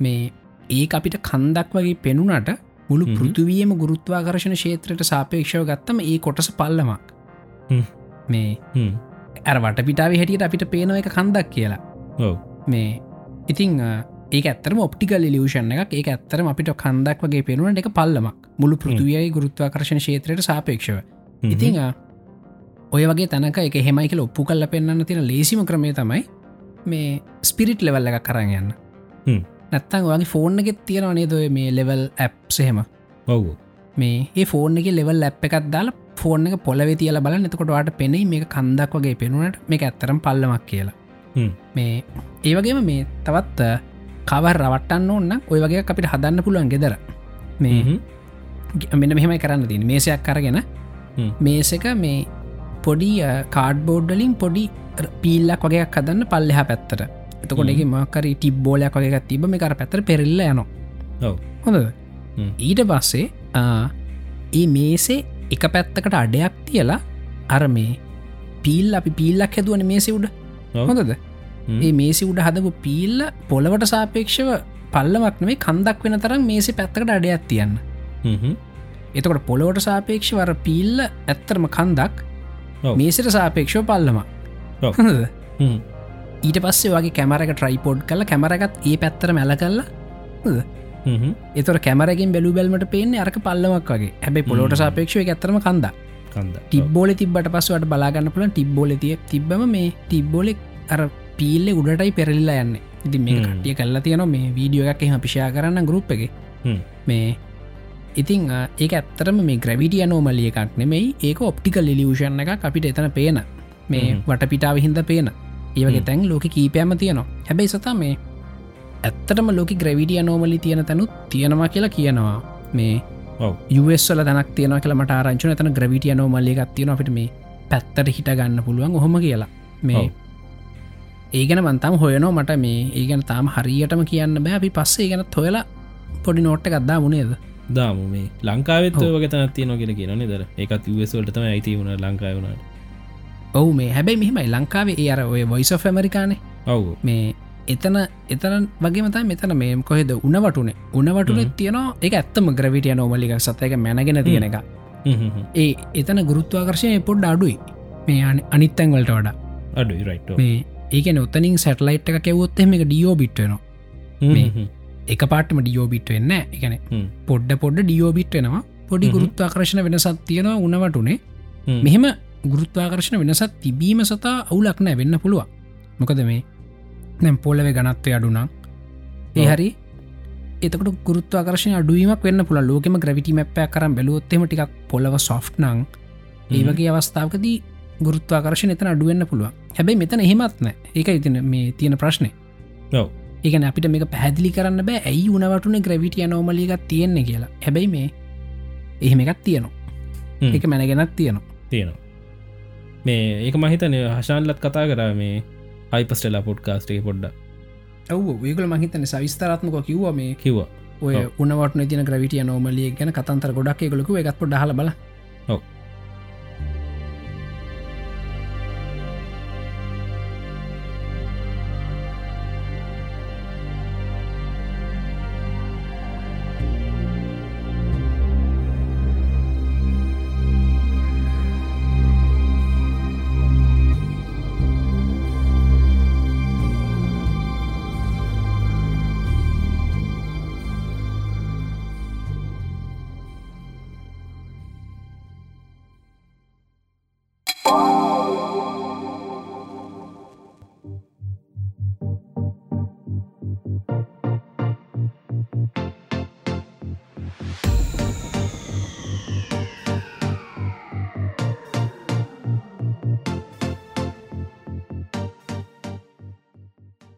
මේ ඒ අපිට කන්දක් වගේ පෙනුනට මුළු. පෘතුවියම ගුරුත්වාකර්ශණ ශේත්‍රයට සාපේක්ෂව ගත්තම ඒ කොටස පල්ලමක්. මේ ඇර වට පිටාව හැටියට අපිට පේනව එක කන්දක් කියලා. මේ ඉතිං ඒ ඇතරම ඔප්ටිකල් ලියෂන් එක ඒ ඇත්තරම අපිට කන්දක් වගේ පෙනුවන එක පල්ලමක්. මුළු පෘතුවියයි ගුරුත්වාකර්ශණ ශේත්‍රයට සාපේක්ෂව. ඉතිං ඔය වගේ තැනක එක හෙමයි කියල ඔප්පු කල්ල පෙන්න්න තියෙන ලේසිම ක්‍රමේ තමයි මේ ස්පිරිට් ලෙවල්ල එක කරන්න යන්න. හ්ම්. නැත්තන් වගේ ෆෝර්න් එකෙත් තියෙනවා නේද ඔය මේ ලෙවල් ඇප්සහෙම ඔව්. මේ ඒ ෆෝර්න් එක ලෙවල් ඇප් එකත් දාලා ෆෝර්න් එක පොලවෙ තියල බල එතකොට වාට පෙනෙයි මේ කන්දක් වගේ පෙනුනට. මේ ඇත්තරම් පල්ලමක් කියලා. මේ ඒවගේම මේ තවත් කවර රවටන්න ඕන්න ඔය වගේ අපිට හදන්න පුළුවන් ගෙදර මේ. මෙන්න මෙහෙමයි කරන්න තින් මේසයක් කරගෙන. මේසක මේ පොඩි කාඩ්බෝඩ්ඩලින් පොඩි පීල්ලක් වගේක් හදන්න පල්ලෙහ පැත්තට. එතකොට මකරි ටිබ්බෝලයක් වගේ තිබ මේ කර පැතර පෙරල්ල යනවා. හොඳ. ඊට පස්සේ ඒ මේසේ එක පැත්තකට අඩයක් තියලා අර මේ පීල් අපි පීල්ලක් හැදුවන මේසි උඩ. හොඳද. ඒ මේසි උඩ හදපු පීල්ල පොළවට සාපේක්ෂව පල්ලමක්නේ කන්දක් වෙන තරම් මේසි පැත්තකට අඩයක් තියන්න. එතකොට පොළොවට සාපේක්ෂ වර පීල්ල ඇත්තරම කන්දක්. මේසිට සාපේක්ෂව පල්ලම ඔව්. හොඳද. ඊට පස්සේ වගේ කැමරක ට්‍රයිපෝඩ් කල කැමරගත් ඒ පැත්තර මැල කල්ලා. එතර කැමරගෙන් බැලු බැල්මට පේන්නේ අරක පල්ලමක් වගේ හැබයි පොලොට හ්ම්. සාපේක්ෂව ඇත්තරම කන්ද ටිබ්බෝල තිබට පස්සවට බලාගන්න පුලන් ටිබ්බෝල තිය තිබ්බම මේ ටිබ්බෝලෙක් අර පීල්ලෙ උඩටයි පෙරල්ලා යන්න ඉති මේ. කටිය කල්ලා තියන මේ වීඩියෝ එකක් එහම පිෂා කරන්න ගරුප් එක. මේ ඉතිං ඒක ඇත්තරම මේ ග්‍රවිටිය නෝමලිය එකක් නෙමෙයි ඒක ඔප්ටිකල් ලියෂන් එක අපිට එතන පේන මේ. වටපිටාව හින්ද පේන ඒවගේ. තැන් ලෝක කීපයම තියනවා හැබැයි සතා මේ ඇත්තටම ලෝක ග්‍රවිටිය නෝමලි තියෙන තැනුත් තියෙනවා කියලා කියනවා. මේ ඔව්. යුවස්වල තැනක් තියෙන කලමට ආරංචන එතන ග්‍රවිටිය නෝමල්ලිය එකක් තියෙන අපිට මේ පැත්තට හිට ගන්න පුළුවන් ඔහොම කියලා. මේ. ඒගැන බන්තම් හොයනෝ මට මේ ඒගැන තාම හරියටම කියන්න බෑ. අපි පස්සේ ගැන හොයලා පොඩි නෝට්ට ගත්දා වුණේද දාම. මේ ලංකාවෙත්. වග තනත් තියන කියෙන දර එකත් වසල්ට තම ඇති වුණ ලංකාය වුණට. ඔවු මේ හැබැයි මෙහෙමයි. ලංකාවේ අර ඔය වොයිස් of ඇමරිකානේ ඔව්. මේ එතන එතන වගේ මත මෙතන මේ කොහෙද උනවටුනේ උනවටුන හ්ම්. තියන එක ඇත්තම ග්‍රවිටිය නෝමලික සතයක මැනගෙන තියෙන එක ඒ එතන ගුරුත්වාකර්ශය පොඩ්ඩ අඩුයි. මේ අනි- අනිත්තැන් වලට වඩා. අඩු රයිට් මේ ඒකන ඔත්තනින් සැටලයිට් එක කෙවොත් එම එක ඩියෝ බිට්වෙනවා මේ එක පාටම ඩියෝ බිට් වෙන්න එකන පොඩ්ඩ පොඩ්ඩ ඩියෝ බිට් වෙනවා. පොඩි. ගුරුත්වාකර්ශණ වෙනසත් තියෙනවා උනවටුනේ මෙහෙම ගුරුත්වාකර්ශණ වෙනසත් තිබීම සතා අවුලක් නෑ වෙන්න පුළුවන්. මොකද මේ නැම් පොලව ගනත්වය අඩුනම් ඒ. හරි. එතකට ගුරුත්වාකර්ශය අඩුවීමක් වෙන්න පුළ ලෝකෙම ග්‍රවිටි මැප්පය කරම් බැලුවොත්තෙම ටික් පොලව සොෆ් නං ඒ වගේ අවස්ථාවකදී ගුරුත්වාකර්ශණ එතන අඩුවෙන්න්න පුළුවන්. හැබැයි මෙතන එහෙමත් නෑ. ඒක ඉතින මේ තියෙන ප්‍රශ්නය ඒකන අපිට මේ පැදිලි කරන්න බෑ. ඇයි උනවටුන ග්‍රවිටිය නෝමලිකක් තියෙන්නේ කියලා. හැබැයි මේ එහෙම එකක් තියනවා. එක මැනගෙනත් තියනවා. තියෙනවා. මේ ඒක මහිතන හශාන්ලත් කතා කර මේ හයිපස්ටලා පොඩ්කාස්ටේ පොඩ්ඩ ඔව ඒකල මහිතන සවිස්තරත්මක කිව්ව මේ කිව්වා ඔය. උනවට තින ග්‍රවිටිය නෝමලිය ගැන කතන්තර ගොඩක් එකලකු එකත් පොඩ හල බල ඔව්.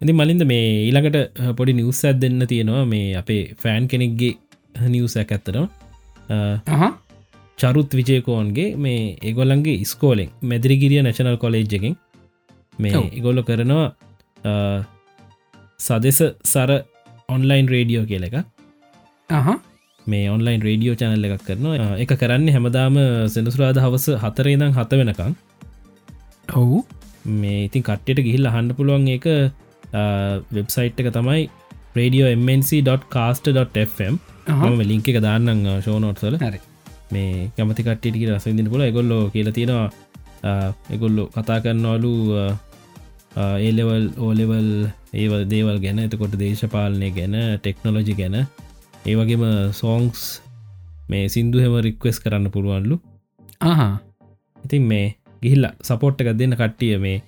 ඉති මලින්ද මේ ඊළඟට පොඩි නිවස්සත් දෙන්න තියෙනවා. මේ අපේ ෆෑන් කෙනෙක්ගේ නිවසැක් ඇත්තනවා චරුත් විජයකෝන්ගේ මේ ඒගොල්ලන්ගේ ස්කෝලෙන් මැදිරිගිරිය නැශනල් කොලේජ් එකෙන් මේ ඉගොල්ලො කරනවා සදෙස සර ඔන්ලයින් රේඩියෝ කියල එක මේ ඔන්ලයින් රේඩියෝ චැනල්ල එකක් කරනවා. එක කරන්න හැමදාම සෙනසුරාද හවස හතරේදම් හත වෙනකං ඔවු. මේ ඉතින් කට්ටට ගිහිල් අහන්න පුළුවන් එක වෙබ්සයිට් එක තමයි radio.mnc.cast.fm මම ලිංක එක දාන්නම් ෂෝනෝට්සල හරි. මේ කැමති කට්ටිට රසවිදින පුල එගොල්ලෝ කියල තියෙනවා එගොල්ලෝ කතා කරන්නවලු ඒලෙවල් ඕලෙවල් ඒවල් දේවල් ගැන. එතකොට දේශපාලනය ගැන ටෙක්නොලොජි ගැන. ඒවගේම සෝංක්ස් මේ සිින්දුහෙම රික්වෙස් කරන්න පුළුවන්ලු. ආහා ඉතින් මේ ගිහිල්ල සපෝට් එකක් දෙන්න කට්ටිය මේ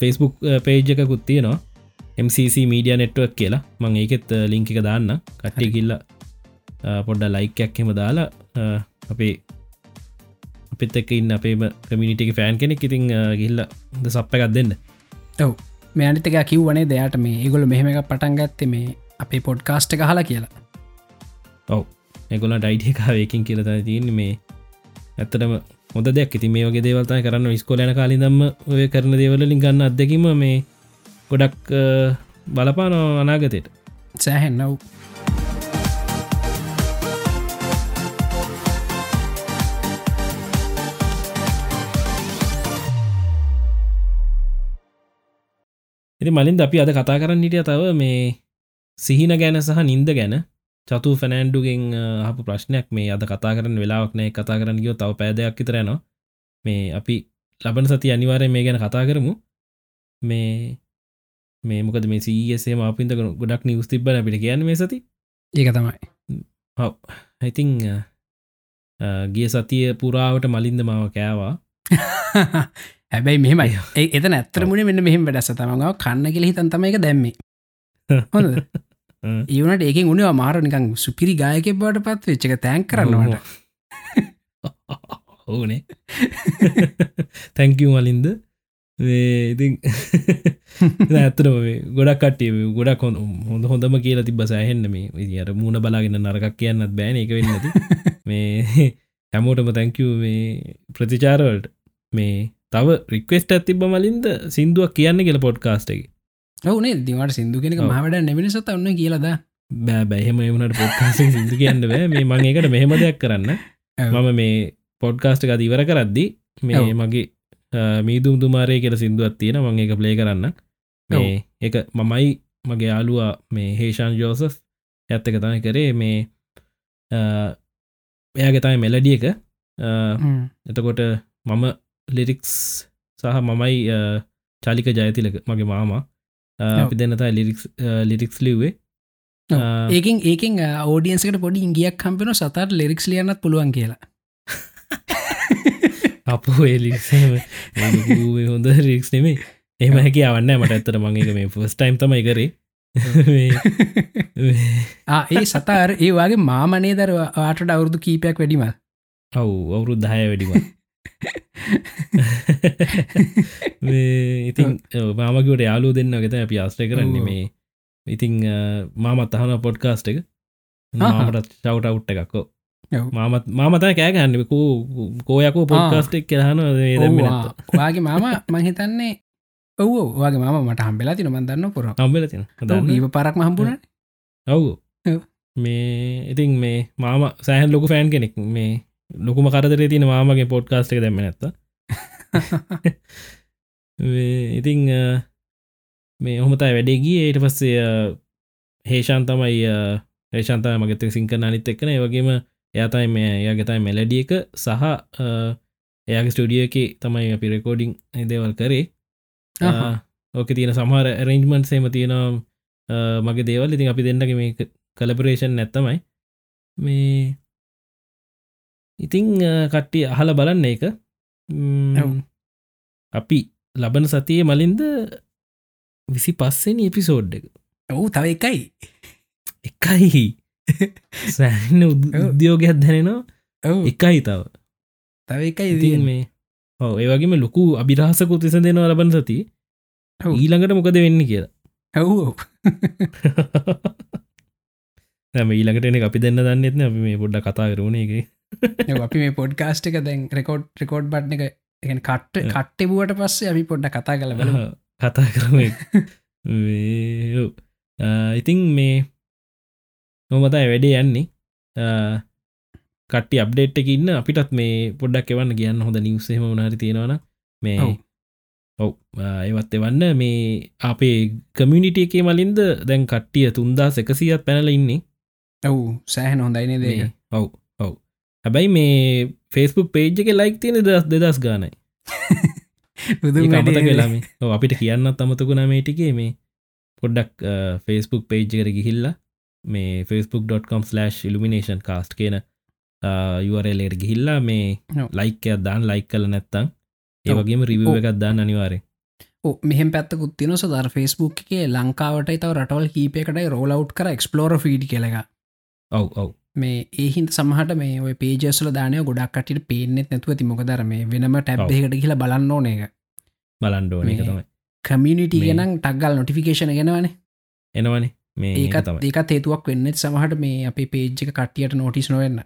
ෆෙස්බුක් පේජ් එකකුත් තියෙනවා MCC මීඩිය නෙට්ුවක් කියලා. මං ඒකෙත් ලිංක එක දාන්න. කට්ටිය කිල්ල පොඩ්ඩ ලයිකයක් හෙම දාලා අපේ අපිත් එක් ඉන්න අපේම කමිනිිටි ෆෑන් කෙනෙක් ඉතින් ගිල්ල ද සප්ප එකක් දෙන්න. ඔව. මේ අනිතක කිව්වනේ දෙයාට මේ ඒගොල මෙහෙම එක පටන් ගත්තේ මේ අපේ පොඩ්කාස්ට එක හලා කියලා. ඔව. එගොල ඩයිට එකකාවයකින් කියලත තියන්නේ මේ. ඇත්තටම හොද දෙයක්. ඉති මේ වගේ දේවල්තයි කරන්න. ස්කොලන කාලි දම්ම ඔය කරන දේවලින් ගන්න අත්දැකීම මේ ගොඩක් බලපාන අනාගතයට. සෑහෙන් නව් ඉති මලින් අපි අද කතා කරන්න හිටිය තව මේ සිහින ගැන සහ නින්ද ගැන. චතු ෆැනෑන්ඩුගෙන් අප ප්‍රශ්නයක් මේ අද කතා කරන වෙලාක් නෑ කතා කරන්න ගියෝ තව පෑදයක් විතරනවා මේ අපි ලබන සති අනිවාරය මේ ගැන කතා කරමු. මේ මේ මොකද මේ සීසේ මාපින්ත ගොඩක් නිවස් තිබන අපිට කියන්න මේ සති? ඒක තමයි. හව ඉතිං ගිය සතිය පුරාවට මලින්ද මාව කෑවා. හැබැයි මෙහෙමයි. ඒ එතන ඇත්තරමුණ මෙන්න මෙහෙම වැඩස තමඟ කන්න කියල හිතන් තමයි එක දැම්මේ. හොඳ ඒවනට ඒකින් උනේ මාර නිකං සුපිරි ගායක බවට පත් වෙච්චක තැන් කරන්නවට ඕනේ තැංකව මලින්ද ඉති ඇතරම ගොඩක් කටේ ගොඩක් හොඳ හොඳ හොඳම කියලා තිබ සෑහෙන්න මේ විදිට මූුණ බලාගෙන නරකක් කියන්නත් බෑන එක වෙන්නති මේ හැමෝටම තැංකව මේ ප්‍රතිචාරවලට මේ තව රික්වෙස්ට ඇතිබ මලින්ද සිින්දුවක් කියන්න කියල පොඩ්කාස්ට එක. ඔවනේ දිවට සිදු කෙනෙක මහට නැමිනිසත ඔන්න කියලද? බෑ බැහෙම එවුණට පොඩ්කාස සිදු කියන්න බෑ. මේ මං එකට මෙහෙම දෙයක් කරන්න. මම මේ පොඩ්කාස්ට එක ඉවර කරද්දි මේ මගේ මීදුම් තුමාරය කියල සිින්දුවත් තියෙන මං එක ප්ලේ කරන්න. මේ එක මමයි මගේ යාලුවා මේ හේෂාන් ජෝසස් ඇත්තක තමයි කරේ. මේ එයාගෙතයි මෙලඩිය එක. එතකොට මම ලිරික්ස් සහ මමයි චාලික ජයතිලක මගේ මාමා. අපි දෙන්නතා ලිරික්ස් ලිරික්ස් ලිවේ ඒකින් ඒකින් ඕඩියන්සකට පොඩි ඉංගියක් කම්පෙන සතට ලෙරික්ස් ලියන්නත් පුළුවන් කියලා අපෝ එලික්ම හොඳ රික්ස් නෙමේ එහම හැකි අවන්න මට ඇත්තර මගේ මේ ෆස්ටයිම් තමයි කරේ. ඒ සතාර ඒ වගේ මාමනේ දර ආටට අවුරුදු කීපයක් වැඩිම? ඔවු අවුරුදු දහය වැඩිම. ඉතින් මාමකට යාලු දෙන්න ගෙත අපි ආස්ට්‍රය කරන්නේ මේ. ඉතිං මාමත් අහන පොඩ්කාස්ට එක. මාමටත් චවට් අවුට් එකක්කෝ මාමත් මාමතයි කෑගන්නකෝ කෝයකෝ පොඩ්කාස්ටෙක් කරහන වාගේ මාම මහිතන්නේ ඔව වගේ මම මට හම්බෙලා තින මන්දන්න පුර. හම්බල තින ඊව පරක්ම හම්බුණ ඔවු මේ ඉතින් මේ මාම සෑහන් ලොකු ෆෑන් කෙනෙක්. මේ ලොකුම කරදර තින මාමගේ පොඩ්කාස්ට එක දැම නැත්ත ඉතිං මේ ඔහොමතයි වැඩේගිය ඒට පස්සේ හේෂාන් තමයි ඒශන්තය මගත සිංකන අනිත් එක්කන වගේම එයාතයි මේ එයාගෙතයි මෙලඩිය එක සහ එයාගේ ස්ටඩිය එක තමයි අපි රෙකෝඩිං දේවල් කරේ. ඕක තියෙන සමහර රෙන්ජ්මන්් සේම තියෙනවා මගේ දේවල්. ඉතින් අපි දෙන්නක මේ කලපරේෂන් නැත්තමයි. මේ ඉතිං කට්ටිය අහල බලන්න එක අපි ලබන සතිය මලින්ද විසි පස්සෙන එපිසෝඩ් එක. ඔවු තව එකයි. එකයි සෑන්න උද්‍යෝගයක් දැනෙනවා. එකයි තව. තව එකයි ඉතින් මේ ඔව ඒවගේම ලොකු අභිරහසකුත් තිස දෙනවා ලබන සති. ඊළඟට මොකද වෙන්න කියලා. ඇව් ඇම ඊලකට අපි දෙන්න දන්නෙත්න අපි මේ පොඩ්ඩ කතා කරුණේ එක අපි මේ පොඩ්කාස්ට එක දැන් රෙකෝඩ් රෙකෝඩ් බට්න එක එ කට්ට කට්ටබුවට පස්සේ අපි පොඩ්ඩ කතා කල කතා කරම. ඉතිං මේ නොමතයි වැඩේ යන්නේ. කට්ටි අප්ඩේට් එක ඉන්න අපිටත් මේ පොඩ්ඩක් එවන්න කියන්න හොඳ නිවසේම වනාරි තියෙනවන මේ ඔව්. ඒවත් එවන්න. මේ අපේ කමියනිිටිය එකේ මලින්ද දැන් කට්ටිය තුන්දා එකසියත් පැනල ඉන්නේ. ඔව් සෑහන හොඳයින දේ ඔව් ඔව්. හැබැයි මේ ෆෙස්බුක් පේජ් එක ලයික් තියෙන දස් දෙදස් ගානයි. අමත කලාම අපිට කියන්නත් අමතකුණ මේටිකේ මේ පොඩ්ඩක් ෆෙස්බුක් පේජ් කර ගිහිල්ලා මේ ෆස්බුක්.com/ ඉල්ිනේෂන් කාස්ට් කියන යුවරලේට ගිහිල්ලා මේ ලයිකයක් දාන් ලයික් කල නැත්තං ඒවගේම රිව් එකක් දාන්න අනිවාරය මෙහම පැත්තකුත් තින සදර ෆස්බුක් එකේ ලංකාවට තව රටවල් කීපයකටයි රෝලව් කර එක්ස්පලෝර ෆීඩ් කෙලක ඔව් ඔව්. මේ ඒහින්ත සමහට මේ ඔය පේජස්ල දානය ගොඩක්ට පේනෙත් නැතුව ති මොකදර මේ වෙනම ටැබ්හකට කියලා බලන්න ඕන එක බලන්ඩෝ තමයි. කමියනිිටි ගෙනම් ටක්ගල් නොටිෆිකේෂන ගෙනවනේ එනවනේ මේ ඒකත් ඒකත් හේතුවක් වෙන්නෙත් සමහට මේ අපේ පේජ්ක කට්ටියට නොටිස් නොවෙන්න.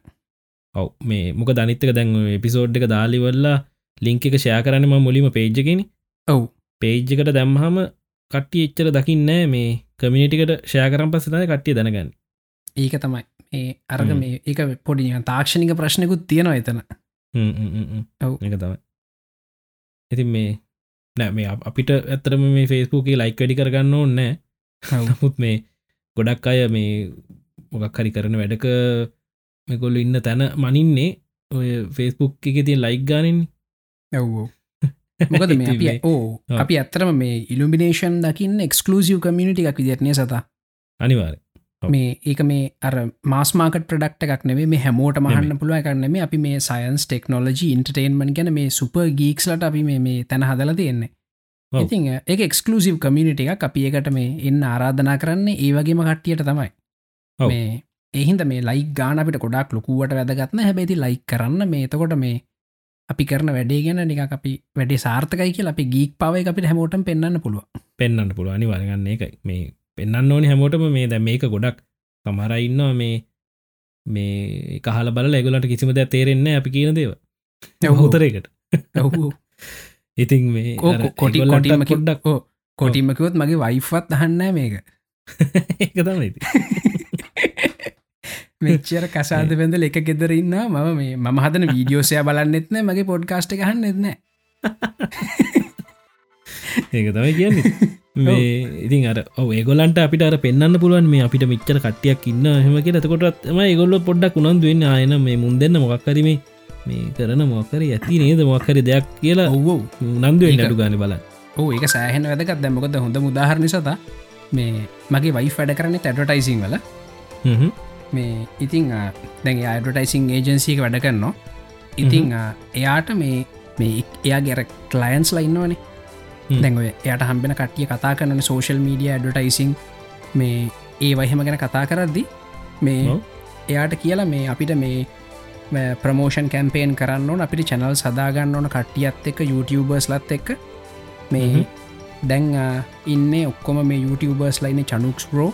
ඔව මේ මොක දනිත්තක දැන් එපිසෝඩ් එක දාලිවල්ලා ලිංක එක ෂයා කරන්නම මුලිම පේජ්ජගෙන ඔව්. පේජ්ජකට දැම්හම කට්ටිය එච්චර දකින්න මේ කමිනිටිකට ෂයා කරම් පස්සතයි කට්ටිය දැනගන්න. ඒක තමයි. ඒ අරග මේ ඒක පොඩි තාක්ෂණික ප්‍රශ්නකුත් තියෙනවා එතන. ඔව්. එක තමයි. ඉතින් මේ නෑ මේ අපිට ඇත්තරම මේ ෆේස්බුකේ ලයික් වැඩි කරගන්න ඕන්නෑ නමුත් මේ ගොඩක් අය මේ මොකක් හරි කරන වැඩක මෙකොල්ල ඉන්න තැන මනින්නේ ඔය ෆේස්බුක් එක තිය ලයික් ගානෙන් ඇව්ෝ මොකද මේ අපි ඕ අපි ඇත්තරම මේ ඉල්ිනේෂන් දකින්න එක්ස්කලසිව් කමියනිටි එකක් විදිරනය සත. අනිවාර මේ ඒක මේ අර මාස්මාකට ප්‍රඩක්ට එකක් නෙවේ මේ හැමෝට මහන්න පුළුව කරන්න මේ අපි මේ සයින්ස් ටෙක්නෝලජි ඉන්ටර්ටේන්මන් ගැන මේ සුප ගීක්ස්ලට අපි මේ තැන හදල තියෙන්නේ ඉතින් එක එක්ස්කලසිව් කමියනිට එකක්. අපි ඒකට මේ එන්න ආරාධනා කරන්නේ ඒ වගේම කට්ටියට තමයි. මේ එහින්ද මේ ලයි ගාන අපිට ගොඩක් ලොකුවට වැදගත්න හැබැති ලයි කරන්න මේ එතකොට මේ අපි කරන වැඩේ ගැන නික අපි වැඩේ සාර්ථකයි කිය අපි ගීක් පවයි අපිට හැමෝටම පෙන්න්න පුළුව පෙන්න්න පුළුව අනිවාරගන්න එක මේ පෙන්න්න ඕනි හැමෝටම මේ දැ මේක ගොඩක් සමහරඉන්නවා මේ මේ කහල බල ඇගලට කිසිම දැ තේරෙන්න අපි කියන දේව හුතරයකට ඉතින් මේ කොටි කොටිම කොඩ්ඩක් කොටිමකවොත් මගේ වයිෆත් අහන්න මේක. ඒක තමයි මෙච්චර කසාද පැඳල එක ගෙදර ඉන්න මම මේ මම හදන වීඩියෝසය බලන්නෙත්න මගේ පොඩ්කාස්ට ගහන්න එත්න ඒක තමයි කියන්නේ. මේ ඉතින් අර ඒගොලන්ට අපිට අර පෙන්න්න පුළුවන් මේ අපිට මිච්චර කට්ටියක් ඉන්න හෙම කිය එතකොටත් ම ඒගොල්ල පොඩ්ඩක් උනන්ද වෙන්න. ආයන මේ මුන් දෙන්න මොක්කරීම මේ කරන මොක්කර ඇති නේද? මොක්කරි දෙයක් කියලා ඔව්ෝ නන්ද නටු ගන බල ඕ ඒක සෑහන වැදකත් දැමකොද හොඳ මුදාහරණි සතා මේ මගේ වයි වැඩ කරන්න ඇඩටයිසිං වල. මේ ඉතිං දැන් අඩටයිසිං ඒජන්සික වැඩ කරනවා. ඉතිං එයාට මේ මේ එයා ගැර කලයින්ස් ලයින්නවනේ දැන්ව එයට හම්බෙන කටිය කතා කරන සෝශල් මීඩිය ඇඩටයිසිං මේ ඒ වහෙම ගැන කතා කරද්දි මේ එයාට කියලා මේ අපිට මේ ප්‍රමෝෂන් කැම්පේන් කරන්න ඕන. අපිට චැනල් සදාගන්න ඕන කට්ටියත් එක්ක YouTubeබර්ස් ලත් එක්ක. මේ දැන් ඉන්න ඔක්කොම මේ YouTubeබර්ස් ලයින චනුක්ස් ප්‍රෝ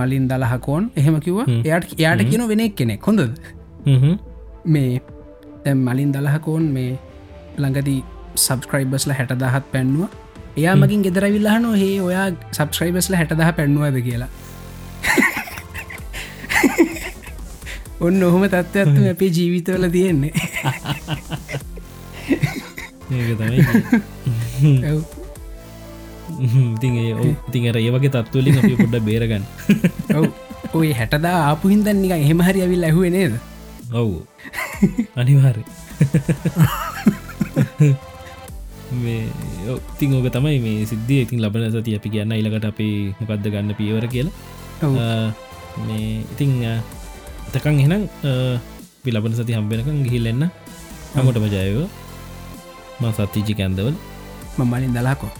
මලින් දලහකෝන් එහෙම කිව එයට එයාට කියන වෙනෙක් කෙනෙක්. හොඳ මේ දැම් මලින් දලහකෝන් මේ ළඟදී සබස්ක්‍රයිබස්ල හැට දහත් පැන්නුව. එයා මකින් ගෙදරවිල්ලහන හේ ඔයා සබස්ක්‍රයිබස්ල හැටදහ පැන්නුවද? කියලා ඔන්න ඔහොම තත්ත්වත්තු අපේ ජීවිතවල තියෙන්නේ. ඉතින් ඉතින් අර ඒ වගේ තත්තුවලින් අපි පොඩ්ඩ බේරගන්න. ඔය හැටදා ආපු හින්දන්නික එහෙම හරි ඇවිල් ඇහුව නේද? ඔවු. අනිවාරය මේ ඉතිං ඕක තමයි මේ සිද්ධිය. ඉතින් ලබන සති අපි කියන්න ඉලකට අපි මොකක්ද ගන්න පියවර කියලා. මේ ඉතිං තකං එහෙනම් පිලබන සති හම්බෙනකං ගිහිල්ලෙන්න හමටම ජයව ම සත්තිජි කැන්දවල්. මමලින් දලාකෝ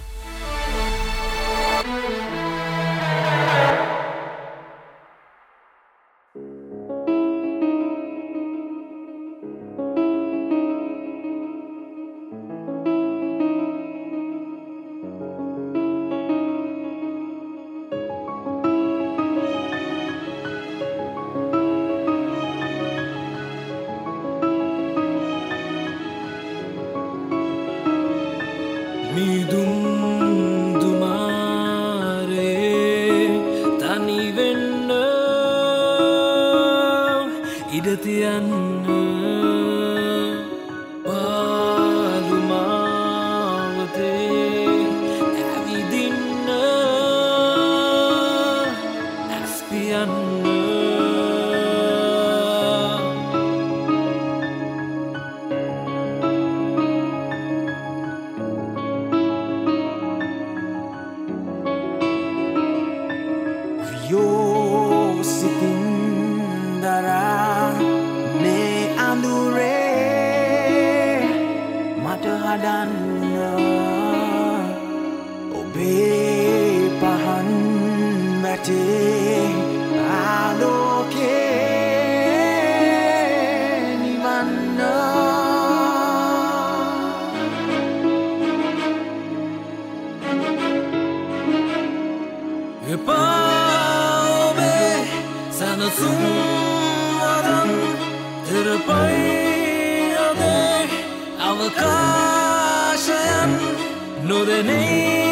know their name.